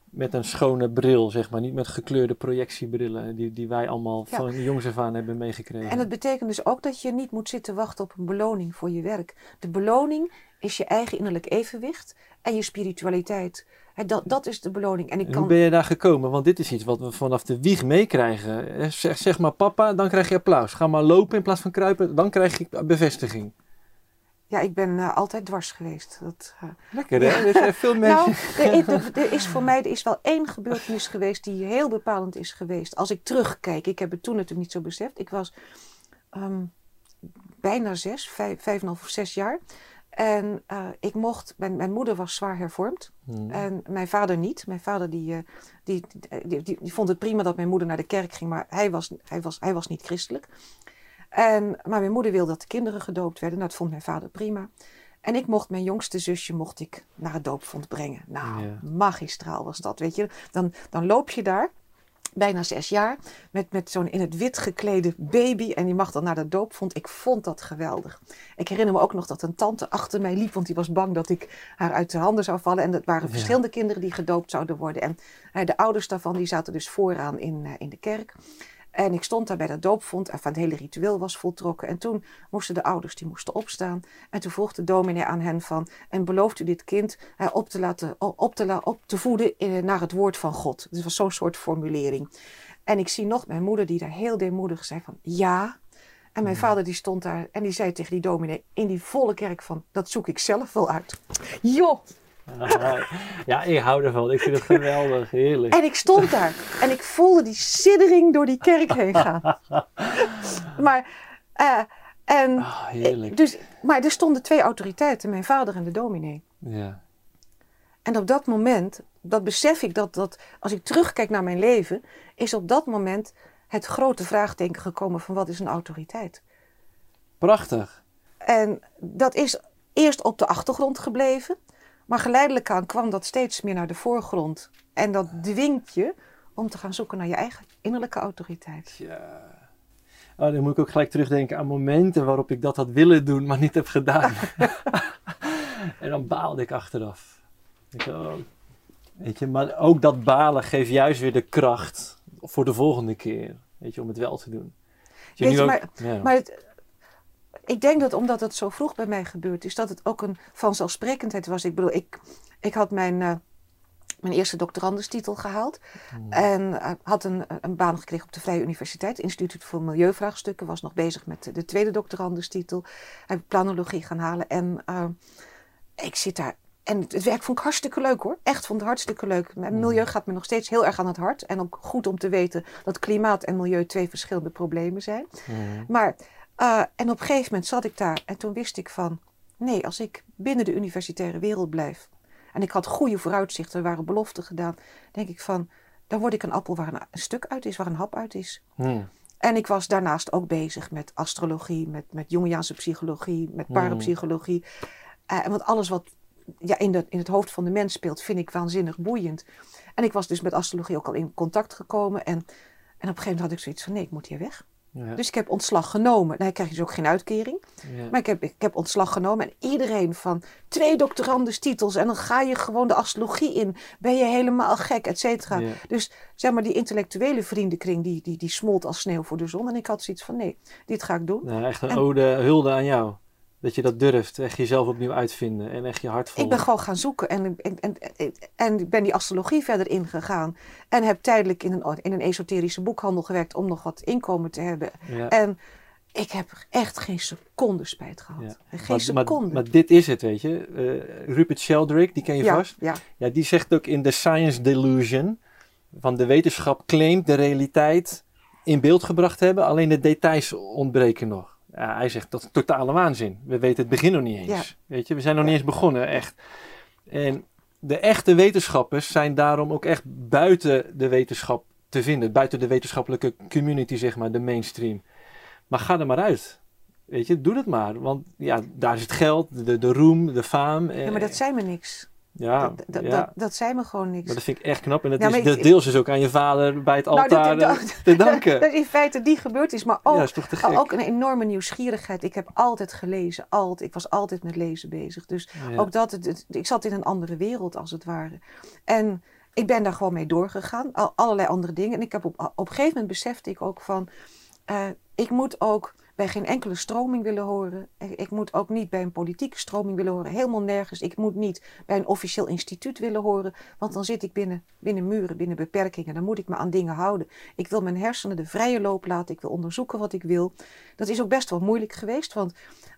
Met een schone bril, zeg maar. Niet met gekleurde projectiebrillen die, die wij allemaal Ja. van jongs af aan hebben meegekregen. En dat betekent dus ook dat je niet moet zitten wachten op een beloning voor je werk. De beloning is je eigen innerlijk evenwicht en je spiritualiteit. Dat, dat is de beloning. En ik kan Hoe ben je daar gekomen? Want dit is iets wat we vanaf de wieg meekrijgen. Eh, Zeg, zeg maar papa, dan krijg je applaus. Ga maar lopen in plaats van kruipen, dan krijg je bevestiging. Ja, ik ben eh, altijd dwars geweest. Dat, eh, Lekker hè? Er zijn veel mensen... Nou, er is, er- er is voor mij er is wel één gebeurtenis geweest die heel bepalend is geweest. Als ik terugkijk, ik heb het toen natuurlijk niet zo beseft. Ik was ehm, bijna zes, vijf, vijf en half of zes jaar. En eh, ik mocht, mijn, mijn moeder was zwaar hervormd. Hmm. En mijn vader niet. Mijn vader die, die, die, die, die vond het prima dat mijn moeder naar de kerk ging, maar hij was, hij was, hij was niet christelijk. En, maar mijn moeder wilde dat de kinderen gedoopt werden. Nou, dat vond mijn vader prima. En ik mocht mijn jongste zusje mocht ik naar het doopvond brengen. Nou, Ja. magistraal was dat, weet je. Dan, dan loop je daar, bijna zes jaar, met, met zo'n in het wit geklede baby. En die mag dan naar de doopvond. Ik vond dat geweldig. Ik herinner me ook nog dat een tante achter mij liep, want die was bang dat ik haar uit de handen zou vallen. En dat waren Ja. verschillende kinderen die gedoopt zouden worden. En de ouders daarvan, die zaten dus vooraan in, eh, in de kerk. En ik stond daar bij dat doopvond en van het hele ritueel was voltrokken. En toen moesten de ouders die moesten opstaan. En toen vroeg de dominee aan hen van... En belooft u dit kind eh, op, te laten, op, te op te voeden eh, naar het woord van God. Dus het was zo'n soort formulering. En ik zie nog mijn moeder die daar heel deemoedig zei van... Ja. En mijn vader die stond daar en die zei tegen die dominee in die volle kerk van... Dat zoek ik zelf wel uit. Joh! Ja, ik hou ervan. Ik vind het geweldig. Heerlijk. En ik stond daar en ik voelde die siddering door die kerk heen gaan. Maar, eh, en, Ah, heerlijk. dus, maar er stonden twee autoriteiten, mijn vader en de dominee. Ja. En op dat moment, dat besef ik dat, dat als ik terugkijk naar mijn leven, is op dat moment het grote vraagteken gekomen van wat is een autoriteit? Prachtig. En dat is eerst op de achtergrond gebleven, maar geleidelijk aan kwam dat steeds meer naar de voorgrond. En dat dwingt je om te gaan zoeken naar je eigen innerlijke autoriteit. Ja. Oh, dan moet ik ook gelijk terugdenken aan momenten waarop ik dat had willen doen, maar niet heb gedaan. en dan baalde ik achteraf. Ik, oh, Weet je, maar ook dat balen geeft juist weer de kracht voor de volgende keer. Weet je, om het wel te doen. Je weet je, maar, ja. maar het, ik denk dat omdat het zo vroeg bij mij gebeurd is, dat het ook een vanzelfsprekendheid was. Ik bedoel, ik, ik had mijn, uh, mijn eerste doctorandustitel gehaald. Hmm. En uh, had een, een baan gekregen op de Vrije Universiteit. Instituut voor Milieuvraagstukken. Was nog bezig met de tweede doctorandustitel. Heb planologie gaan halen. En uh, ik zit daar en het werk vond ik hartstikke leuk hoor. Echt vond het hartstikke leuk. Mijn milieu gaat me nog steeds heel erg aan het hart. En ook goed om te weten dat klimaat en milieu twee verschillende problemen zijn. Maar, uh, en op een gegeven moment zat ik daar en toen wist ik van... Nee, als ik binnen de universitaire wereld blijf... en ik had goede vooruitzichten, er waren beloften gedaan... denk ik van, dan word ik een appel waar een, stuk uit is, waar een hap uit is. Hmm. En ik was daarnaast ook bezig met astrologie, met, met Jungiaanse psychologie, met parapsychologie. Uh, want alles wat ja, in, de, in het hoofd van de mens speelt, vind ik waanzinnig boeiend. En ik was dus met astrologie ook al in contact gekomen. En, en op een gegeven moment had ik zoiets van, nee, ik moet hier weg. Ja. Dus ik heb ontslag genomen. Nou, dan krijg je dus ook geen uitkering. Ja. Maar ik heb, ik heb ontslag genomen. En iedereen van twee doctorandustitels. En dan ga je gewoon de astrologie in. Ben je helemaal gek, et cetera. Ja. Dus zeg maar, die intellectuele vriendenkring, die, die, die smolt als sneeuw voor de zon. En ik had zoiets van, nee, dit ga ik doen. Nou, echt een ode, hulde aan jou. Dat je dat durft, echt jezelf opnieuw uitvinden en echt je hart volgen. Ik ben gewoon gaan zoeken en, en, en, en ben die astrologie verder ingegaan. En heb tijdelijk in een, in een esoterische boekhandel gewerkt om nog wat inkomen te hebben. En ik heb echt geen seconde spijt gehad. Ja. Geen maar, seconde. Maar, dit is het, weet je. Uh, Rupert Sheldrake, die ken je vast. Ja. ja, die zegt ook in The Science Delusion... van de wetenschap claimt de realiteit in beeld gebracht hebben... alleen de details ontbreken nog. Ja, hij zegt dat is totale waanzin. We weten het begin nog niet eens. Weet je, we zijn nog niet eens begonnen, echt. En de echte wetenschappers zijn daarom ook echt buiten de wetenschap te vinden. Buiten de wetenschappelijke community, zeg maar, de mainstream. Maar ga er maar uit. Weet je, doe het maar. Want ja, daar is het geld, de, de roem, de faam. Ja, maar dat zijn me niks. Ja, dat, ja. Dat, dat zei me gewoon niks. Maar dat vind ik echt knap. En dat is ik, deels dus ook aan je vader bij het nou, altaar nou, te danken. Dat in feite die gebeurd is. Maar ook, ja, is ook een enorme nieuwsgierigheid. Ik heb altijd gelezen. Altijd. Ik was altijd met lezen bezig. Dus ook dat. Het, ik zat in een andere wereld als het ware. En ik ben daar gewoon mee doorgegaan. Al, allerlei andere dingen. En ik heb op, op een gegeven moment besefte ik ook van... Uh, ik moet ook bij geen enkele stroming willen horen. Ik moet ook niet bij een politieke stroming willen horen. Helemaal nergens. Ik moet niet bij een officieel instituut willen horen. Want dan zit ik binnen, binnen muren, binnen beperkingen. Dan moet ik me aan dingen houden. Ik wil mijn hersenen de vrije loop laten. Ik wil onderzoeken wat ik wil. Dat is ook best wel moeilijk geweest. Want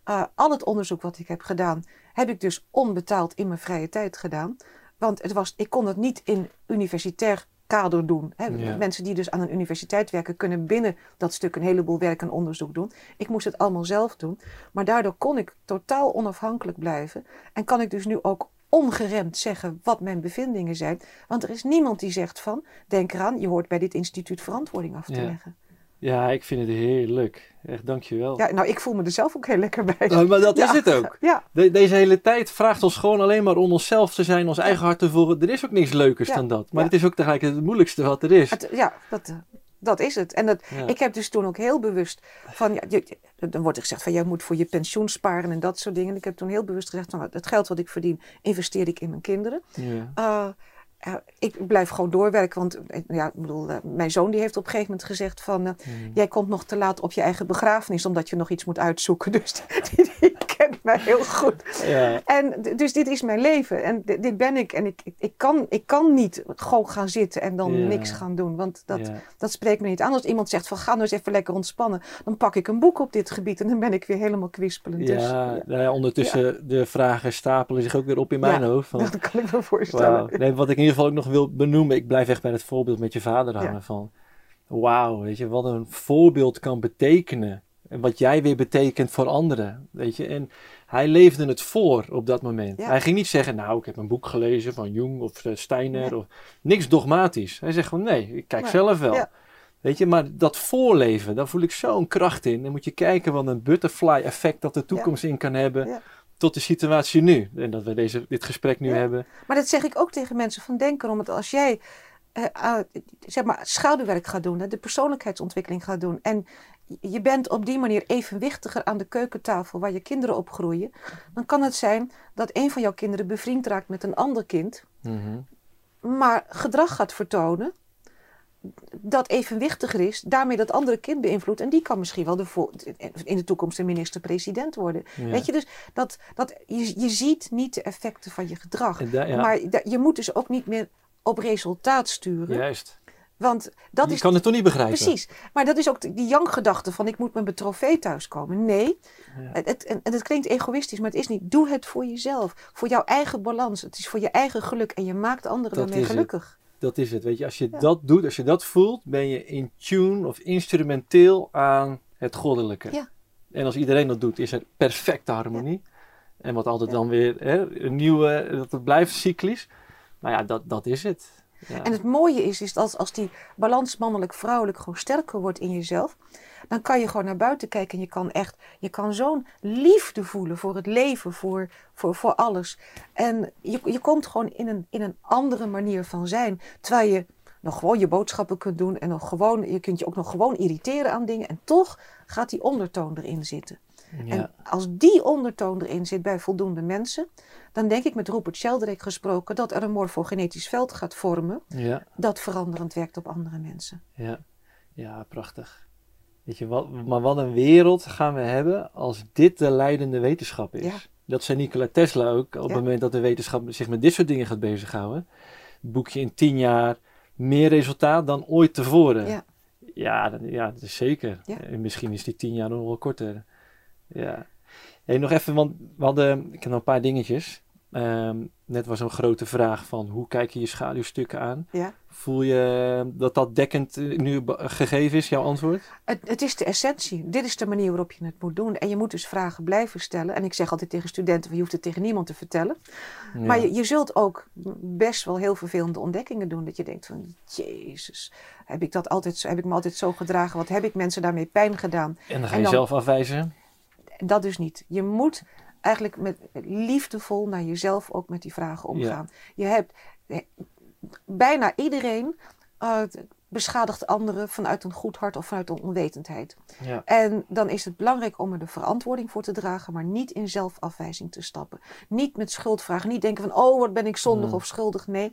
uh, al het onderzoek wat ik heb gedaan, heb ik dus onbetaald in mijn vrije tijd gedaan. Want het was, ik kon het niet in universitair kader doen. Hè. Mensen die dus aan een universiteit werken, kunnen binnen dat stuk een heleboel werk en onderzoek doen. Ik moest het allemaal zelf doen. Maar daardoor kon ik totaal onafhankelijk blijven. En kan ik dus nu ook ongeremd zeggen wat mijn bevindingen zijn. Want er is niemand die zegt van, denk eraan, je hoort bij dit instituut verantwoording af te leggen. Ja, ik vind het heerlijk. Echt, dankjewel. Ja, nou, ik voel me er zelf ook heel lekker bij. Nou, maar dat is het ook. Ja. deze hele tijd vraagt ons gewoon alleen maar om onszelf te zijn, ons eigen hart te volgen. Er is ook niks leukers dan dat. Maar het is ook tegelijk het moeilijkste wat er is. ja, dat, dat is het. En dat, ik heb dus toen ook heel bewust van, ja, je, dan wordt er gezegd van, jij moet voor je pensioen sparen en dat soort dingen. ik heb toen heel bewust gezegd, van, het geld wat ik verdien, investeer ik in mijn kinderen. Ja. Uh, ik blijf gewoon doorwerken. Want eh, ja, ik bedoel, uh, mijn zoon die heeft op een gegeven moment gezegd van... Uh, jij komt nog te laat op je eigen begrafenis omdat je nog iets moet uitzoeken. Dus die, die kent mij heel goed. Ja. En dus dit is mijn leven en dit ben ik. En ik, ik, kan, ik kan niet gewoon gaan zitten en dan niks gaan doen. Want dat, dat spreekt me niet aan. Als iemand zegt van ga nou eens even lekker ontspannen. Dan pak ik een boek op dit gebied en dan ben ik weer helemaal kwispelend. Ja, dus, ja. Nou ondertussen de vragen stapelen zich ook weer op in mijn hoofd. Van, dat kan ik me voorstellen. Nee, wat ik ieder geval ook nog wil benoemen. Ik blijf echt bij het voorbeeld met je vader hangen. Van wauw, weet je, wat een voorbeeld kan betekenen. En wat jij weer betekent voor anderen. Weet je, en hij leefde het voor op dat moment. Hij ging niet zeggen, nou, ik heb een boek gelezen van Jung of uh, Steiner. Of, niks dogmatisch. Hij zegt gewoon, nee, ik kijk zelf wel. Weet je, maar dat voorleven, daar voel ik zo'n kracht in. Dan moet je kijken wat een butterfly effect dat de toekomst in kan hebben tot de situatie nu. En dat we deze, dit gesprek nu hebben. Maar dat zeg ik ook tegen mensen van denken om het als jij uh, zeg maar schouderwerk gaat doen, de persoonlijkheidsontwikkeling gaat doen en je bent op die manier evenwichtiger aan de keukentafel waar je kinderen op groeien, dan kan het zijn dat een van jouw kinderen bevriend raakt met een ander kind. Mhm. maar gedrag gaat vertonen dat evenwichtiger is, daarmee dat andere kind beïnvloedt. En die kan misschien wel de in de toekomst een minister-president worden. Ja. Weet je, dus dat, dat, je, je ziet niet de effecten van je gedrag. Ja, Maar da- je moet dus ook niet meer op resultaat sturen. juist. Want dat je is kan het toch niet begrijpen? Precies. Maar dat is ook de- die Yang-gedachte van ik moet met mijn trofee thuiskomen. Nee, Ja. het, en het klinkt egoïstisch, maar het is niet. Doe het voor jezelf. Voor jouw eigen balans. Het is voor je eigen geluk. En je maakt anderen Dat daarmee het. Dat is het. Weet je, als je Ja. dat doet, als je dat voelt, ben je in tune of instrumenteel aan het goddelijke. Ja. En als iedereen dat doet, is er perfecte harmonie. En wat altijd dan weer hè, een nieuwe, dat het blijft cyclisch. Nou ja, dat, dat is het. En het mooie is, is dat als die balans mannelijk-vrouwelijk gewoon sterker wordt in jezelf, dan kan je gewoon naar buiten kijken en je kan echt, je kan zo'n liefde voelen voor het leven, voor, voor, voor alles. En je, je komt gewoon in een, in een andere manier van zijn, terwijl je nog gewoon je boodschappen kunt doen en nog gewoon, je kunt je ook nog gewoon irriteren aan dingen en toch gaat die ondertoon erin zitten. Ja. En als die ondertoon erin zit bij voldoende mensen, dan denk ik met Rupert Sheldrake gesproken dat er een morfogenetisch veld gaat vormen ja. dat veranderend werkt op andere mensen. Ja, ja, prachtig. Weet je, wat, maar wat een wereld gaan we hebben als dit de leidende wetenschap is. Ja. Dat zei Nikola Tesla ook, op het moment dat de wetenschap zich met dit soort dingen gaat bezighouden. Boek je in tien jaar meer resultaat dan ooit tevoren. Ja. Ja, dat, ja, dat is zeker. En misschien is die tien jaar nog wel korter. Ja. Hey, nog even, want we hadden, ik heb nog een paar dingetjes. Ehm, net was een grote vraag van hoe kijk je je schaduwstukken aan? Ja. Voel je dat dat dekkend eh, nu gegeven is, jouw antwoord? Het, het is de essentie. Dit is de manier waarop je het moet doen. En je moet dus vragen blijven stellen. En ik zeg altijd tegen studenten, je hoeft het tegen niemand te vertellen. Ja. Maar je, je zult ook best wel heel vervelende ontdekkingen doen. Dat je denkt van, jezus, heb ik, dat altijd, heb ik me altijd zo gedragen? Wat heb ik mensen daarmee pijn gedaan? en dan ga en je dan- zelf afwijzen. Dat dus niet. Je moet eigenlijk met, liefdevol naar jezelf ook met die vragen omgaan. Je hebt eh, bijna iedereen eh, beschadigt anderen vanuit een goed hart of vanuit een onwetendheid. Ja. En dan is het belangrijk om er de verantwoording voor te dragen, maar niet in zelfafwijzing te stappen. Niet met schuldvragen, niet denken van, oh, wat ben ik zondig Mm. of schuldig. Nee,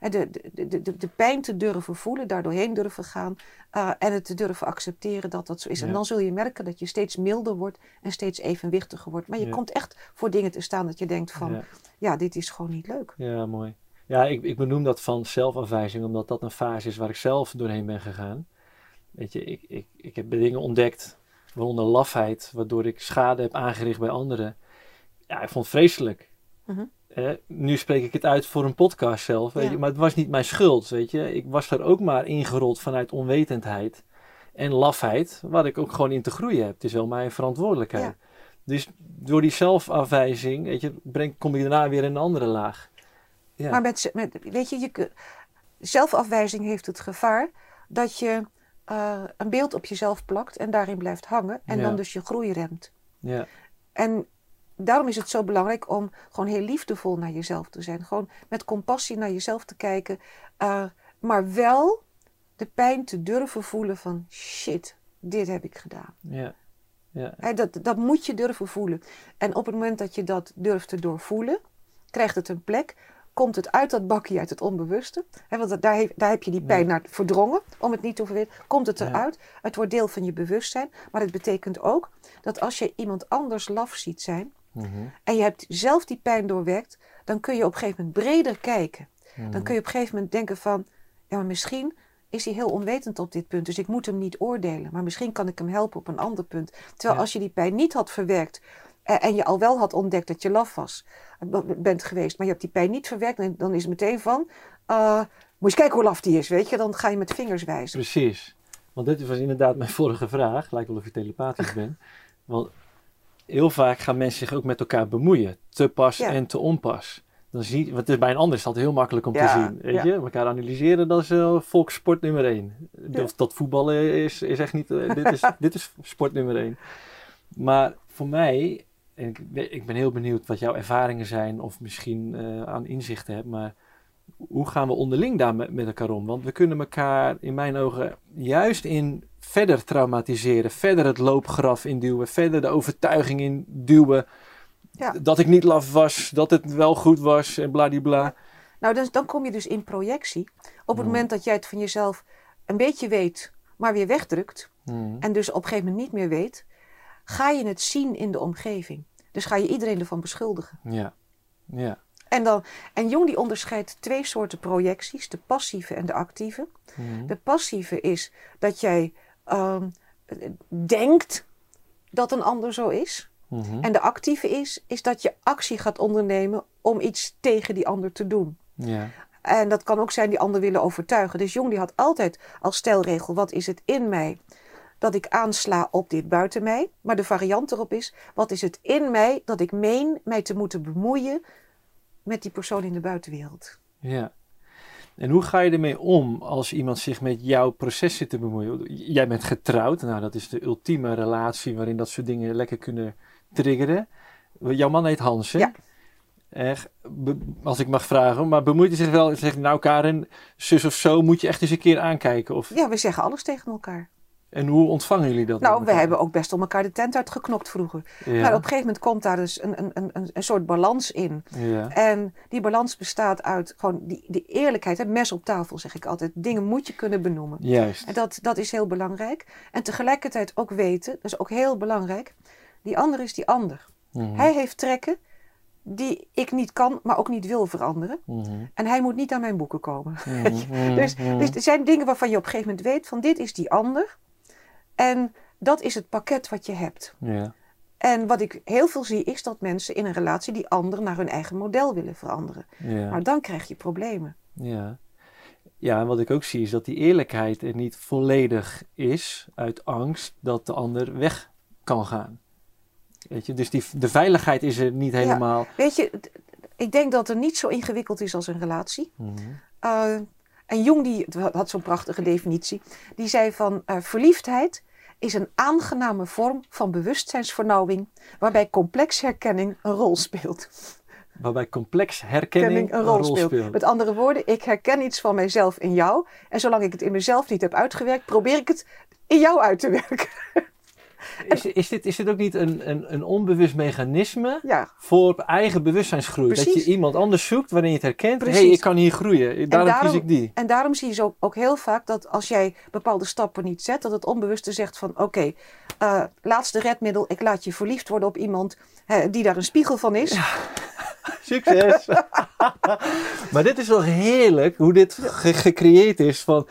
En de, de, de, de, de pijn te durven voelen, daar doorheen durven gaan eh, en het te durven accepteren dat dat zo is. Ja. En dan zul je merken dat je steeds milder wordt en steeds evenwichtiger wordt. Maar je Ja. komt echt voor dingen te staan dat je denkt van, ja, Ja. dit is gewoon niet leuk. Ja, mooi. Ja, ik, ik benoem dat van zelfafwijzing, omdat dat een fase is waar ik zelf doorheen ben gegaan. Weet je, ik, ik, ik heb dingen ontdekt, waaronder lafheid, waardoor ik schade heb aangericht bij anderen. Ja, ik vond het vreselijk. Mhm. Eh, nu spreek ik het uit voor een podcast zelf, weet Ja. je, maar het was niet mijn schuld, weet je. Ik was er ook maar ingerold vanuit onwetendheid en lafheid, waar ik ook gewoon in te groeien heb. Het is wel mijn verantwoordelijkheid. Ja. Dus door die zelfafwijzing, weet je, breng, kom je daarna weer in een andere laag. Ja. Maar met, met, weet je, je, zelfafwijzing heeft het gevaar dat je eh, een beeld op jezelf plakt en daarin blijft hangen en Ja. dan dus je groei remt. ja. En daarom is het zo belangrijk om gewoon heel liefdevol naar jezelf te zijn. Gewoon met compassie naar jezelf te kijken. eh, maar wel de pijn te durven voelen van shit, dit heb ik gedaan. Ja, ja, dat, dat moet je durven voelen. En op het moment dat je dat durft te doorvoelen, krijgt het een plek. Komt het uit dat bakje, uit het onbewuste. Hè, want daar, daar heb je die pijn Ja. naar verdrongen, om het niet te overweten. Komt het Ja. eruit, het wordt deel van je bewustzijn. Maar het betekent ook dat als je iemand anders laf ziet zijn... Mhm, en je hebt zelf die pijn doorwerkt... dan kun je op een gegeven moment breder kijken. mhm. Dan kun je op een gegeven moment denken van... ja, maar misschien is hij heel onwetend op dit punt... dus ik moet hem niet oordelen. Maar misschien kan ik hem helpen op een ander punt. Terwijl Ja. als je die pijn niet had verwerkt... eh, en je al wel had ontdekt dat je laf was, bent geweest... maar je hebt die pijn niet verwerkt... dan- dan is het meteen van... eh, moet je eens kijken hoe laf die is, weet je? Dan ga je met vingers wijzen. Precies. Want dit was inderdaad mijn vorige vraag. Lijkt wel of je telepathisch bent. Want heel vaak gaan mensen zich ook met elkaar bemoeien. Te pas Ja. en te onpas. Dan zie, want het is bij een ander is dat heel makkelijk om Ja, te zien. Weet ja. je? Elkaar analyseren, dat is uh, volkssport nummer één. Dat, dat voetballen is, is echt niet... dit, is, dit is sport nummer één. Maar voor mij... En ik, ben- ik ben heel benieuwd wat jouw ervaringen zijn... of misschien eh, aan inzichten hebt, maar hoe gaan we onderling daar met, met elkaar om? Want we kunnen elkaar in mijn ogen juist in verder traumatiseren, verder het loopgraf induwen, verder de overtuiging induwen Ja. dat ik niet laf was, dat het wel goed was en bladibla. Nou, dan, dan kom je dus in projectie. Op het Mm. moment dat jij het van jezelf een beetje weet, maar weer wegdrukt. Mhm. En dus op een gegeven moment niet meer weet. Ga je het zien in de omgeving. Dus ga je iedereen ervan beschuldigen. Ja. Ja. En, dan, en Jung die onderscheidt twee soorten projecties. De passieve en de actieve. Mhm. De passieve is dat jij ehm, denkt dat een ander zo is. Mhm. En de actieve is, is dat je actie gaat ondernemen om iets tegen die ander te doen. Ja. En dat kan ook zijn die ander willen overtuigen. Dus Jong die had altijd als stelregel, wat is het in mij dat ik aansla op dit buiten mij? Maar de variant erop is, wat is het in mij dat ik meen mij te moeten bemoeien met die persoon in de buitenwereld? Ja. En hoe ga je ermee om als iemand zich met jouw proces zit te bemoeien? Jij bent getrouwd, nou dat is de ultieme relatie waarin dat soort dingen lekker kunnen triggeren. Jouw man heet Hans, hè? Ja. Echt, als ik mag vragen, maar bemoeit hij zich wel? Zegt nou Karen, zus of zo, moet je echt eens een keer aankijken? Of, Ja, we zeggen alles tegen elkaar. En hoe ontvangen jullie dat? Nou, we hebben ook best om elkaar de tent uitgeknokt vroeger. Ja. Maar op een gegeven moment komt daar dus een, een, een, een- soort balans in. ja. En die balans bestaat uit gewoon die, die eerlijkheid. Het mes op tafel, zeg ik altijd. Dingen moet je kunnen benoemen. Juist. En dat, dat is heel belangrijk. En tegelijkertijd ook weten, dat is ook heel belangrijk. Die ander is die ander. Mhm. Hij heeft trekken die ik niet kan, maar ook niet wil veranderen. Mhm. En hij moet niet aan mijn boeken komen. Mhm. Dus, dus er zijn dingen waarvan je op een gegeven moment weet van dit is die ander. En dat is het pakket wat je hebt. Ja. En wat ik heel veel zie is dat mensen in een relatie die ander naar hun eigen model willen veranderen. Ja. Maar dan krijg je problemen. Ja. Ja, en wat ik ook zie is dat die eerlijkheid er niet volledig is uit angst dat de ander weg kan gaan. Weet je, dus die, de veiligheid is er niet helemaal. Weet je, ik denk dat het niet zo ingewikkeld is als een relatie. Uh, en Jung die had zo'n prachtige definitie. Die zei van eh, verliefdheid is een aangename vorm van bewustzijnsvernauwing waarbij complexherkenning een rol speelt. Waarbij complex herkenning Herkenning een rol speelt. Met andere woorden, ik herken iets van mijzelf in jou. En zolang ik het in mezelf niet heb uitgewerkt, probeer ik het in jou uit te werken. Is, is, dit, is dit ook niet een, een, een onbewust mechanisme Ja, voor eigen bewustzijnsgroei? Dat je iemand anders zoekt waarin je het herkent. Hé, Precies. hey, ik kan hier groeien. Daarom, daarom- kies ik die. En daarom zie je zo ook heel vaak dat als jij bepaalde stappen niet zet, dat het onbewuste zegt van oké, eh, laatste redmiddel, ik laat je verliefd worden op iemand die daar een spiegel van is. Succes! maar dit is wel heerlijk hoe dit ge- gecreëerd is van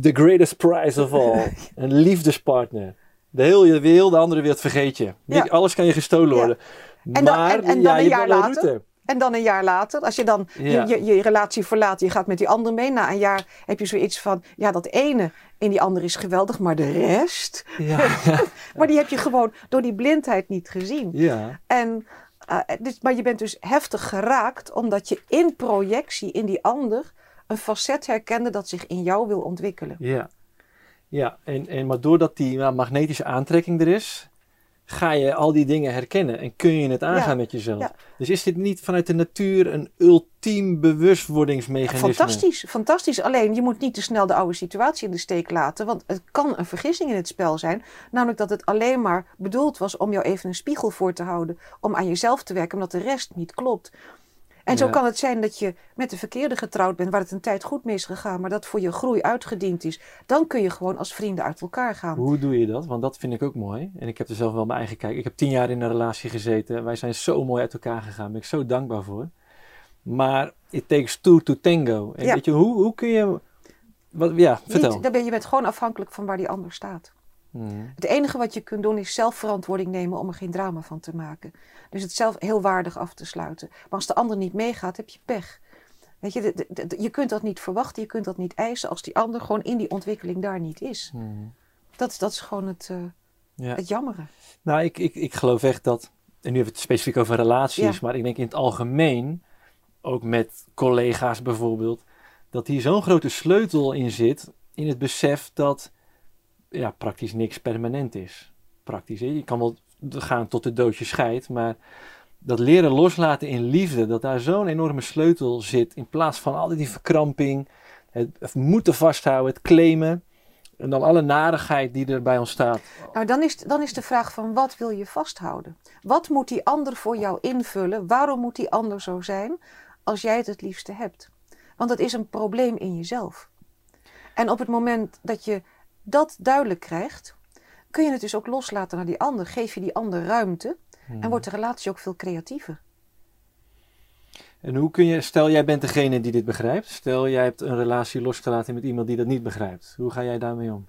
the greatest prize of all. Een liefdespartner. De hele wereld, de andere wereld vergeet je. Niet Ja. alles kan je gestolen Ja. worden. En dan- maar en- en ja, dan een jaar later? route. En dan een jaar later, als je dan Ja. je, je, je relatie verlaat, je gaat met die ander mee. Na een jaar heb je zoiets van, ja, dat ene in die ander is geweldig, maar de rest, Ja, ja, maar die heb je gewoon door die blindheid niet gezien. ja. En, dus, maar je bent dus heftig geraakt omdat je in projectie in die ander een facet herkende dat zich in jou wil ontwikkelen. Ja, ja. En, en, maar doordat die nou, magnetische aantrekking er is, ga je al die dingen herkennen en kun je het aangaan Ja, met jezelf. ja. Dus is dit niet vanuit de natuur een ultiem bewustwordingsmechanisme? Fantastisch, fantastisch. Alleen je moet niet te snel de oude situatie in de steek laten, want het kan een vergissing in het spel zijn. Namelijk dat het alleen maar bedoeld was om jou even een spiegel voor te houden, om aan jezelf te werken, omdat de rest niet klopt. En zo kan het zijn dat je met de verkeerde getrouwd bent, waar het een tijd goed mee is gegaan, maar dat voor je groei uitgediend is. Dan kun je gewoon als vrienden uit elkaar gaan. Hoe doe je dat? Want dat vind ik ook mooi. En ik heb er zelf wel mijn eigen kijk. Ik heb tien jaar in een relatie gezeten. Wij zijn zo mooi uit elkaar gegaan. Daar ben ik zo dankbaar voor. Maar it takes two to tango. En Ja. weet je, hoe, hoe kun je... Wat, ja, vertel. Niet, dan ben je bent gewoon afhankelijk van waar die ander staat. Mhm. Het enige wat je kunt doen is zelf verantwoording nemen om er geen drama van te maken. Dus het zelf heel waardig af te sluiten. Maar als de ander niet meegaat, heb je pech. Weet je, de- de- de- je kunt dat niet verwachten, je kunt dat niet eisen als die ander gewoon in die ontwikkeling daar niet is. Mhm. Dat, is- dat is gewoon het, Ja. het jammere. Nou, ik, ik, ik geloof echt dat, en nu hebben we het specifiek over relaties, Ja. maar ik denk in het algemeen, ook met collega's bijvoorbeeld, dat hier zo'n grote sleutel in zit, in het besef dat ja, praktisch niks permanent is. Praktisch, je kan wel gaan tot de doodje scheidt, maar dat leren loslaten in liefde, dat daar zo'n enorme sleutel zit, in plaats van altijd die verkramping, het moeten vasthouden, het claimen, en dan alle narigheid die erbij ontstaat. Nou, dan is, dan is de vraag van wat wil je vasthouden? Wat moet die ander voor jou invullen? Waarom moet die ander zo zijn? als jij het het liefste hebt. Want het is een probleem in jezelf. En op het moment dat je dat duidelijk krijgt, kun je het dus ook loslaten naar die ander. Geef je die ander ruimte Hmm. en wordt de relatie ook veel creatiever. En hoe kun je, stel jij bent degene die dit begrijpt. Stel jij hebt een relatie losgelaten met iemand die dat niet begrijpt. Hoe ga jij daarmee om?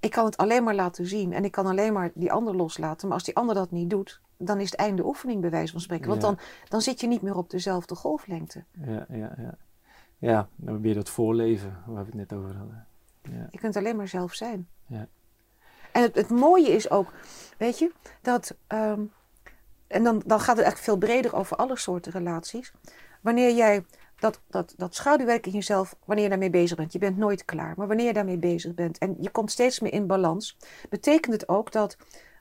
Ik kan het alleen maar laten zien en ik kan alleen maar die ander loslaten. Maar als die ander dat niet doet, dan is het einde oefening bij wijze van spreken. Want Ja. dan, dan zit je niet meer op dezelfde golflengte. Ja, ja, ja. Ja, dan weer dat voorleven waar we het net over hadden. Ja. Je kunt alleen maar zelf zijn. Ja. En het, het mooie is ook, weet je, dat. ehm, en dan, dan gaat het echt veel breder over alle soorten relaties. Wanneer jij dat, dat, dat schaduwwerk in jezelf, wanneer je daarmee bezig bent, je bent nooit klaar, maar wanneer je daarmee bezig bent en je komt steeds meer in balans, betekent het ook dat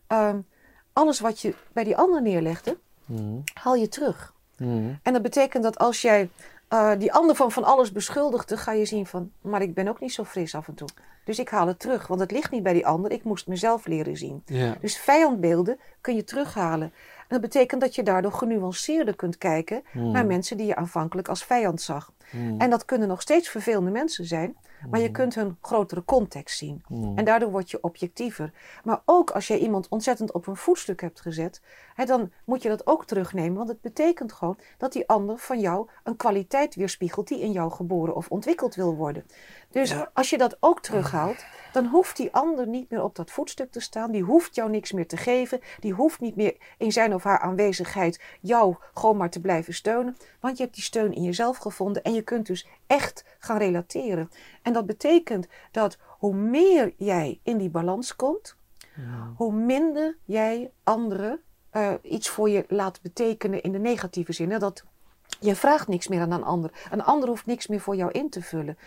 ehm, alles wat je bij die ander neerlegde, Mhm. haal je terug. Mhm. En dat betekent dat als jij eh, die ander van van alles beschuldigde, ga je zien van, maar ik ben ook niet zo fris af en toe. Dus ik haal het terug, want het ligt niet bij die ander. Ik moest mezelf leren zien. Ja. Dus vijandbeelden kun je terughalen. En dat betekent dat je daardoor genuanceerder kunt kijken Mhm. naar mensen die je aanvankelijk als vijand zag. Mhm. En dat kunnen nog steeds vervelende mensen zijn, maar je kunt hun grotere context zien. Mhm. En daardoor word je objectiever. Maar ook als jij iemand ontzettend op een voetstuk hebt gezet, hè, dan moet je dat ook terugnemen. Want het betekent gewoon dat die ander van jou een kwaliteit weerspiegelt die in jou geboren of ontwikkeld wil worden. Dus Ja. als je dat ook terughaalt, dan hoeft die ander niet meer op dat voetstuk te staan. Die hoeft jou niks meer te geven. Die hoeft niet meer in zijn of haar aanwezigheid jou gewoon maar te blijven steunen. Want je hebt die steun in jezelf gevonden en je kunt dus echt gaan relateren. En dat betekent dat hoe meer jij in die balans komt, Ja. hoe minder jij anderen eh, iets voor je laat betekenen in de negatieve zin. Hè? Dat je vraagt niks meer aan een ander. Een ander hoeft niks meer voor jou in te vullen.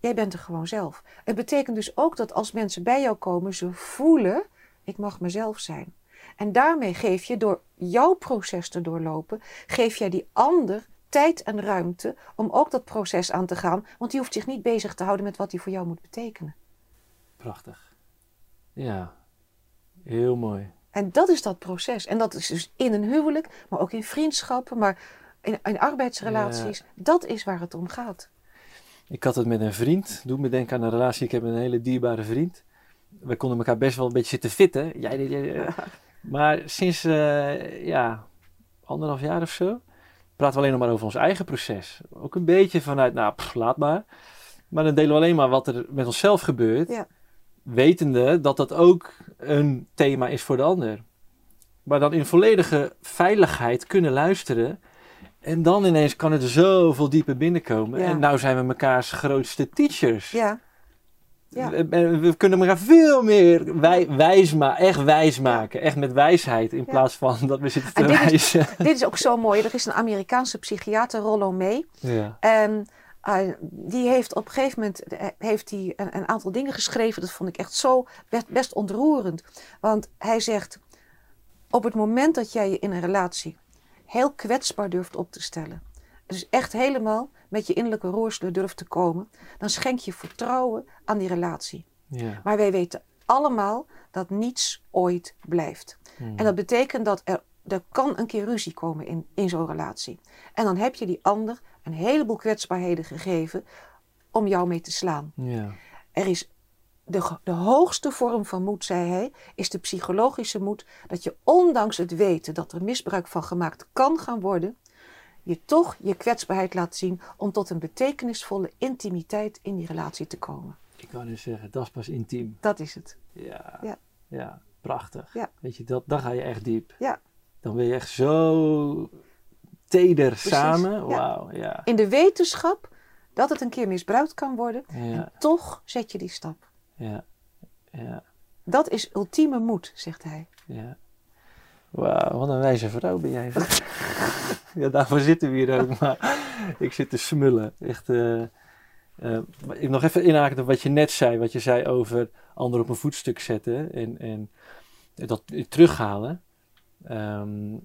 Jij bent er gewoon zelf. Het betekent dus ook dat als mensen bij jou komen, ze voelen: ik mag mezelf zijn. En daarmee geef je, door jouw proces te doorlopen, geef jij die ander tijd en ruimte om ook dat proces aan te gaan. Want die hoeft zich niet bezig te houden met wat hij voor jou moet betekenen. Prachtig. Ja, heel mooi. En dat is dat proces. En dat is dus in een huwelijk, maar ook in vriendschappen, maar in, in arbeidsrelaties. Dat is waar het om gaat. Ik had het met een vriend. Doet me denken aan een relatie. Ik heb een hele dierbare vriend. We konden elkaar best wel een beetje zitten fitten. Jij, jij- jij- maar sinds eh, ja, anderhalf jaar of zo praten we alleen nog maar over ons eigen proces. Ook een beetje vanuit, nou, pff, laat maar. Maar dan delen we alleen maar wat er met onszelf gebeurt. Ja. Wetende dat dat ook een thema is voor de ander. Maar dan in volledige veiligheid kunnen luisteren. En dan ineens kan het zoveel dieper binnenkomen. Ja. En nou zijn we mekaars grootste teachers. Ja, Ja. We, kunnen elkaar veel meer wij, wijs ma- echt wijs maken. Echt met wijsheid. In Ja. plaats van dat we zitten te is- wijzen. dit is ook zo mooi. Er is een Amerikaanse psychiater, Rollo May. Ja. En eh, die heeft op een gegeven moment eh, heeft hij een, een aantal dingen geschreven. Dat vond ik echt zo best, best ontroerend. Want hij zegt: Op het moment dat jij je in een relatie heel kwetsbaar durft op te stellen. Dus echt helemaal met je innerlijke roerselen durft te komen. Dan schenk je vertrouwen aan die relatie. Ja. Maar wij weten allemaal dat niets ooit blijft. Hmm. En dat betekent dat er, er kan een keer ruzie komen in, in zo'n relatie. En dan heb je die ander een heleboel kwetsbaarheden gegeven om jou mee te slaan. ja. Er is de, de hoogste vorm van moed, zei hij, is de psychologische moed. Dat je ondanks het weten dat er misbruik van gemaakt kan gaan worden, je toch je kwetsbaarheid laat zien om tot een betekenisvolle intimiteit in die relatie te komen. Ik wou dus zeggen, dat is pas intiem. Dat is het. Ja. Ja. Ja, prachtig. Ja. Weet je, dat, dan ga je echt diep. Ja. Dan ben je echt zo teder samen. Wauw, ja. In de wetenschap dat het een keer misbruikt kan worden, toch zet je die stap. ja, ja, Dat is ultieme moed, zegt hij. ja. Wauw, wat een wijze vrouw ben jij. ja, daarvoor zitten we hier ook. Maar ik zit te smullen. Echt, eh, eh, ik nog even inhaken op wat je net zei. Wat je zei over anderen op een voetstuk zetten en, en dat terughalen. Ehm,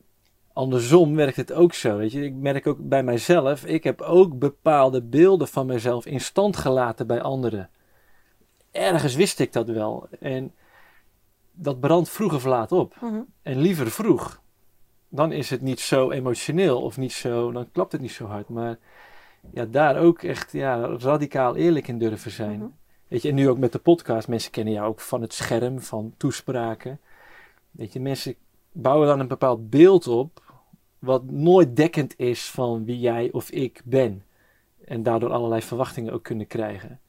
andersom werkt het ook zo. Weet je? Ik merk ook bij mijzelf. Ik heb ook bepaalde beelden van mezelf in stand gelaten bij anderen. Ergens wist ik dat wel. En dat brandt vroeg of laat op. Mhm. En liever vroeg. Dan is het niet zo emotioneel of niet zo, dan klapt het niet zo hard. Maar ja, daar ook echt ja, radicaal eerlijk in durven zijn. Mhm. Weet je, en nu ook met de podcast, mensen kennen jou ook van het scherm, van toespraken. Weet je, mensen bouwen dan een bepaald beeld op, wat nooit dekkend is van wie jij of ik ben. En daardoor allerlei verwachtingen ook kunnen krijgen.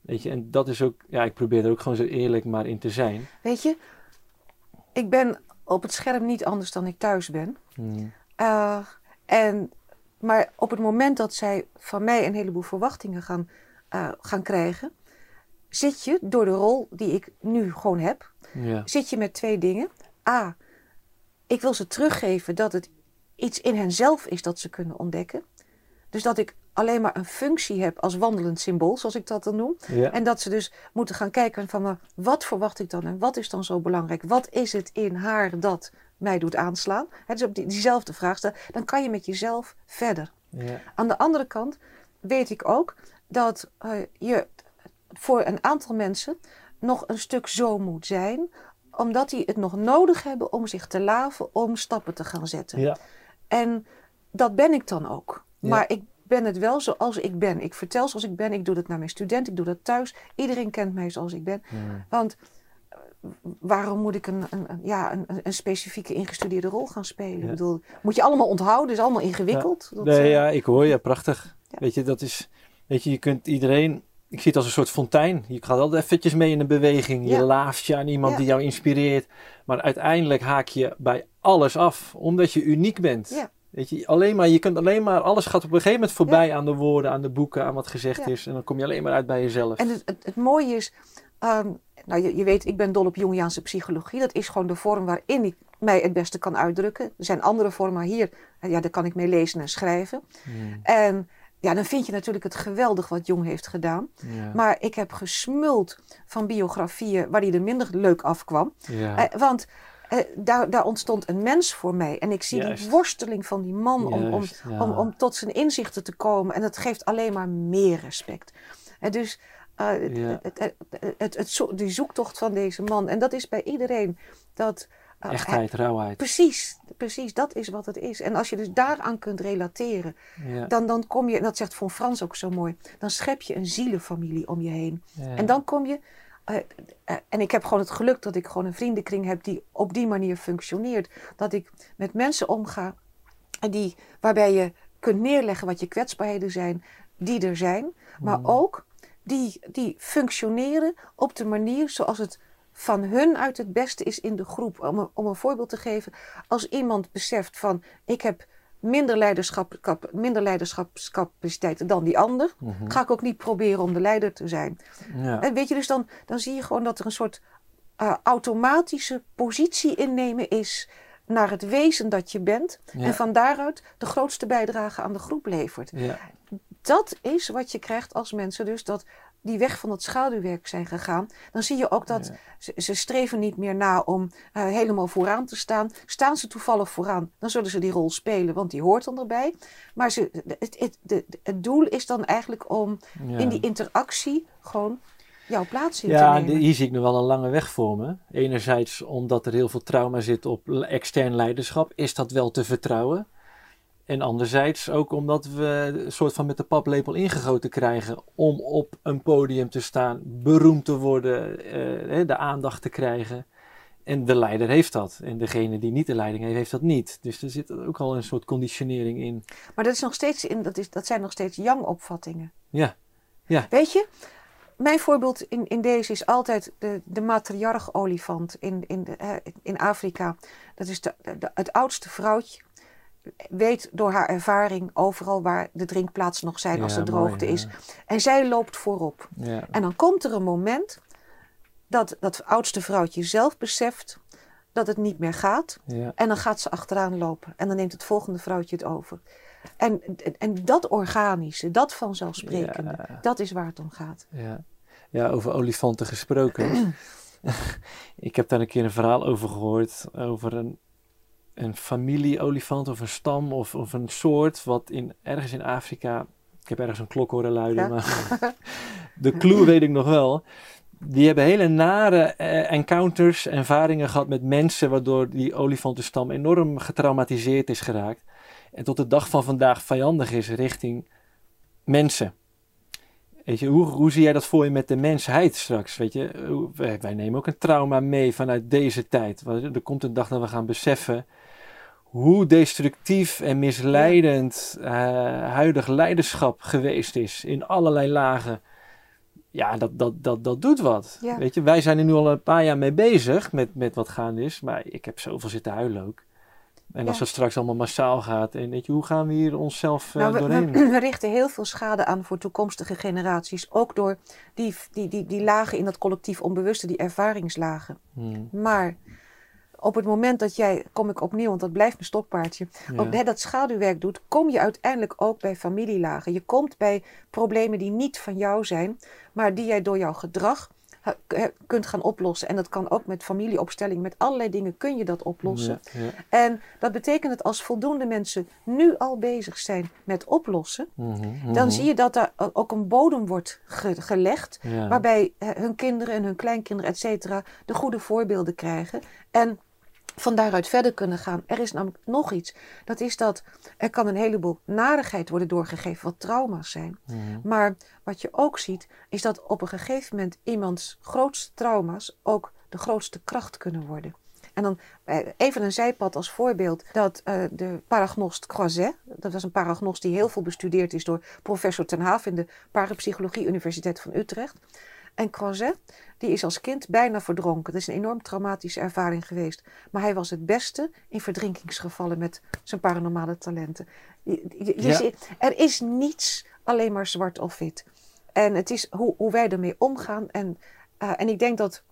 Weet je, en dat is ook, ja, ik probeer er ook gewoon zo eerlijk maar in te zijn. Weet je, ik ben op het scherm niet anders dan ik thuis ben. Hmm. Uh, en, maar op het moment dat zij van mij een heleboel verwachtingen gaan, uh, gaan krijgen, zit je door de rol die ik nu gewoon heb, Ja. zit je met twee dingen. A, ik wil ze teruggeven dat het iets in henzelf is dat ze kunnen ontdekken. Dus dat ik alleen maar een functie heb als wandelend symbool, zoals ik dat dan noem. Ja. En dat ze dus moeten gaan kijken van maar wat verwacht ik dan en wat is dan zo belangrijk? Wat is het in haar dat mij doet aanslaan? Hè, dus op die, diezelfde vraag stellen, dan kan je met jezelf verder. Ja. Aan de andere kant weet ik ook dat uh, je voor een aantal mensen nog een stuk zo moet zijn, omdat die het nog nodig hebben om zich te laven, om stappen te gaan zetten. Ja. En dat ben ik dan ook. Maar ik ben het wel zoals ik ben. Ik vertel zoals ik ben. Ik doe dat naar mijn student. Ik doe dat thuis. Iedereen kent mij zoals ik ben. Want uh, waarom moet ik een, een, ja, een, een, specifieke ingestudeerde rol gaan spelen? Ja. Ik bedoel, moet je allemaal onthouden. Is allemaal ingewikkeld. Dat, Nee, uh, ja, ik hoor je, prachtig. Weet je, dat is, weet je, je kunt iedereen, ik zie het als een soort fontein. Je gaat altijd eventjes mee in een beweging. Je laaft je aan iemand die jou inspireert. Maar uiteindelijk haak je bij alles af, omdat je uniek bent. Weet je, alleen maar, je kunt alleen maar, alles gaat op een gegeven moment voorbij aan de woorden, aan de boeken, aan wat gezegd Ja. is. En dan kom je alleen maar uit bij jezelf. En het, het, het mooie is, um, nou je, je, weet, ik ben dol op Jungiaanse psychologie. Dat is gewoon de vorm waarin ik mij het beste kan uitdrukken. Er zijn andere vormen, maar hier, ja, daar kan ik mee lezen en schrijven. Hmm. En ja, dan vind je natuurlijk het geweldig wat Jung heeft gedaan. Ja. Maar ik heb gesmuld van biografieën waar hij er minder leuk afkwam. ja. Eh, want eh, daar, daar ontstond een mens voor mij. En ik zie Juist. die worsteling van die man om, om, ja. om, om tot zijn inzichten te komen. En dat geeft alleen maar meer respect. En dus uh, Ja. het, het, het, zo- die zoektocht van deze man. En dat is bij iedereen. Dat, uh, Echtheid, rauwheid. Precies, precies, dat is wat het is. En als je dus daaraan kunt relateren, Ja. dan, dan kom je, en dat zegt Von Frans ook zo mooi, dan schep je een zielenfamilie om je heen. En dan kom je, eh, eh, en ik heb gewoon het geluk dat ik gewoon een vriendenkring heb die op die manier functioneert. Dat ik met mensen omga en die, waarbij je kunt neerleggen wat je kwetsbaarheden zijn, die er zijn, maar Mm. ook die, die functioneren op de manier zoals het van hun uit het beste is in de groep. Om een, om een voorbeeld te geven, als iemand beseft van ik heb minder, leiderschap, minder leiderschapscapaciteit dan die ander, Mhm. ga ik ook niet proberen om de leider te zijn. Ja. En weet je, dus dan, dan zie je gewoon dat er een soort eh, automatische positie innemen is naar het wezen dat je bent. Ja. En van daaruit de grootste bijdrage aan de groep levert. Ja. Dat is wat je krijgt als mensen dus dat die weg van het schaduwwerk zijn gegaan. Dan zie je ook dat Ja. ze, ze streven niet meer na om eh, helemaal vooraan te staan. Staan ze toevallig vooraan, dan zullen ze die rol spelen, want die hoort dan erbij. Maar ze, het, het, het doel is dan eigenlijk om Ja. in die interactie gewoon jouw plaats in te Ja, nemen. de- hier zie ik nog wel een lange weg voor me. Enerzijds omdat er heel veel trauma zit op extern leiderschap, is dat wel te vertrouwen. En anderzijds ook omdat we een soort van met de paplepel ingegoten krijgen om op een podium te staan, beroemd te worden, eh, de aandacht te krijgen. En de leider heeft dat. En degene die niet de leiding heeft, heeft dat niet. Dus er zit ook al een soort conditionering in. Maar dat, is nog steeds in, dat, is, dat zijn nog steeds Yang-opvattingen. Ja, Weet je, mijn voorbeeld in, in deze is altijd de, de matriarch-olifant in, in, de, in Afrika. Dat is de, de- het oudste vrouwtje. Weet door haar ervaring overal waar de drinkplaatsen nog zijn als er droogte mooi, is. ja. En zij loopt voorop. ja, En dan komt er een moment dat dat oudste vrouwtje zelf beseft dat het niet meer gaat. ja. En dan gaat ze achteraan lopen. En dan neemt het volgende vrouwtje het over. En, en, en dat organische, dat vanzelfsprekende, dat is waar het om gaat. Ja. ja, over olifanten gesproken. ik heb daar een keer een verhaal over gehoord. Over een, een familie-olifant of een stam of, of een soort. Wat in, ergens in Afrika. Ik heb ergens een klok horen luiden. Ja. Maar de clue weet ik nog wel. die hebben hele nare eh, encounters, ervaringen gehad met mensen, waardoor die olifantenstam enorm getraumatiseerd is geraakt. En tot de dag van vandaag vijandig is richting mensen. Weet je, hoe, hoe zie jij dat voor je met de mensheid straks? Weet je, wij, wij nemen ook een trauma mee vanuit deze tijd. Er komt een dag dat we gaan beseffen hoe destructief en misleidend eh, huidig leiderschap geweest is in allerlei lagen. Ja, dat, dat, dat, dat doet wat. Ja. Weet je, wij zijn er nu al een paar jaar mee bezig met, met wat gaande is, maar ik heb zoveel zitten huilen ook. En als het straks allemaal massaal gaat, en weet je, hoe gaan we hier onszelf eh, Nou, we, doorheen? we, we richten heel veel schade aan voor toekomstige generaties. Ook door die, die, die, die lagen in dat collectief onbewuste, die ervaringslagen. Hmm, Maar op het moment dat jij, kom ik opnieuw, want dat blijft mijn stokpaardje, ja. ook hè, dat schaduwwerk doet, kom je uiteindelijk ook bij familielagen. Je komt bij problemen die niet van jou zijn, maar die jij door jouw gedrag kunt gaan oplossen. En dat kan ook met familieopstelling, met allerlei dingen kun je dat oplossen. Ja, ja. En dat betekent dat als voldoende mensen nu al bezig zijn met oplossen, Mhm, dan mhm. zie je dat daar ook een bodem wordt ge- gelegd, Ja. waarbij hun kinderen en hun kleinkinderen, et cetera, de goede voorbeelden krijgen. En van daaruit verder kunnen gaan. Er is namelijk nog iets. Dat is dat er kan een heleboel narigheid worden doorgegeven, wat trauma's zijn. Mhm. Maar wat je ook ziet, is dat op een gegeven moment iemands grootste trauma's ook de grootste kracht kunnen worden. En dan eh, even een zijpad als voorbeeld. Dat eh, de paragnost Croiset, dat was een paragnost die heel veel bestudeerd is door professor Ten Haaf in de Parapsychologie Universiteit van Utrecht. En Croiset, die is als kind bijna verdronken. Dat is een enorm traumatische ervaring geweest. Maar hij was het beste in verdrinkingsgevallen met zijn paranormale talenten. Je, je- je Ja. ziet, er is niets alleen maar zwart of wit. En het is hoe, hoe wij ermee omgaan. En, eh, en ik denk dat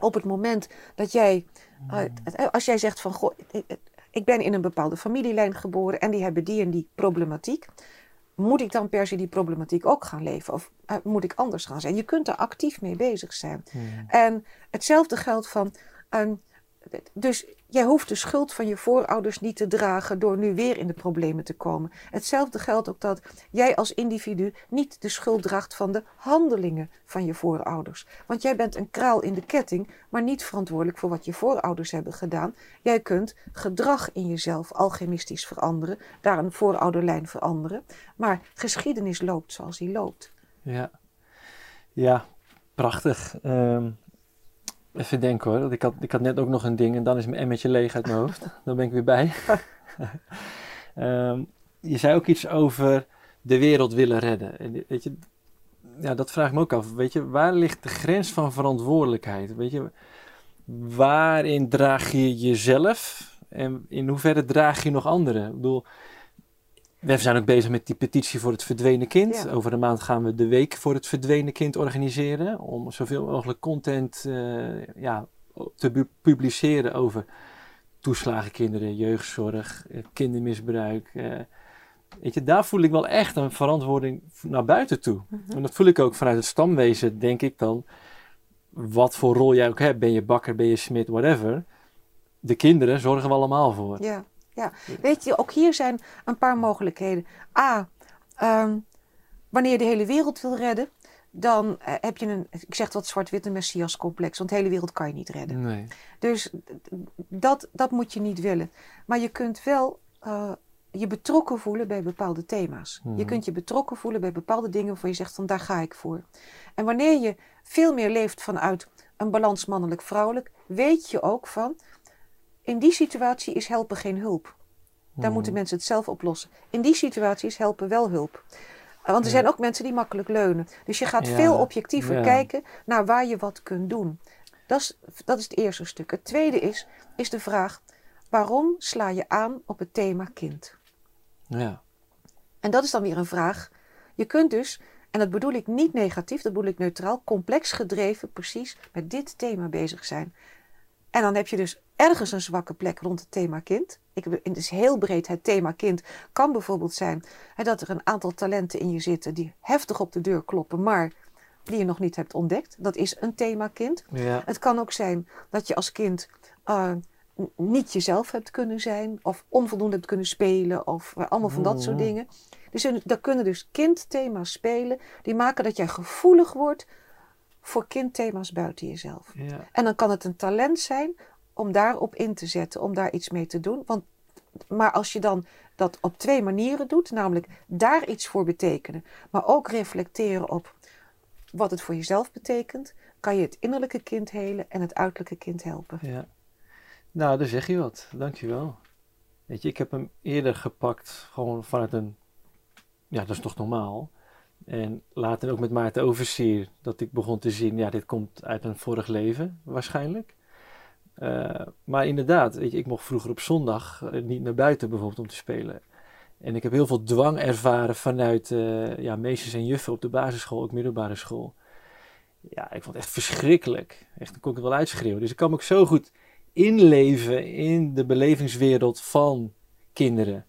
op het moment dat jij, eh, als jij zegt van, goh, ik- ik ben in een bepaalde familielijn geboren en die hebben die en die problematiek. Moet ik dan per se die problematiek ook gaan leven? Of eh, moet ik anders gaan zijn? Je kunt er actief mee bezig zijn. Mhm. En hetzelfde geldt van. ehm, dus jij hoeft de schuld van je voorouders niet te dragen door nu weer in de problemen te komen. Hetzelfde geldt ook dat jij als individu niet de schuld draagt van de handelingen van je voorouders. Want jij bent een kraal in de ketting, maar niet verantwoordelijk voor wat je voorouders hebben gedaan. Jij kunt gedrag in jezelf alchemistisch veranderen, daar een voorouderlijn veranderen. Maar geschiedenis loopt zoals die loopt. Ja, ja prachtig. Ehm, even denken hoor. Ik had, ik had net ook nog een ding en dan is mijn emmertje leeg uit mijn hoofd. Dan ben ik weer bij. Ehm, je zei ook iets over de wereld willen redden. En weet je, ja, dat vraag ik me ook af. Weet je, waar ligt de grens van verantwoordelijkheid? Weet je, waarin draag je jezelf en in hoeverre draag je nog anderen? Ik bedoel, we zijn ook bezig met die petitie voor het verdwenen kind. Ja. Over een maand gaan we de week voor het verdwenen kind organiseren. Om zoveel mogelijk content eh, ja, te publiceren over toeslagenkinderen, jeugdzorg, eh, kindermisbruik. eh. weet je, daar voel ik wel echt een verantwoording naar buiten toe. En dat voel ik ook vanuit het stamwezen, denk ik dan. Wat voor rol jij ook hebt, ben je bakker, ben je smid, whatever. De kinderen zorgen we allemaal voor. Ja, ja. Weet je, ook hier zijn een paar mogelijkheden. A, ehm, wanneer je de hele wereld wil redden, dan eh, heb je een, ik zeg wat zwart-witte messias-complex, want de hele wereld kan je niet redden. Nee. Dus dat, dat moet je niet willen. Maar je kunt wel eh, je betrokken voelen bij bepaalde thema's. Je Mhm. kunt je betrokken voelen bij bepaalde dingen waarvan je zegt van daar ga ik voor. En wanneer je veel meer leeft vanuit een balans mannelijk-vrouwelijk, weet je ook van in die situatie is helpen geen hulp. Daar Mhm. moeten mensen het zelf oplossen. In die situatie is helpen wel hulp. Want er Ja. zijn ook mensen die makkelijk leunen. Dus je gaat Ja, veel objectiever ja. kijken naar waar je wat kunt doen. Dat is, dat is het eerste stuk. Het tweede is, is de vraag: waarom sla je aan op het thema kind? Ja. En dat is dan weer een vraag. Je kunt dus, en dat bedoel ik niet negatief, dat bedoel ik neutraal, complex gedreven precies met dit thema bezig zijn. En dan heb je dus ergens een zwakke plek rond het thema kind. Ik, het is heel breed. Het thema kind kan bijvoorbeeld zijn hè, dat er een aantal talenten in je zitten die heftig op de deur kloppen, maar die je nog niet hebt ontdekt. Dat is een thema kind. Ja. Het kan ook zijn dat je als kind eh, niet jezelf hebt kunnen zijn, of onvoldoende hebt kunnen spelen, of eh, allemaal van dat soort Mhm. dingen. Dus er, daar kunnen dus kindthema's spelen die maken dat jij gevoelig wordt voor kindthema's buiten jezelf. Ja. En dan kan het een talent zijn om daarop in te zetten, om daar iets mee te doen. Want, maar als je dan dat op twee manieren doet, namelijk daar iets voor betekenen, maar ook reflecteren op wat het voor jezelf betekent, kan je het innerlijke kind helen en het uiterlijke kind helpen. Ja. Nou, daar zeg je wat. Dankjewel. Weet je, ik heb hem eerder gepakt gewoon vanuit een... Ja, dat is toch normaal? En later ook met Maarten Oversier dat ik begon te zien... Ja, dit komt uit een vorig leven waarschijnlijk. Uh, maar inderdaad, weet je, ik mocht vroeger op zondag uh, niet naar buiten bijvoorbeeld om te spelen. En ik heb heel veel dwang ervaren vanuit uh, ja, meesters en juffen op de basisschool, ook middelbare school. Ja, ik vond het echt verschrikkelijk. Echt, dan kon ik het wel uitschreeuwen. Dus ik kan me ook zo goed inleven in de belevingswereld van kinderen.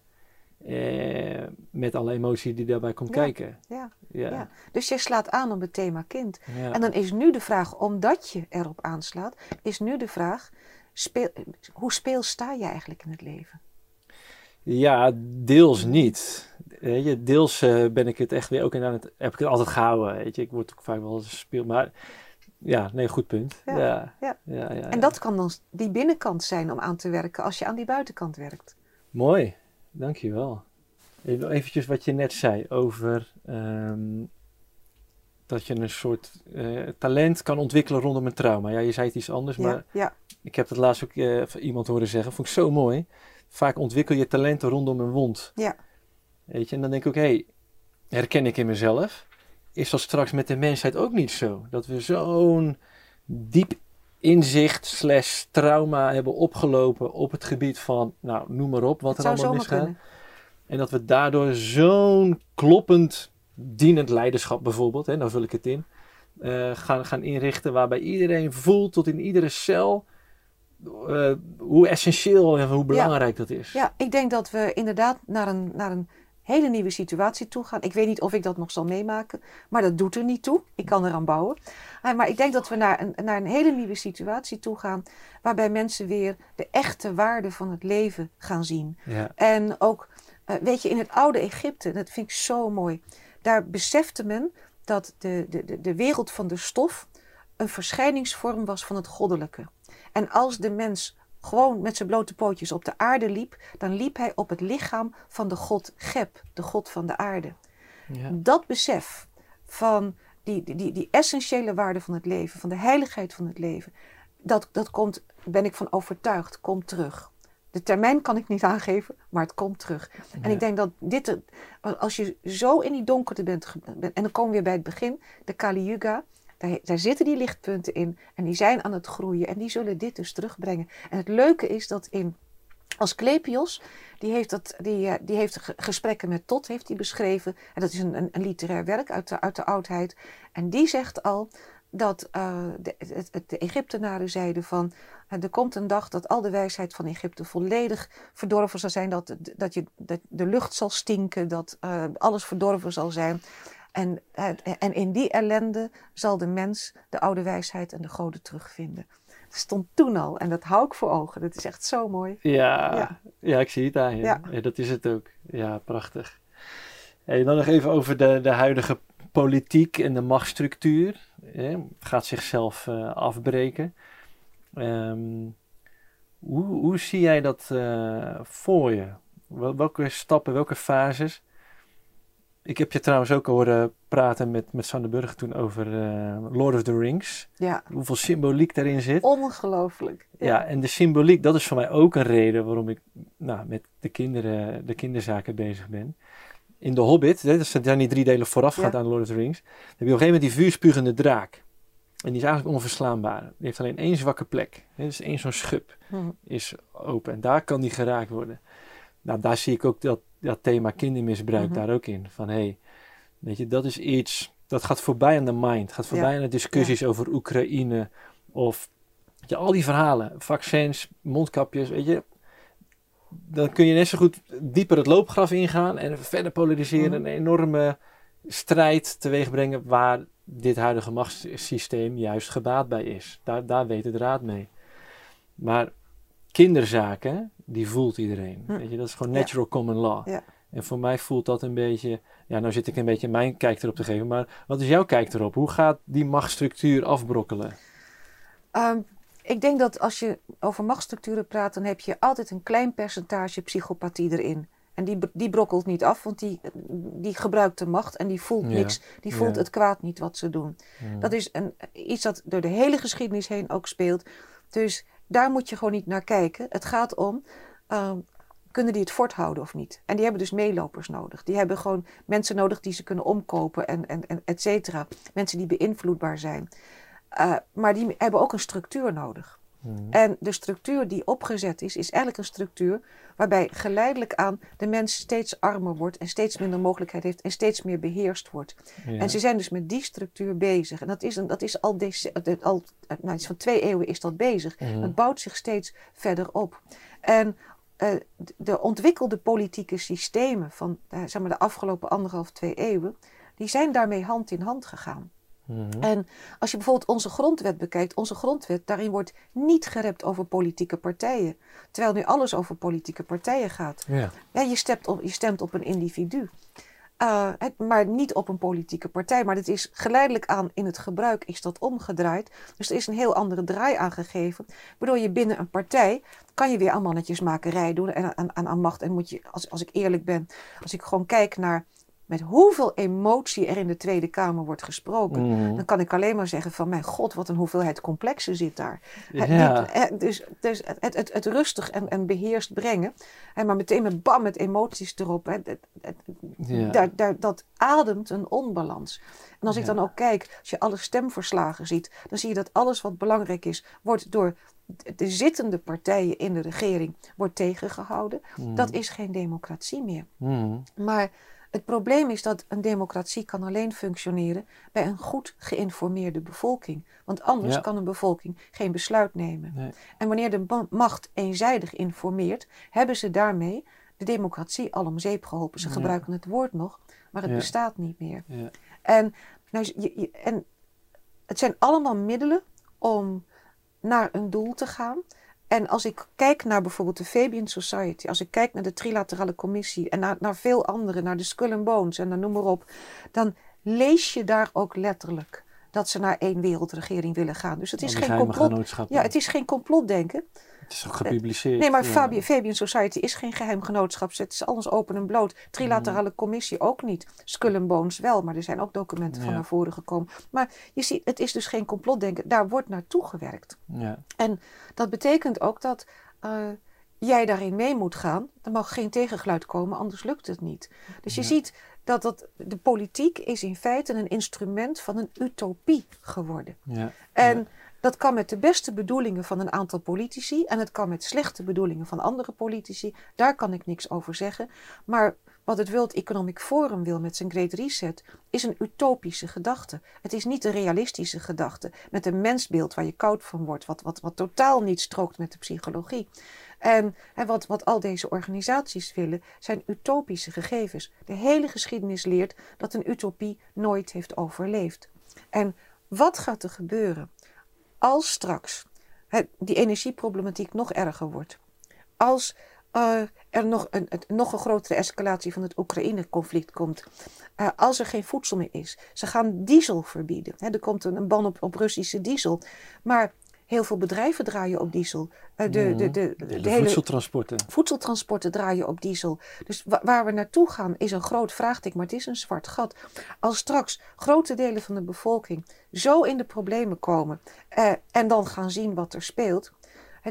Eh, met alle emotie die daarbij komt Ja, kijken. Ja, Ja. ja. Dus je slaat aan op het thema kind. En dan is nu de vraag, omdat je erop aanslaat, is nu de vraag, speel, hoe speel sta je eigenlijk in het leven? Ja, deels niet. Weet je, deels eh, ben ik het echt weer ook in aan het. Heb ik het altijd gehouden. Weet je, ik word ook vaak wel gespeeld. Maar ja, nee, goed punt. Ja, Ja, ja. En dat kan dan die binnenkant zijn om aan te werken als je aan die buitenkant werkt. Mooi, dankjewel. Even wat je net zei over ehm, dat je een soort eh, talent kan ontwikkelen rondom een trauma. Ja, je zei het iets anders, maar Ja, ik heb het laatst ook eh, van iemand horen zeggen. Vond ik zo mooi. Vaak ontwikkel je talenten rondom een wond. ja, Weet je, en dan denk ik ook, hé, hey, herken ik in mezelf? Is dat straks met de mensheid ook niet zo? Dat we zo'n diep inzicht slash trauma hebben opgelopen op het gebied van, nou, noem maar op, wat het er allemaal misgaat. kunnen. En dat we daardoor zo'n kloppend dienend leiderschap bijvoorbeeld, hè, nou vul ik het in, eh, gaan, gaan inrichten waarbij iedereen voelt tot in iedere cel eh, hoe essentieel en hoe belangrijk dat is. Ja, ik denk dat we inderdaad naar een, naar een hele nieuwe situatie toe gaan. Ik weet niet of ik dat nog zal meemaken, maar dat doet er niet toe. Ik kan eraan bouwen. Eh, Maar ik denk dat we naar een, naar een hele nieuwe situatie toe gaan, waarbij mensen weer de echte waarde van het leven gaan zien. Ja, En ook, eh, weet je, in het oude Egypte, dat vind ik zo mooi. Daar besefte men dat de, de, de, de wereld van de stof een verschijningsvorm was van het goddelijke. En als de mens gewoon met zijn blote pootjes op de aarde liep, dan liep hij op het lichaam van de god Geb, de god van de aarde. ja, Dat besef van die, die, die, die essentiële waarde van het leven, van de heiligheid van het leven, dat, dat komt, ben ik van overtuigd, komt terug. De termijn kan ik niet aangeven, maar het komt terug. En ik denk dat dit, als je zo in die donkerte bent- en dan komen we weer bij het begin, de Kali Yuga, daar, zitten die lichtpunten in en die zijn aan het groeien en die zullen dit dus terugbrengen. En het leuke is dat in Asclepios, die heeft, dat, die, eh, die heeft ge- gesprekken met Tot heeft hij beschreven. En dat is een, een, een literair werk uit de, uit de oudheid. En die zegt al dat eh, de, Egyptenaren zeiden van... eh, er komt een dag dat al de wijsheid van Egypte volledig verdorven zal zijn. Dat, dat, je, dat de lucht zal stinken, dat alles verdorven zal zijn. En, en in die ellende zal de mens de oude wijsheid en de goden terugvinden. Dat stond toen al en dat hou ik voor ogen. Dat is echt zo mooi. Ja, Ja. ja. ik zie het aan je. Ja. Ja. dat is het ook. Ja, prachtig. Hey, dan nog even over de, de huidige politiek en de machtsstructuur. Het gaat zichzelf eh, afbreken. Ehm, hoe, hoe zie jij dat eh, voor je? Wel- Welke stappen, welke fases? Ik heb je trouwens ook horen praten met, met Sander Burger toen over eh, Lord of the Rings. Ja, Hoeveel symboliek daarin zit. ongelooflijk. Ja, en de symboliek, dat is voor mij ook een reden waarom ik nou, met de kinderen, de kinderzaken bezig ben. In de Hobbit, hè, dat zijn die drie delen voorafgaand Ja. aan Lord of the Rings, dan heb je op een gegeven moment die vuurspugende draak. En die is eigenlijk onverslaanbaar. Die heeft alleen één zwakke plek. Hè, dus één zo'n schub Hm. is open. En daar kan die geraakt worden. Nou, daar zie ik ook dat, dat thema kindermisbruik Mhm. daar ook in. Van hé, hey, weet je, dat is iets, dat gaat voorbij aan de mind. Gaat voorbij Ja. aan de discussies over Oekraïne of weet je, al die verhalen. Vaccins, mondkapjes, weet je. Dan kun je net zo goed dieper het loopgraf ingaan en verder polariseren. Mhm. Een enorme strijd teweeg brengen waar dit huidige machtssysteem juist gebaat bij is. Daar, daar weet het raad mee. Maar kinderzaken, die voelt iedereen. Hm. Weet je, dat is gewoon Ja. natural common law. Ja. En voor mij voelt dat een beetje, ja, nou zit ik een beetje mijn kijk erop te geven, maar wat is jouw kijk erop? Hoe gaat die machtsstructuur afbrokkelen? Ehm, ik denk dat als je over machtsstructuren praat, dan heb je altijd een klein percentage psychopathie erin. En die, die brokkelt niet af, want die, die gebruikt de macht en die voelt niks. Die voelt het kwaad niet wat ze doen. Dat is een, iets dat door de hele geschiedenis heen ook speelt. Dus daar moet je gewoon niet naar kijken. Het gaat om, ehm, kunnen die het voorthouden of niet? En die hebben dus meelopers nodig. Die hebben gewoon mensen nodig die ze kunnen omkopen en, en, en et cetera. Mensen die beïnvloedbaar zijn. Uh, maar die hebben ook een structuur nodig. Hmm. En de structuur die opgezet is, is eigenlijk een structuur waarbij geleidelijk aan de mens steeds armer wordt en steeds minder mogelijkheid heeft en steeds meer beheerst wordt. En ze zijn dus met die structuur bezig. En dat is, een, dat is al, deze, al nou, iets van twee eeuwen is dat bezig. Mm. Het bouwt zich steeds verder op. En uh, de ontwikkelde politieke systemen van uh, zeg maar de afgelopen anderhalf, twee eeuwen, die zijn daarmee hand in hand gegaan. Mhm. En als je bijvoorbeeld onze grondwet bekijkt, onze grondwet, daarin wordt niet gerept over politieke partijen. Terwijl nu alles over politieke partijen gaat. Ja. ja je, stemt op, je stemt op een individu. Uh, maar niet op een politieke partij. Maar het is geleidelijk aan in het gebruik is dat omgedraaid. Dus er is een heel andere draai aangegeven. Waardoor je binnen een partij kan je weer aan mannetjesmakerij doen en aan, aan, aan macht. En moet je, als, als ik eerlijk ben, als ik gewoon kijk naar met hoeveel emotie er in de Tweede Kamer wordt gesproken, mm. dan kan ik alleen maar zeggen van mijn god, wat een hoeveelheid complexen zit daar. Het, dus dus het, het, het, rustig en, en beheerst brengen, en maar meteen met bam met emoties erop, daar, daar, dat ademt een onbalans. En als ik dan ook kijk, als je alle stemverslagen ziet, dan zie je dat alles wat belangrijk is, wordt door de zittende partijen in de regering wordt tegengehouden. Mm. Dat is geen democratie meer. Mm. Maar het probleem is dat een democratie kan alleen functioneren bij een goed geïnformeerde bevolking. Want anders kan een bevolking geen besluit nemen. En wanneer de macht eenzijdig informeert, hebben ze daarmee de democratie al om zeep geholpen. Ze gebruiken het woord nog, maar het bestaat niet meer. En, nou, je, en het zijn allemaal middelen om naar een doel te gaan. En als ik kijk naar bijvoorbeeld de Fabian Society, als ik kijk naar de Trilaterale Commissie en naar, naar veel andere, naar de Skull and Bones en dan noem maar op, dan lees je daar ook letterlijk dat ze naar één wereldregering willen gaan. Dus het is, geen complot, ja, het is geen complotdenken. Het is ook gepubliceerd. Nee, maar ja. Fabian, Society is geen geheim genootschap. Het is alles open en bloot. Trilaterale commissie ook niet. Skull and Bones wel, maar er zijn ook documenten van naar voren gekomen. Maar je ziet, het is dus geen complotdenken. Daar wordt naartoe gewerkt. Ja. En dat betekent ook dat uh, jij daarin mee moet gaan. Er mag geen tegengeluid komen, anders lukt het niet. Dus je ziet dat, dat de politiek is in feite een instrument van een utopie geworden. Ja. En dat kan met de beste bedoelingen van een aantal politici en het kan met slechte bedoelingen van andere politici. Daar kan ik niks over zeggen. Maar wat het World Economic Forum wil met zijn Great Reset is een utopische gedachte. Het is niet een realistische gedachte met een mensbeeld waar je koud van wordt, wat, wat, wat totaal niet strookt met de psychologie. En, wat, wat al deze organisaties willen zijn utopische gegevens. De hele geschiedenis leert dat een utopie nooit heeft overleefd. En wat gaat er gebeuren als straks die energieproblematiek nog erger wordt, als uh, er nog een, nog een grotere escalatie van het Oekraïne-conflict komt, uh, als er geen voedsel meer is, ze gaan diesel verbieden. er komt een, een ban op, op Russische diesel, maar Heel veel bedrijven draaien op diesel. Uh, de, de, de, de, de, voedseltransporten. Voedseltransporten draaien op diesel. Dus waar we naartoe gaan is een groot vraagteken, maar het is een zwart gat. Als straks grote delen van de bevolking zo in de problemen komen uh, en dan gaan zien wat er speelt,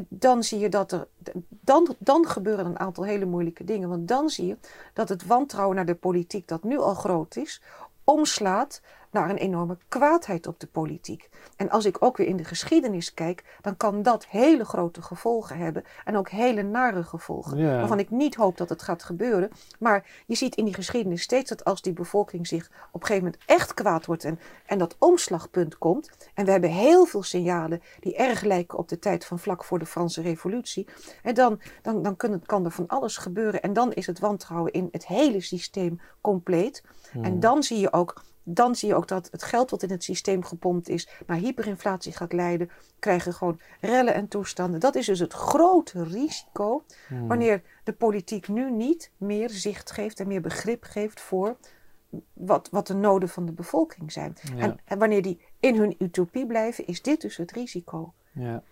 dan zie je dat er. Dan, dan gebeuren een aantal hele moeilijke dingen. Want dan zie je dat het wantrouwen naar de politiek, dat nu al groot is, omslaat naar een enorme kwaadheid op de politiek. En als ik ook weer in de geschiedenis kijk, dan kan dat hele grote gevolgen hebben en ook hele nare gevolgen. Waarvan ik niet hoop dat het gaat gebeuren. Maar je ziet in die geschiedenis steeds dat als die bevolking zich op een gegeven moment echt kwaad wordt en, en dat omslagpunt komt. En we hebben heel veel signalen die erg lijken op de tijd van vlak voor de Franse Revolutie. En dan, dan, dan kan, kan er van alles gebeuren. En dan is het wantrouwen in het hele systeem compleet. En hmm. dan zie je ook dan zie je ook dat het geld wat in het systeem gepompt is naar hyperinflatie gaat leiden. Krijgen gewoon rellen en toestanden. Dat is dus het grote risico Hmm. wanneer de politiek nu niet meer zicht geeft en meer begrip geeft voor wat, wat de noden van de bevolking zijn. Ja. En, en wanneer die in hun utopie blijven, is dit dus het risico. Ja.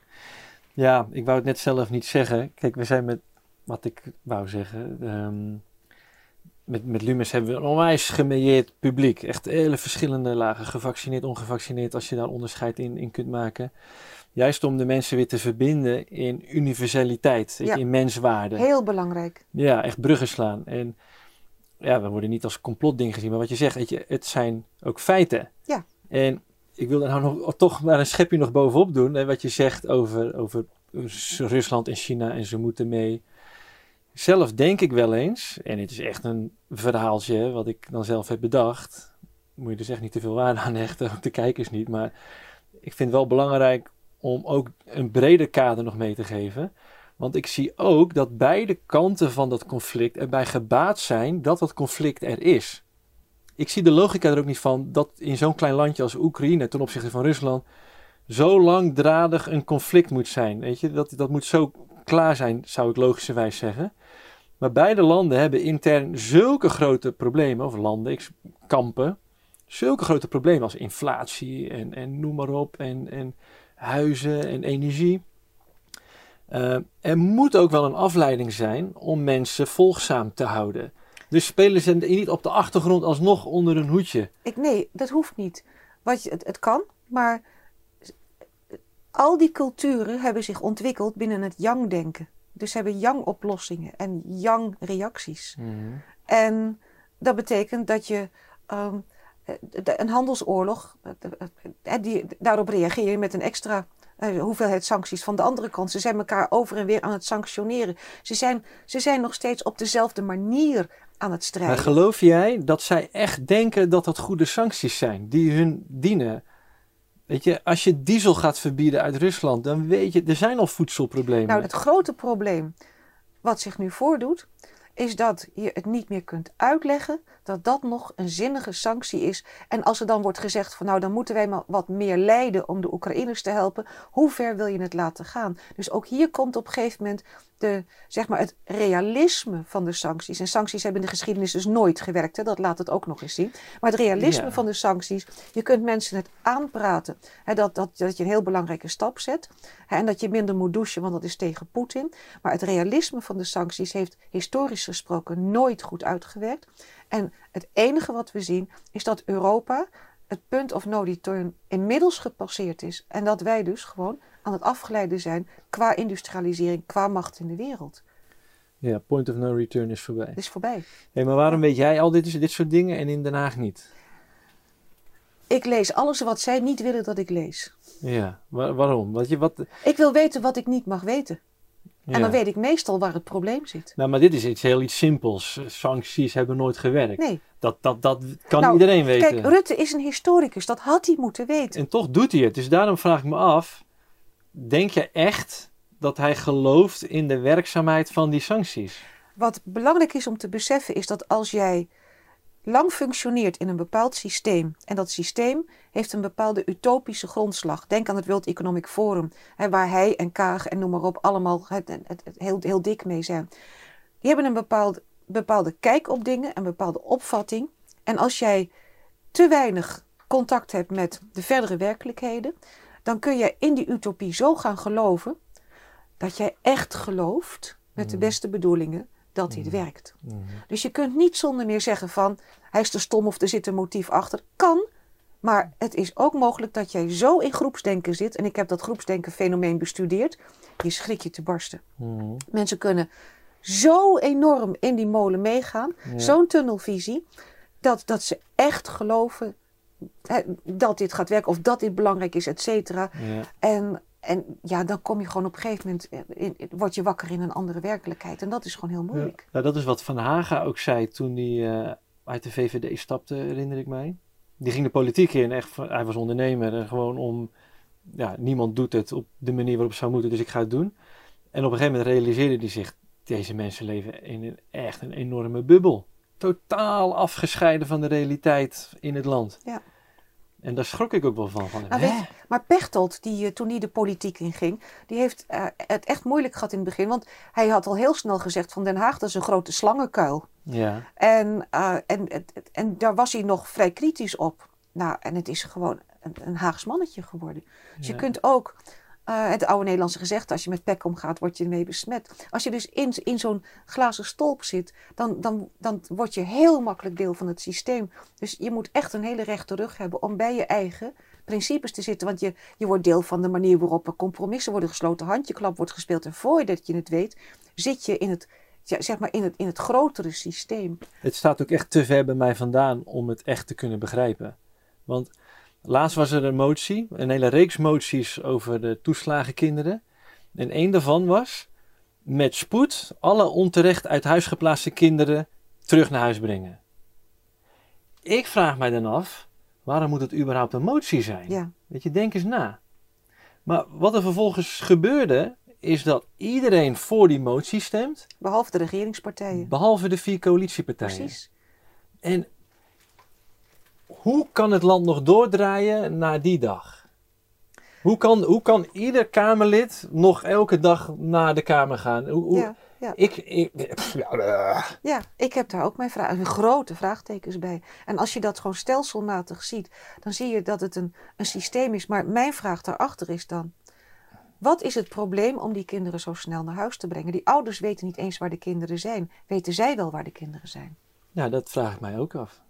ja, ik wou het net zelf niet zeggen. Kijk, we zijn met wat ik wou zeggen. ehm, met, met Lumes hebben we een onwijs gemeilleerd publiek. Echt hele verschillende lagen. Gevaccineerd, ongevaccineerd, als je daar onderscheid in, in kunt maken. Juist om de mensen weer te verbinden in universaliteit, Ja. in menswaarde. Heel belangrijk. Ja, echt bruggen slaan. En ja, we worden niet als complotding gezien, maar wat je zegt, weet je, het zijn ook feiten. Ja. En ik wil er nou nog, toch maar een schepje nog bovenop doen. Hè, wat je zegt over, over Rusland en China en ze moeten mee. Zelf denk ik wel eens, en het is echt een verhaaltje wat ik dan zelf heb bedacht. Moet je dus echt niet te veel waarde aan hechten, ook de kijkers niet. Maar ik vind het wel belangrijk om ook een breder kader nog mee te geven. Want ik zie ook dat beide kanten van dat conflict erbij gebaat zijn dat dat conflict er is. Ik zie de logica er ook niet van dat in zo'n klein landje als Oekraïne ten opzichte van Rusland zo langdradig een conflict moet zijn. Weet je, dat, dat moet zo klaar zijn, zou ik logischerwijs zeggen. Maar beide landen hebben intern zulke grote problemen, of landen, kampen, zulke grote problemen als inflatie en, en noem maar op, en, en huizen en energie. Uh, er moet ook wel een afleiding zijn om mensen volgzaam te houden. Dus spelen ze niet op de achtergrond alsnog onder een hoedje? Ik, nee, dat hoeft niet. Wat je, het, het kan, maar al die culturen hebben zich ontwikkeld binnen het yang-denken. Dus ze hebben yang-oplossingen en yang-reacties. Mm. En dat betekent dat je um, een handelsoorlog, die, daarop reageer je met een extra uh, hoeveelheid sancties van de andere kant. Ze zijn elkaar over en weer aan het sanctioneren. Ze zijn, ze zijn nog steeds op dezelfde manier aan het strijden. Maar geloof jij dat zij echt denken dat dat goede sancties zijn die hun dienen? Weet je, als je diesel gaat verbieden uit Rusland, dan weet je, er zijn al voedselproblemen. Nou, het grote probleem wat zich nu voordoet, is dat je het niet meer kunt uitleggen dat dat nog een zinnige sanctie is. En als er dan wordt gezegd van nou dan moeten wij maar wat meer lijden om de Oekraïners te helpen, hoe ver wil je het laten gaan? Dus ook hier komt op een gegeven moment de, zeg maar het realisme van de sancties. En sancties hebben in de geschiedenis dus nooit gewerkt, hè? dat laat het ook nog eens zien. Maar het realisme Ja. van de sancties, je kunt mensen het aanpraten hè, dat, dat, dat je een heel belangrijke stap zet. Hè, en dat je minder moet douchen, want dat is tegen Poetin. Maar het realisme van de sancties heeft historisch gesproken nooit goed uitgewerkt. En het enige wat we zien is dat Europa het punt of no return inmiddels gepasseerd is. En dat wij dus gewoon aan het afgeleiden zijn qua industrialisering, qua macht in de wereld. Ja, point of no return is voorbij. Het is voorbij. Hey, maar waarom weet jij al dit, dit soort dingen en in Den Haag niet? Ik lees alles wat zij niet willen dat ik lees. Ja, wa- waarom? Want je, wat, Ik wil weten wat ik niet mag weten. Ja. En dan weet ik meestal waar het probleem zit. Nou, maar dit is iets heel iets simpels. Sancties hebben nooit gewerkt. Nee. Dat, dat, dat kan Nou, iedereen weten. Kijk, Rutte is een historicus. Dat had hij moeten weten. En toch doet hij het. Dus daarom vraag ik me af: denk je echt dat hij gelooft in de werkzaamheid van die sancties? Wat belangrijk is om te beseffen is dat als jij lang functioneert in een bepaald systeem en dat systeem heeft een bepaalde utopische grondslag. Denk aan het World Economic Forum, hè, waar hij en Kaag en noem maar op allemaal het, het, het heel, heel dik mee zijn. Die hebben een bepaald, bepaalde kijk op dingen, een bepaalde opvatting. En als jij te weinig contact hebt met de verdere werkelijkheden, dan kun je in die utopie zo gaan geloven dat jij echt gelooft, met de beste bedoelingen, dat dit werkt. Dus je kunt niet zonder meer zeggen van hij is te stom of er zit een motief achter. Kan, maar het is ook mogelijk dat jij zo in groepsdenken zit. En ik heb dat groepsdenken fenomeen bestudeerd. Je schrik je te barsten. Mhm. Mensen kunnen zo enorm in die molen meegaan. Ja. Zo'n tunnelvisie. Dat, dat ze echt geloven hè, dat dit gaat werken. Of dat dit belangrijk is, et cetera. Ja. En, en ja, dan kom je gewoon op een gegeven moment, in, in- word je wakker in een andere werkelijkheid. En dat is gewoon heel moeilijk. Nou, dat is wat Van Haga ook zei toen hij eh, uit de VVD stapte, herinner ik mij. Die ging de politiek in, echt, hij was ondernemer en gewoon om, ja, niemand doet het op de manier waarop het zou moeten, dus ik ga het doen. En op een gegeven moment realiseerde hij zich, deze mensen leven in een, echt een enorme bubbel. totaal afgescheiden van de realiteit in het land. Ja. En daar schrok ik ook wel van. van Nou, weet maar Pechtold, die, eh, toen hij de politiek inging, die heeft eh, het echt moeilijk gehad in het begin. Want hij had al heel snel gezegd van Den Haag, dat is een grote slangenkuil. Ja, En, eh, en, en, en daar was hij nog vrij kritisch op. Nou, en het is gewoon een, een Haags mannetje geworden. Dus Ja. je kunt ook, eh, het oude Nederlandse gezegd, als je met pek omgaat, word je ermee besmet. Als je dus in, in zo'n glazen stolp zit, dan, dan, dan word je heel makkelijk deel van het systeem. Dus je moet echt een hele rechte rug hebben om bij je eigen principes te zitten. Want je, je wordt deel van de manier waarop er compromissen worden gesloten, handjeklap wordt gespeeld. En voordat je het weet, zit je in het, ja, zeg maar in het, in het grotere systeem. het staat ook echt te ver bij mij vandaan om het echt te kunnen begrijpen. Want laatst was er een motie, een hele reeks moties over de toeslagenkinderen. En één daarvan was met spoed alle onterecht uit huis geplaatste kinderen terug naar huis brengen. Ik vraag mij dan af, waarom moet het überhaupt een motie zijn? Ja. Weet je, denk eens na. Maar wat er vervolgens gebeurde, is dat iedereen voor die motie stemt, Behalve de regeringspartijen. behalve de vier coalitiepartijen. Precies. En hoe kan het land nog doordraaien na die dag? Hoe kan, hoe kan ieder Kamerlid nog elke dag naar de Kamer gaan? Hoe, hoe- Ja, ja. Ik, ik, ja, eh. ja, ik heb daar ook mijn vragen, grote vraagtekens bij. En als je dat gewoon stelselmatig ziet, dan zie je dat het een, een systeem is. Maar mijn vraag daarachter is dan: wat is het probleem om die kinderen zo snel naar huis te brengen? Die ouders weten niet eens waar de kinderen zijn. Weten zij wel waar de kinderen zijn? ja, dat vraag ik mij ook af.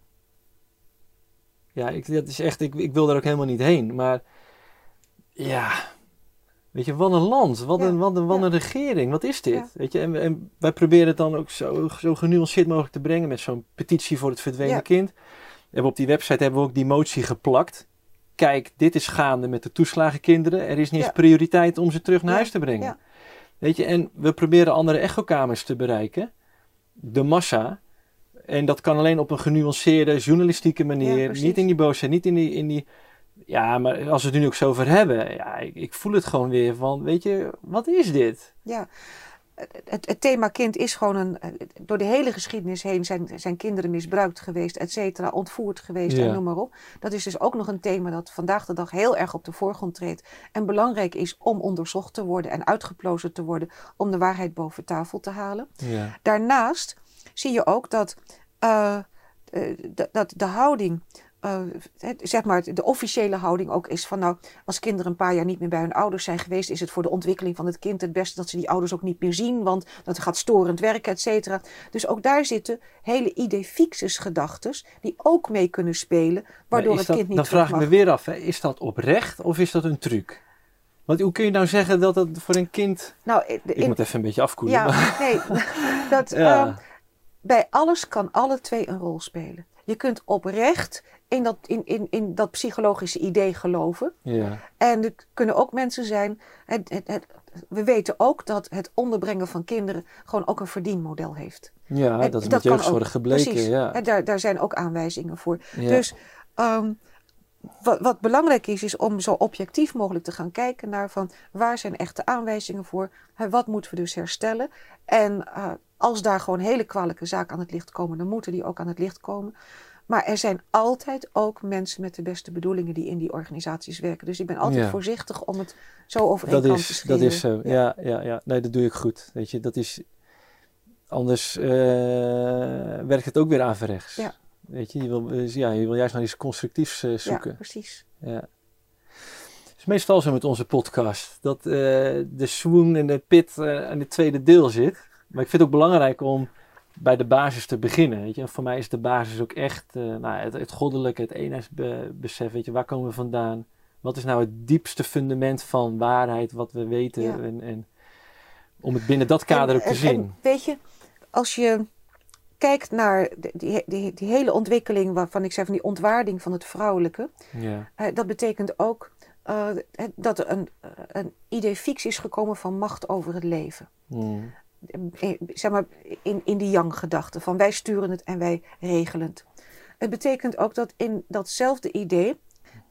Ja, ik, dat is echt, ik, ik wil daar ook helemaal niet heen. Maar ja, weet je, wat een land, wat, Ja, een, wat, een, wat ja. een regering, wat is dit? Ja. Weet je, en, en wij proberen het dan ook zo, zo genuanceerd mogelijk te brengen met zo'n petitie voor het verdwenen kind. En op die website hebben we ook die motie geplakt. Kijk, dit is gaande met de toeslagenkinderen. Er is niet eens prioriteit om ze terug naar huis te brengen. Weet je, en we proberen andere echokamers te bereiken. De massa. En dat kan alleen op een genuanceerde, journalistieke manier. Ja, niet in die boosheid, niet in die, in die... Ja, maar als we het nu ook zo over hebben... Ja, ik, ik voel het gewoon weer van... Weet je, wat is dit? Ja, het, het thema kind is gewoon een. Door de hele geschiedenis heen zijn, zijn kinderen misbruikt geweest, et cetera, ontvoerd geweest Ja. en noem maar op. Dat is dus ook nog een thema dat vandaag de dag heel erg op de voorgrond treedt. En belangrijk is om onderzocht te worden en uitgeplozen te worden om de waarheid boven tafel te halen. Ja, Daarnaast zie je ook dat, eh, eh, d- dat de houding, eh, het- zeg maar de officiële houding ook is van nou, als kinderen een paar jaar niet meer bij hun ouders zijn geweest, is het voor de ontwikkeling van het kind het beste dat ze die ouders ook niet meer zien, want dat gaat storend werken, et cetera. Dus ook daar zitten hele idee fixes gedachtes die ook mee kunnen spelen, waardoor het dat- kind niet Dan vraag ik me weer af, hè, is dat oprecht of is dat een truc? Want hoe kun je nou zeggen dat dat voor een kind... Nou, in- Ik moet even een beetje afkoelen. Ja, maar- nee. Dat, Ja. ehm, bij alles kan alle twee een rol spelen. Je kunt oprecht in dat, in, in, in dat psychologische idee geloven. ja. En er kunnen ook mensen zijn. Het, het, het- we weten ook dat het onderbrengen van kinderen gewoon ook een verdienmodel heeft. ja, En dat is dat met jeugdzorg ook. gebleken. Precies. Ja. En daar, daar zijn ook aanwijzingen voor. Ja. Dus ehm, wat, wat belangrijk is, is om zo objectief mogelijk te gaan kijken naar van waar zijn echte aanwijzingen voor, hè, wat moeten we dus herstellen. En eh, als daar gewoon hele kwalijke zaken aan het licht komen, dan moeten die ook aan het licht komen. Maar er zijn altijd ook mensen met de beste bedoelingen die in die organisaties werken. Dus ik ben altijd Ja. voorzichtig om het zo over één dat, kant te is, scheren. dat is zo. Ja. Ja, ja, Nee, dat doe ik goed. Weet je, dat is... Anders eh, werkt het ook weer averechts. Ja. Weet je, je wil, eh, ja, je wil juist naar iets constructiefs eh, Ja, zoeken. precies. Ja. Het is meestal zo met onze podcast. Dat de swoon en de pit in het tweede deel zit. Maar ik vind het ook belangrijk om bij de basis te beginnen. Weet je? En voor mij is de basis ook echt eh, nou, het, het goddelijke, het eenheidsbesef. Weet je? Waar komen we vandaan? Wat is nou het diepste fundament van waarheid, wat we weten? Ja. En, en om het binnen dat kader En- ook te en- zien. en weet je, als je kijkt naar die, die, die hele ontwikkeling waarvan ik zei van die ontwaarding van het vrouwelijke, ja. eh, dat betekent ook eh, dat er een, een idee fix is gekomen van macht over het leven. Mm. Zeg maar in, in die yang-gedachte van wij sturen het en wij regelen het. Het betekent ook dat in datzelfde idee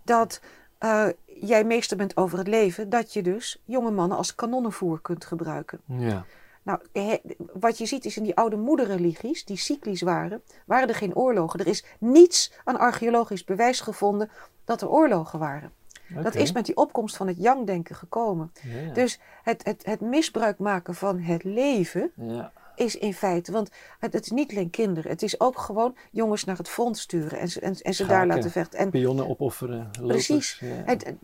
dat eh, jij meester bent over het leven, dat je dus jonge mannen als kanonnenvoer kunt gebruiken. ja. Nou, he- wat je ziet is in die oude moederreligies, die cyclisch waren, waren er geen oorlogen. Er is niets aan archeologisch bewijs gevonden dat er oorlogen waren. Dat is met die opkomst van het yang-denken gekomen. Dus het, het, het misbruik maken van het leven is in feite, want het, het is niet alleen kinderen, het is ook gewoon jongens naar het front sturen en ze, en, en ze daar laten vechten. En, Pionnen opofferen. Lopers. Precies. Het-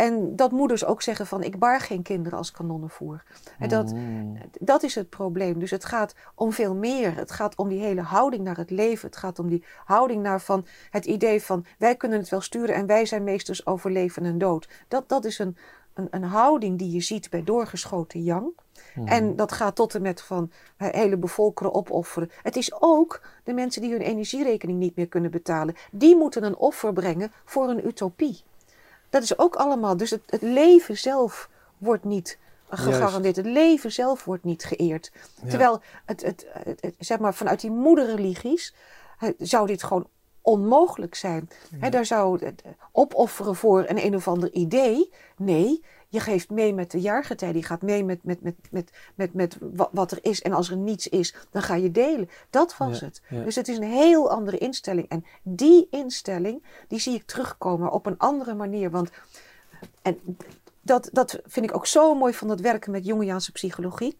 en dat moeders ook zeggen van ik baar geen kinderen als kanonnenvoer. En dat, Mm. dat is het probleem. Dus het gaat om veel meer. Het gaat om die hele houding naar het leven. Het gaat om die houding naar van het idee van wij kunnen het wel sturen en wij zijn meesters over leven en dood. Dat, dat is een, een, een houding die je ziet bij doorgeschoten yang. Mm. En dat gaat tot en met van hele bevolkeren opofferen. Het is ook de mensen die hun energierekening niet meer kunnen betalen. Die moeten een offer brengen voor een utopie. Dat is ook allemaal. Dus het, het leven zelf wordt niet gegarandeerd. Het leven zelf wordt niet geëerd. Ja. Terwijl het, het, het, zeg maar, vanuit die moederreligies zou dit gewoon onmogelijk zijn. Hè, daar zou het opofferen voor een een of ander idee. Nee, je geeft mee met de jaargetijden. Je gaat mee met, met, met, met, met, met wa- wat er is. En als er niets is, dan ga je delen. Dat was Ja, het. ja. Dus het is een heel andere instelling. En die instelling, die zie ik terugkomen op een andere manier. Want en dat, dat vind ik ook zo mooi van dat werken met Jungiaanse psychologie.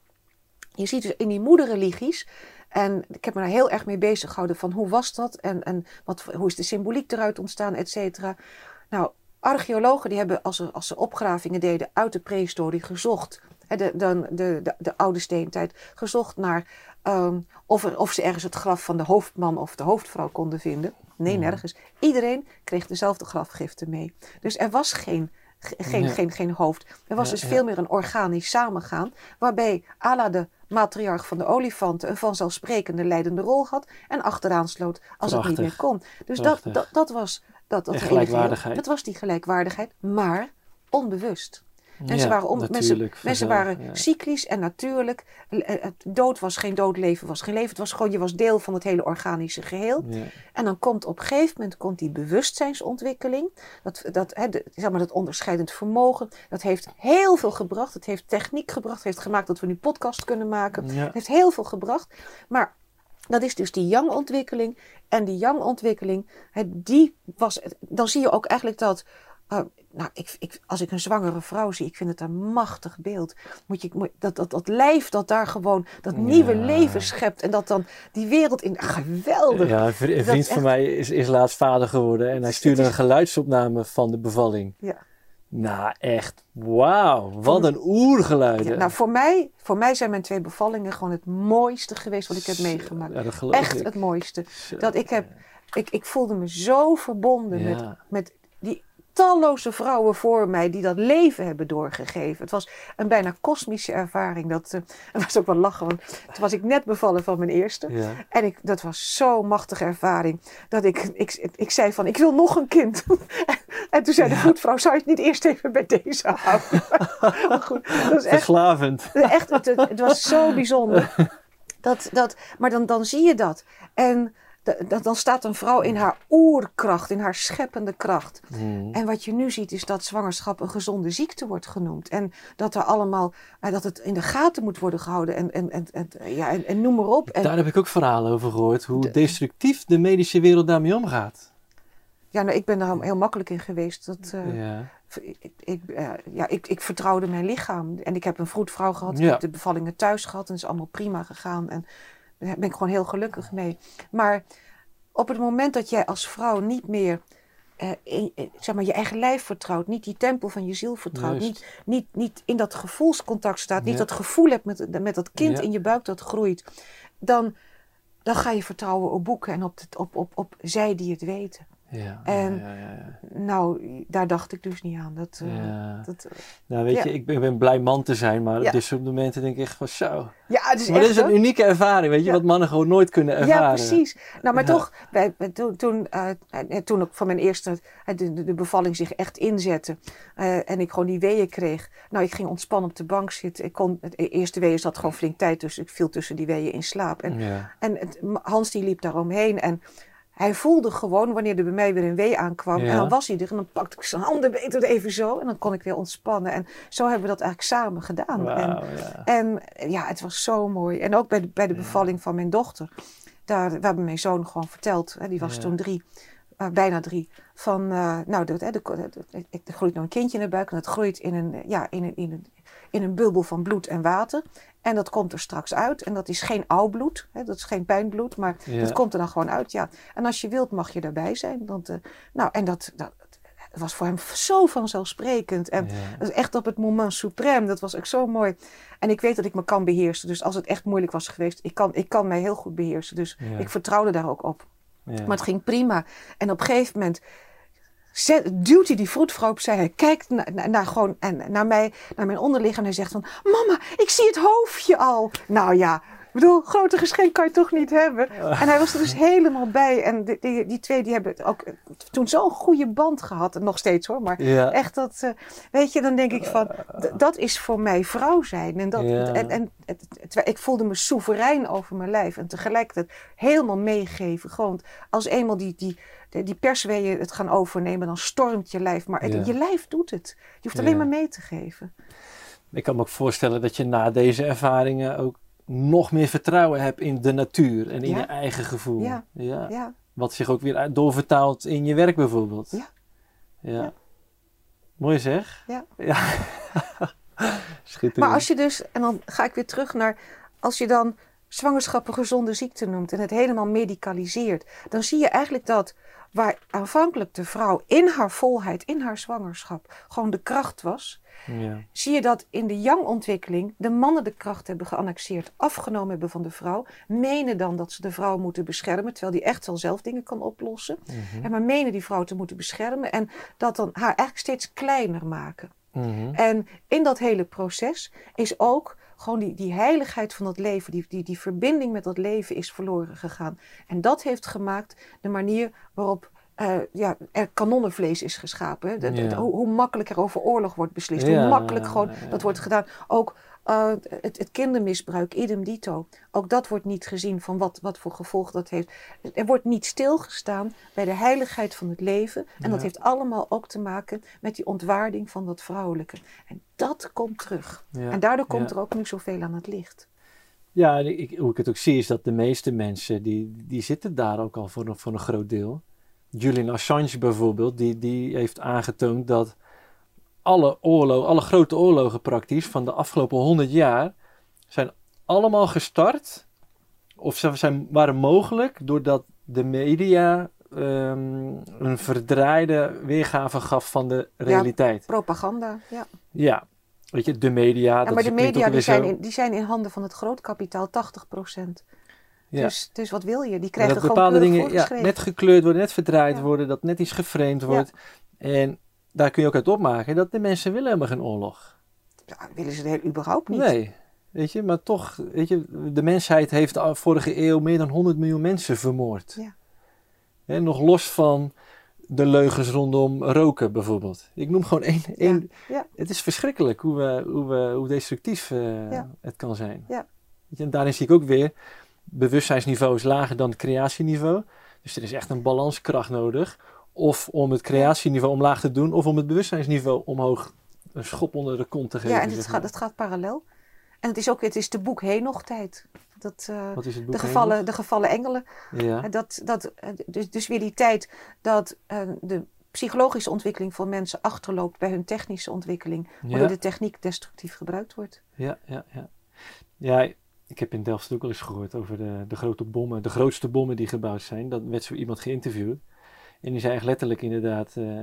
Je ziet dus in die moederreligies, en ik heb me daar heel erg mee bezig gehouden van hoe was dat en, en wat, hoe is de symboliek eruit ontstaan, et cetera. Nou, archeologen die hebben als ze, als ze opgravingen deden uit de prehistorie gezocht, de, de, de, de, de oude steentijd, gezocht naar ehm, of, er, of ze ergens het graf van de hoofdman of de hoofdvrouw konden vinden. Nee, Mhm. nergens. Iedereen kreeg dezelfde grafgiften mee. Dus er was geen, ge- geen, geen, geen hoofd. Er was Ja, dus ja. veel meer een organisch samengaan, waarbij Ala de matriarch van de olifanten een vanzelfsprekende leidende rol had en achteraan sloot als het niet meer kon. Dus dat, Prachtig. dat, dat was dat, dat gelijkwaardigheid. Dat was die gelijkwaardigheid, maar onbewust. Mensen Ja, waren, mensen, waren ja. cyclisch en natuurlijk. Eh, Het dood was geen dood, leven was geen leven. Het was gewoon, je was deel van het hele organische geheel. Ja. En dan komt op een gegeven moment komt die bewustzijnsontwikkeling. Dat, dat, hè, de- zeg maar, dat onderscheidend vermogen. Dat heeft heel veel gebracht. Het heeft techniek gebracht. Het heeft gemaakt dat we nu podcast kunnen maken. Het heeft heel veel gebracht. Maar dat is dus die yang-ontwikkeling. En die yang-ontwikkeling, hè, die was. Dan zie je ook eigenlijk dat. Eh, nou, ik, ik, als ik een zwangere vrouw zie, ik vind het een machtig beeld. Moet je, moet- dat, dat, dat lijf dat daar gewoon dat nieuwe Ja. leven schept. En dat dan die wereld in. Geweldig. Ja, een Dat vriend van echt- mij is, is laatst vader geworden en hij stuurde is- een geluidsopname van de bevalling. Ja. Nou, echt, wauw, wat een oergeluiden. Ja, nou, voor mij, voor mij zijn mijn twee bevallingen gewoon het mooiste geweest wat ik heb meegemaakt. Ja, dat geloof Echt ik. het mooiste. Zo. Dat ik heb, ik, ik voelde me zo verbonden met, met die talloze vrouwen voor mij die dat leven hebben doorgegeven. Het was een bijna kosmische ervaring. Dat het was ook wel lachen, want toen was ik net bevallen van mijn eerste. Ja. En ik, dat was zo'n machtige ervaring. Dat ik, ik, ik zei van, ik wil nog een kind. en toen zei de Ja. voetvrouw, zou je het niet eerst even bij deze houden? maar goed, dat is echt Verslavend. Echt, het, het, was zo bijzonder. Dat, dat, maar dan, dan zie je dat. En dan staat een vrouw in haar oerkracht, in haar scheppende kracht. Hmm. En wat je nu ziet is dat zwangerschap een gezonde ziekte wordt genoemd. En dat er allemaal, eh, dat het in de gaten moet worden gehouden. En, en, en, en, ja, en, en noem maar op. En, Daar heb ik ook verhalen over gehoord, hoe destructief de medische wereld daarmee omgaat. ja, nou, ik ben daar heel makkelijk in geweest. Dat, eh, Ja. ik, ik, eh, ja, ik, ik vertrouwde mijn lichaam. En ik heb een vroedvrouw gehad. Ik Ja. heb de bevallingen thuis gehad. En het is allemaal prima gegaan. En daar ben ik gewoon heel gelukkig mee. Maar op het moment dat jij als vrouw niet meer... eh, in, in- zeg maar, je eigen lijf vertrouwt, niet die tempel van je ziel vertrouwt, Juist. niet, niet, niet in dat gevoelscontact staat, niet dat gevoel hebt met, met dat kind Ja. in je buik dat groeit, dan, dan ga je vertrouwen op boeken en op, het, op, op, op zij die het weten. Ja, En- ja, ja, ja. Nou, daar dacht ik dus niet aan. Dat, eh, dat, Nou, weet je, ik ben, ik ben blij man te zijn, maar Ja. op dit soort momenten denk ik echt van zo. ja, het is Maar echt dit is een unieke ervaring, weet je, wat mannen gewoon nooit kunnen ervaren. Ja, precies. Nou, maar toch, wij, toen, toen, eh, eh, toen ook van mijn eerste, eh, de, de, de bevalling zich echt inzette eh, en ik gewoon die weeën kreeg. Nou, ik ging ontspannen op de bank zitten. Ik kon, het eerste weeën zat gewoon flink tijd tussen. Ik viel tussen die weeën in slaap. En, en het, Hans die liep daaromheen en hij voelde gewoon wanneer er bij mij weer een wee aankwam. Ja. En dan was hij er en dan pakte ik zijn handen beter even zo. En dan kon ik weer ontspannen. En zo hebben we dat eigenlijk samen gedaan. En, ja. en ja, het was zo mooi. En ook bij de, bij de Ja. bevalling van mijn dochter. Daar, we hebben mijn zoon gewoon verteld. Hè, die was toen drie, eh, bijna drie. Van, eh, nou, er groeit nou een kindje in de buik. En het groeit in een, ja, in, een, in, een, in een bubbel van bloed en water. En dat komt er straks uit. En dat is geen oud bloed. Hè, dat is geen pijnbloed. Maar Ja. dat komt er dan gewoon uit. Ja. En als je wilt, mag je daarbij zijn. Want, eh, nou, en dat, dat, was voor hem zo vanzelfsprekend. En Ja. echt op het moment suprême. Dat was ook zo mooi. En ik weet dat ik me kan beheersen. Dus als het echt moeilijk was geweest, ik kan, ik kan mij heel goed beheersen. Dus Ja. ik vertrouwde daar ook op. Maar het ging prima. En op een gegeven moment zet, duwt hij die vroedvrouw opzij. Hij kijkt naar, gewoon, en, naar mij, naar mijn onderlichaam. En hij zegt van, mama, ik zie het hoofdje al. Nou ja, ik bedoel, grote geschenk kan je toch niet hebben. En hij was er dus helemaal bij. En die, die, die twee die hebben ook eh, toen zo'n goede band gehad. Nog steeds hoor, maar Ja. echt dat, eh, weet je, dan denk ik van, dat is voor mij vrouw zijn. En, dat, Ja. en, en het, het- ik voelde me soeverein over mijn lijf. En tegelijkertijd helemaal meegeven. Gewoon als eenmaal die, die, die, persweeën het gaan overnemen, dan stormt je lijf. Maar het- je lijf doet het. Je hoeft alleen maar mee te geven. Ik kan me ook voorstellen dat je na deze ervaringen ook nog meer vertrouwen hebt in de natuur en in je eigen gevoel. Ja. Ja. Ja, Wat zich ook weer doorvertaalt in je werk bijvoorbeeld. Ja. Ja. Mooi zeg. Ja. ja. Schitterend. Maar als je dus, en dan ga ik weer terug naar, als je dan zwangerschap een gezonde ziekte noemt en het helemaal medicaliseert, dan zie je eigenlijk dat waar aanvankelijk de vrouw in haar volheid, in haar zwangerschap, gewoon de kracht was, Ja. zie je dat in de yang-ontwikkeling de mannen de kracht hebben geannexeerd, afgenomen hebben van de vrouw, menen dan dat ze de vrouw moeten beschermen, terwijl die echt wel zelf dingen kan oplossen, Mhm. en maar menen die vrouw te moeten beschermen en dat dan haar eigenlijk steeds kleiner maken. Mhm. En in dat hele proces is ook gewoon die, die heiligheid van dat leven, die, die, die verbinding met dat leven is verloren gegaan. En dat heeft gemaakt de manier waarop eh, ja, er kanonnenvlees is geschapen. hoe, hoe makkelijk er over oorlog wordt beslist. Ja, hoe makkelijk gewoon dat wordt gedaan. Ook eh, het, het kindermisbruik, idem dito. Ook dat wordt niet gezien van wat, wat voor gevolg dat heeft. Er wordt niet stilgestaan bij de heiligheid van het leven. En dat heeft allemaal ook te maken met die ontwaarding van dat vrouwelijke. En dat komt terug. Ja. En daardoor komt Ja. er ook nu zoveel aan het licht. Ja, ik, hoe ik het ook zie is dat de meeste mensen, die, die zitten daar ook al voor een, voor een groot deel. Julian Assange bijvoorbeeld, die, die heeft aangetoond dat alle oorlogen, alle grote oorlogen praktisch van de afgelopen 100 jaar, zijn allemaal gestart, of ze zijn, waren mogelijk doordat de media ehm, een verdraaide weergave gaf van de realiteit. Propaganda, ja. Ja, weet je, de media. ja dat maar de media die zijn, zo- in, die zijn in handen van het grootkapitaal 80 Ja. Dus, dus wat wil je? Die krijgen dat gewoon bepaalde dingen ja, net gekleurd worden, net verdraaid Ja. worden, dat net iets geframed wordt. En daar kun je ook uit opmaken dat de mensen willen helemaal geen oorlog. Ja, willen ze er überhaupt niet? Nee, weet je, maar toch, weet je, de mensheid heeft de vorige eeuw meer dan 100 miljoen mensen vermoord. Ja. Hè, nog los van de leugens rondom roken bijvoorbeeld. Ik noem gewoon één. één ja. Het is verschrikkelijk hoe, we, hoe, we, hoe destructief eh, Ja. het kan zijn. Ja. Weet je, en daarin zie ik ook weer, bewustzijnsniveau is lager dan het creatieniveau. Dus er is echt een balanskracht nodig. Of om het creatieniveau omlaag te doen, of om het bewustzijnsniveau omhoog een schop onder de kont te geven. Ja, en het zeg gaat, gaat parallel. En het is ook het is de boek Henoch tijd. Dat, eh, Wat is het boek de, gevallen, de gevallen engelen. Ja. Dat, dat, dus, dus weer die tijd dat eh, de psychologische ontwikkeling van mensen achterloopt bij hun technische ontwikkeling. Waardoor Ja. de techniek destructief gebruikt wordt. Ja, ja, ja. Ja, ik heb in Delft ook al eens gehoord over de, de grote bommen, de grootste bommen die gebouwd zijn. Dat werd zo iemand geïnterviewd. En die zei echt letterlijk inderdaad, eh,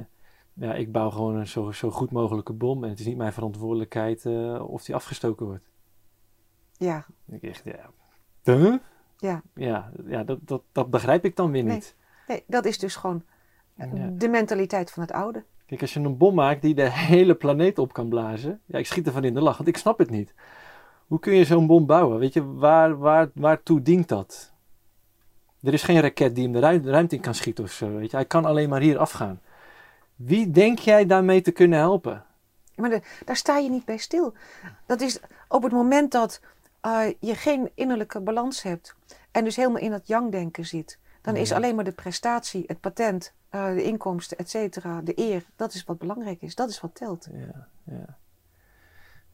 ja, ik bouw gewoon een zo, zo goed mogelijke bom. En het is niet mijn verantwoordelijkheid eh, of die afgestoken wordt. Ja, Ik echt, ja. Huh? ja. Ja, ja dat, dat, dat begrijp ik dan weer Nee. niet. Nee, dat is dus gewoon Ja. de mentaliteit van het oude. Kijk, als je een bom maakt die de hele planeet op kan blazen. Ja, ik schiet ervan in de lach, want ik snap het niet. Hoe kun je zo'n bom bouwen? Weet je, waar, waar, waartoe dient dat? Er is geen raket die hem de ruim- ruimte in kan schieten of zo. Weet je? Hij kan alleen maar hier afgaan. Wie denk jij daarmee te kunnen helpen? Maar de- daar sta je niet bij stil. Dat is op het moment dat eh, je geen innerlijke balans hebt. En dus helemaal in dat yang-denken zit. Dan is alleen maar de prestatie, het patent, eh, de inkomsten, et cetera, de eer. Dat is wat belangrijk is. Dat is wat telt. Ja, ja.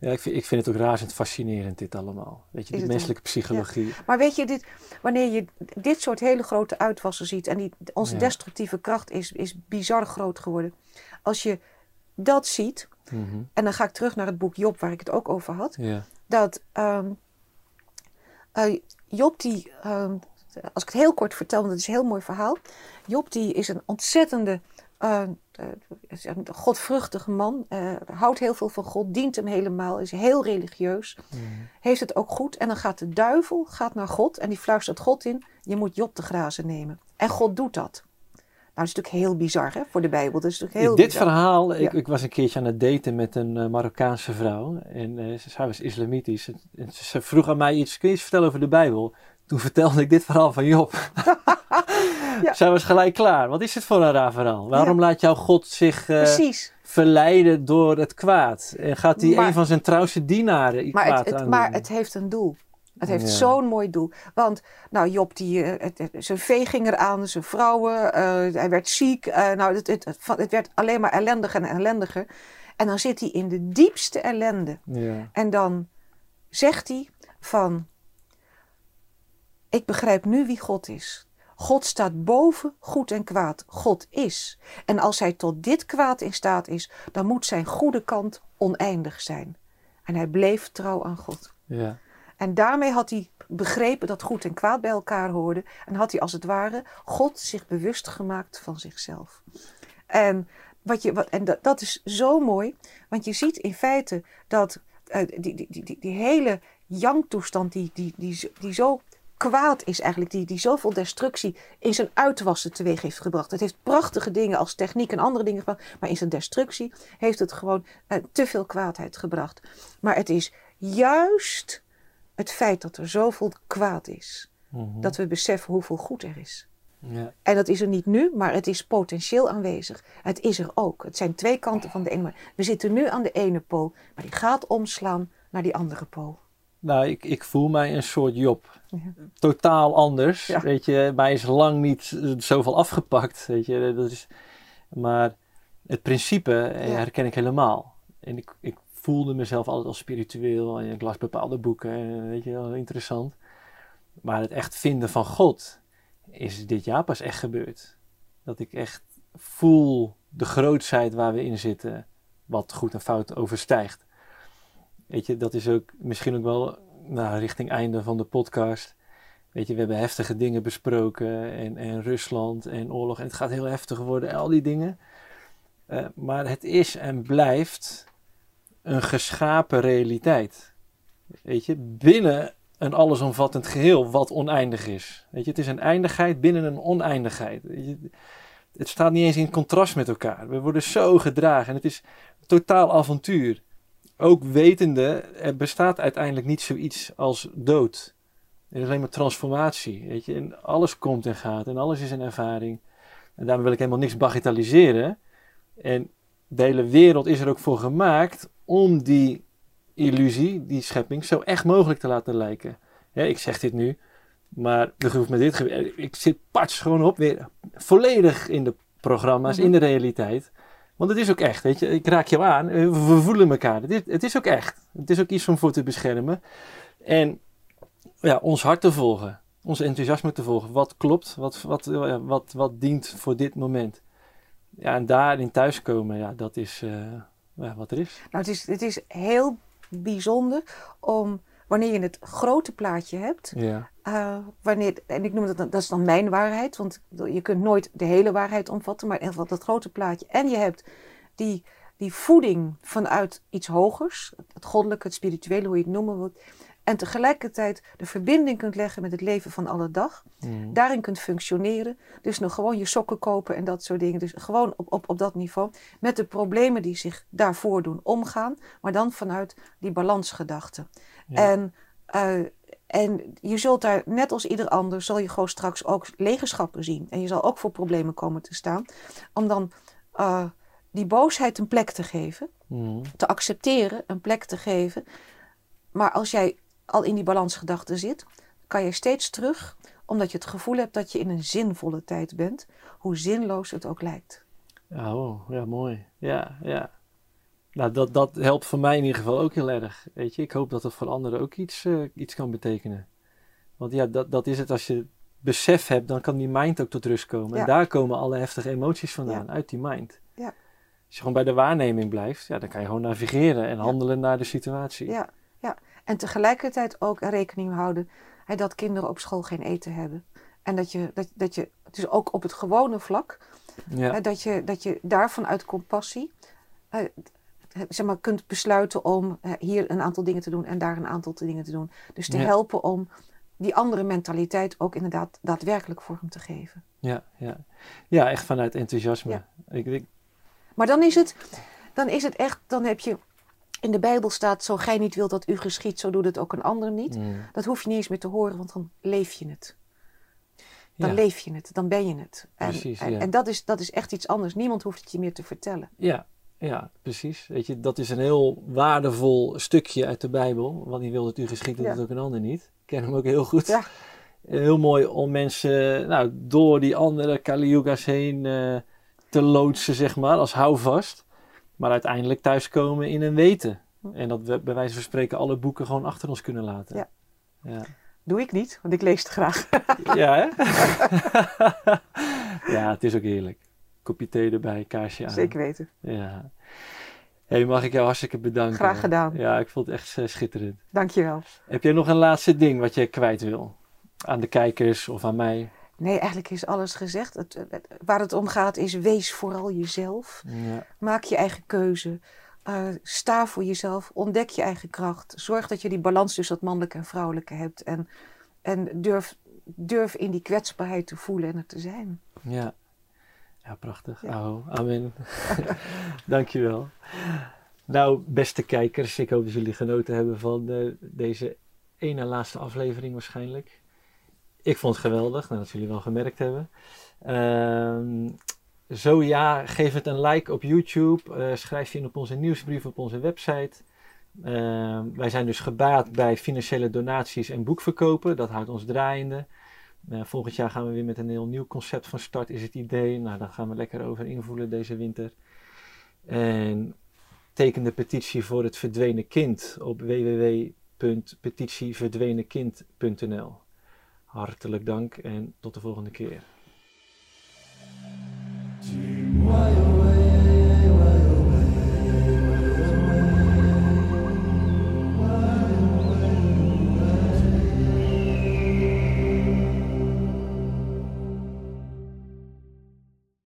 Ja ik, vind, ik vind het ook razend fascinerend, dit allemaal. Weet je, die menselijke psychologie. Maar weet je, dit, wanneer je dit soort hele grote uitwassen ziet en die, onze Ja. destructieve kracht is, is bizar groot geworden. Als je dat ziet, Mhm. en dan ga ik terug naar het boek Job waar ik het ook over had. Ja, Dat ehm, eh, Job die, ehm, als ik het heel kort vertel, want het is een heel mooi verhaal. Job die is een ontzettende, eh, eh, is een godvruchtige man. eh, houdt heel veel van God, dient hem helemaal, is heel religieus. Mhm. Heeft het ook goed. En dan gaat de duivel gaat naar God en die fluistert God in. Je moet Job te grazen nemen. En God doet dat. Nou, dat is natuurlijk heel bizar hè, voor de Bijbel. Dat is natuurlijk heel Dit bizar. verhaal, ik, Ja. ik was een keertje aan het daten met een eh, Marokkaanse vrouw. En eh, ze- zij was islamitisch. En, ze vroeg aan mij iets, kun je iets vertellen over de Bijbel? Toen vertelde ik dit verhaal van Job. Ja. Zij was gelijk klaar. Wat is het voor een raar verhaal? Waarom laat jouw God zich eh, verleiden door het kwaad? En gaat hij Maar- een van zijn trouwste dienaren Maar, kwaad het, het, aandoen? maar het heeft een doel. Het heeft Ja. zo'n mooi doel. Want, nou, Job, die, eh, het- het- zijn vee ging eraan, zijn vrouwen, eh, hij werd ziek. nou, het, het werd alleen maar ellendiger en ellendiger. En dan zit hij in de diepste ellende. Ja. En dan zegt hij van, ik begrijp nu wie God is. God staat boven goed en kwaad. God is. En als hij tot dit kwaad in staat is, dan moet zijn goede kant oneindig zijn. En hij bleef trouw aan God. Ja. En daarmee had hij begrepen dat goed en kwaad bij elkaar hoorden. En had hij als het ware God zich bewust gemaakt van zichzelf. En, wat je, wat, en dat, dat is zo mooi, want je ziet in feite dat eh, die, die, die, die, die hele yang-toestand, die, die, die, die zo kwaad is eigenlijk, die, die zoveel destructie in zijn uitwassen teweeg heeft gebracht. Het heeft prachtige dingen als techniek en andere dingen gebracht, maar in zijn destructie heeft het gewoon eh, te veel kwaadheid gebracht. Maar het is juist het feit dat er zoveel kwaad is, Mhm. dat we beseffen hoeveel goed er is. ja. En dat is er niet nu, maar het is potentieel aanwezig. Het is er ook. Het zijn twee kanten van de ene. We zitten nu aan de ene pool, maar die gaat omslaan naar die andere pool. Nou, ik, ik voel mij een soort Job. Ja. Totaal anders. Ja. Weet je, mij is lang niet eh, zoveel afgepakt. Weet je, dat is, maar het principe eh, herken ik helemaal. En ik, ik voelde mezelf altijd als spiritueel. En ik las bepaalde boeken. En, weet je, interessant. Maar het echt vinden van God is dit jaar pas echt gebeurd. Dat ik echt voel de grootsheid waar we in zitten. Wat goed en fout overstijgt. Weet je, dat is ook misschien ook wel nou, richting einde van de podcast. Weet je, we hebben heftige dingen besproken en, en Rusland en oorlog. En het gaat heel heftig worden, al die dingen. Eh, maar het is en blijft een geschapen realiteit. Weet je, binnen een allesomvattend geheel wat oneindig is. Weet je, het is een eindigheid binnen een oneindigheid. Het staat niet eens in contrast met elkaar. We worden zo gedragen en het is totaal avontuur ook wetende, er bestaat uiteindelijk niet zoiets als dood. Er is alleen maar transformatie. Weet je? En alles komt en gaat en alles is een ervaring. En daarom wil ik helemaal niks bagatelliseren. En de hele wereld is er ook voor gemaakt om die illusie, die schepping, zo echt mogelijk te laten lijken. Ja, ik zeg dit nu, maar hoeft met dit Ik zit pats gewoon op weer volledig in de programma's, Mhm. in de realiteit. Want het is ook echt, weet je. Ik raak jou aan, eh, we voelen elkaar. Het is, het is ook echt. Het is ook iets om voor te beschermen. En ja, ons hart te volgen. Ons enthousiasme te volgen. Wat klopt, wat, wat, ja, wat, wat dient voor dit moment. Ja, en daarin thuiskomen, ja, dat is eh, wat er is. Nou, het is, het is heel bijzonder om, wanneer je het grote plaatje hebt, Ja, eh, wanneer, en ik noem dat, dat is dan mijn waarheid, want je kunt nooit de hele waarheid omvatten, maar in ieder geval dat grote plaatje. En je hebt die, die voeding vanuit iets hogers, het goddelijke, het spirituele, hoe je het noemen wilt. En tegelijkertijd de verbinding kunt leggen met het leven van alle dag. Mm. Daarin kunt functioneren. Dus nog gewoon je sokken kopen en dat soort dingen. Dus gewoon op, op, op dat niveau. Met de problemen die zich daarvoor doen omgaan. Maar dan vanuit die balansgedachte. Ja. En, eh, en je zult daar, net als ieder ander, zal je gewoon straks ook legenschappen zien. En je zal ook voor problemen komen te staan. Om dan eh, die boosheid een plek te geven. Mm. Te accepteren, een plek te geven. Maar als jij al in die balansgedachte zit, kan je steeds terug Omdat je het gevoel hebt dat je in een zinvolle tijd bent, hoe zinloos het ook lijkt. Oh, ja, mooi. Ja, ja. Nou, dat, dat helpt voor mij in ieder geval ook heel erg. Weet je, ik hoop dat het voor anderen ook iets, uh, iets kan betekenen. Want ja, dat, dat is het. Als je besef hebt, dan kan die mind ook tot rust komen. En daar komen alle heftige emoties vandaan, uit die mind. Ja. Als je gewoon bij de waarneming blijft, ja, dan kan je gewoon navigeren en handelen naar de situatie. Ja, ja. En tegelijkertijd ook rekening houden hè, dat kinderen op school geen eten hebben. En dat je, dat, dat je dus ook op het gewone vlak, hè, dat, je, dat je daarvan uit compassie uh, zeg maar, kunt besluiten om hier een aantal dingen te doen en daar een aantal dingen te doen. Dus te helpen om die andere mentaliteit ook inderdaad daadwerkelijk vorm te geven. Ja, ja. ja echt vanuit enthousiasme. Ik, ik... Maar dan is, het, dan is het echt, dan heb je in de Bijbel staat, zo gij niet wilt dat u geschiet, zo doet het ook een ander niet. Mm. Dat hoef je niet eens meer te horen, want dan leef je het. Dan leef je het, dan ben je het. En, Precies, en, ja. en, dat, is, dat is echt iets anders. Niemand hoeft het je meer te vertellen. Ja, ja, precies. Weet je, dat is een heel waardevol stukje uit de Bijbel. Want die wil dat u geschikt, Ja. het ook een ander niet. Ik ken hem ook heel goed. Ja. Heel mooi om mensen nou, door die andere Kali-yuga's heen eh, te loodsen, zeg maar, als houvast. Maar uiteindelijk thuiskomen in een weten. En dat we bij wijze van spreken alle boeken gewoon achter ons kunnen laten. Ja. Ja, Doe ik niet, want ik lees het graag. ja hè? ja, het is ook heerlijk. Kopje thee erbij, kaarsje aan. Zeker weten. Ja. Hey, mag ik jou hartstikke bedanken. Graag gedaan. Ja, ik vond het echt eh, schitterend. Dankjewel. Heb jij nog een laatste ding wat je kwijt wil? Aan de kijkers of aan mij? Nee, eigenlijk is alles gezegd. Het, het- waar het om gaat is wees vooral jezelf. Ja, Maak je eigen keuze. Eh, sta voor jezelf. Ontdek je eigen kracht. Zorg dat je die balans tussen het mannelijke en vrouwelijke hebt. En, en durf, durf in die kwetsbaarheid te voelen en er te zijn. ja. Ja, prachtig. Ja. Oh, amen. Dankjewel. Nou, beste kijkers, ik hoop dat jullie genoten hebben van eh, deze ene laatste aflevering waarschijnlijk. Ik vond het geweldig, nou, dat jullie wel gemerkt hebben. Ehm, zo ja, geef het een like op YouTube. eh, schrijf je in op onze nieuwsbrief op onze website. Ehm, wij zijn dus gebaat bij financiële donaties en boekverkopen. Dat houdt ons draaiende. Eh, volgend jaar gaan we weer met een heel nieuw concept van start, is het idee. Nou, daar gaan we lekker over invoelen deze winter. En teken de petitie voor het verdwenen kind op www.petitieverdwenenkind.nl. Hartelijk dank en tot de volgende keer.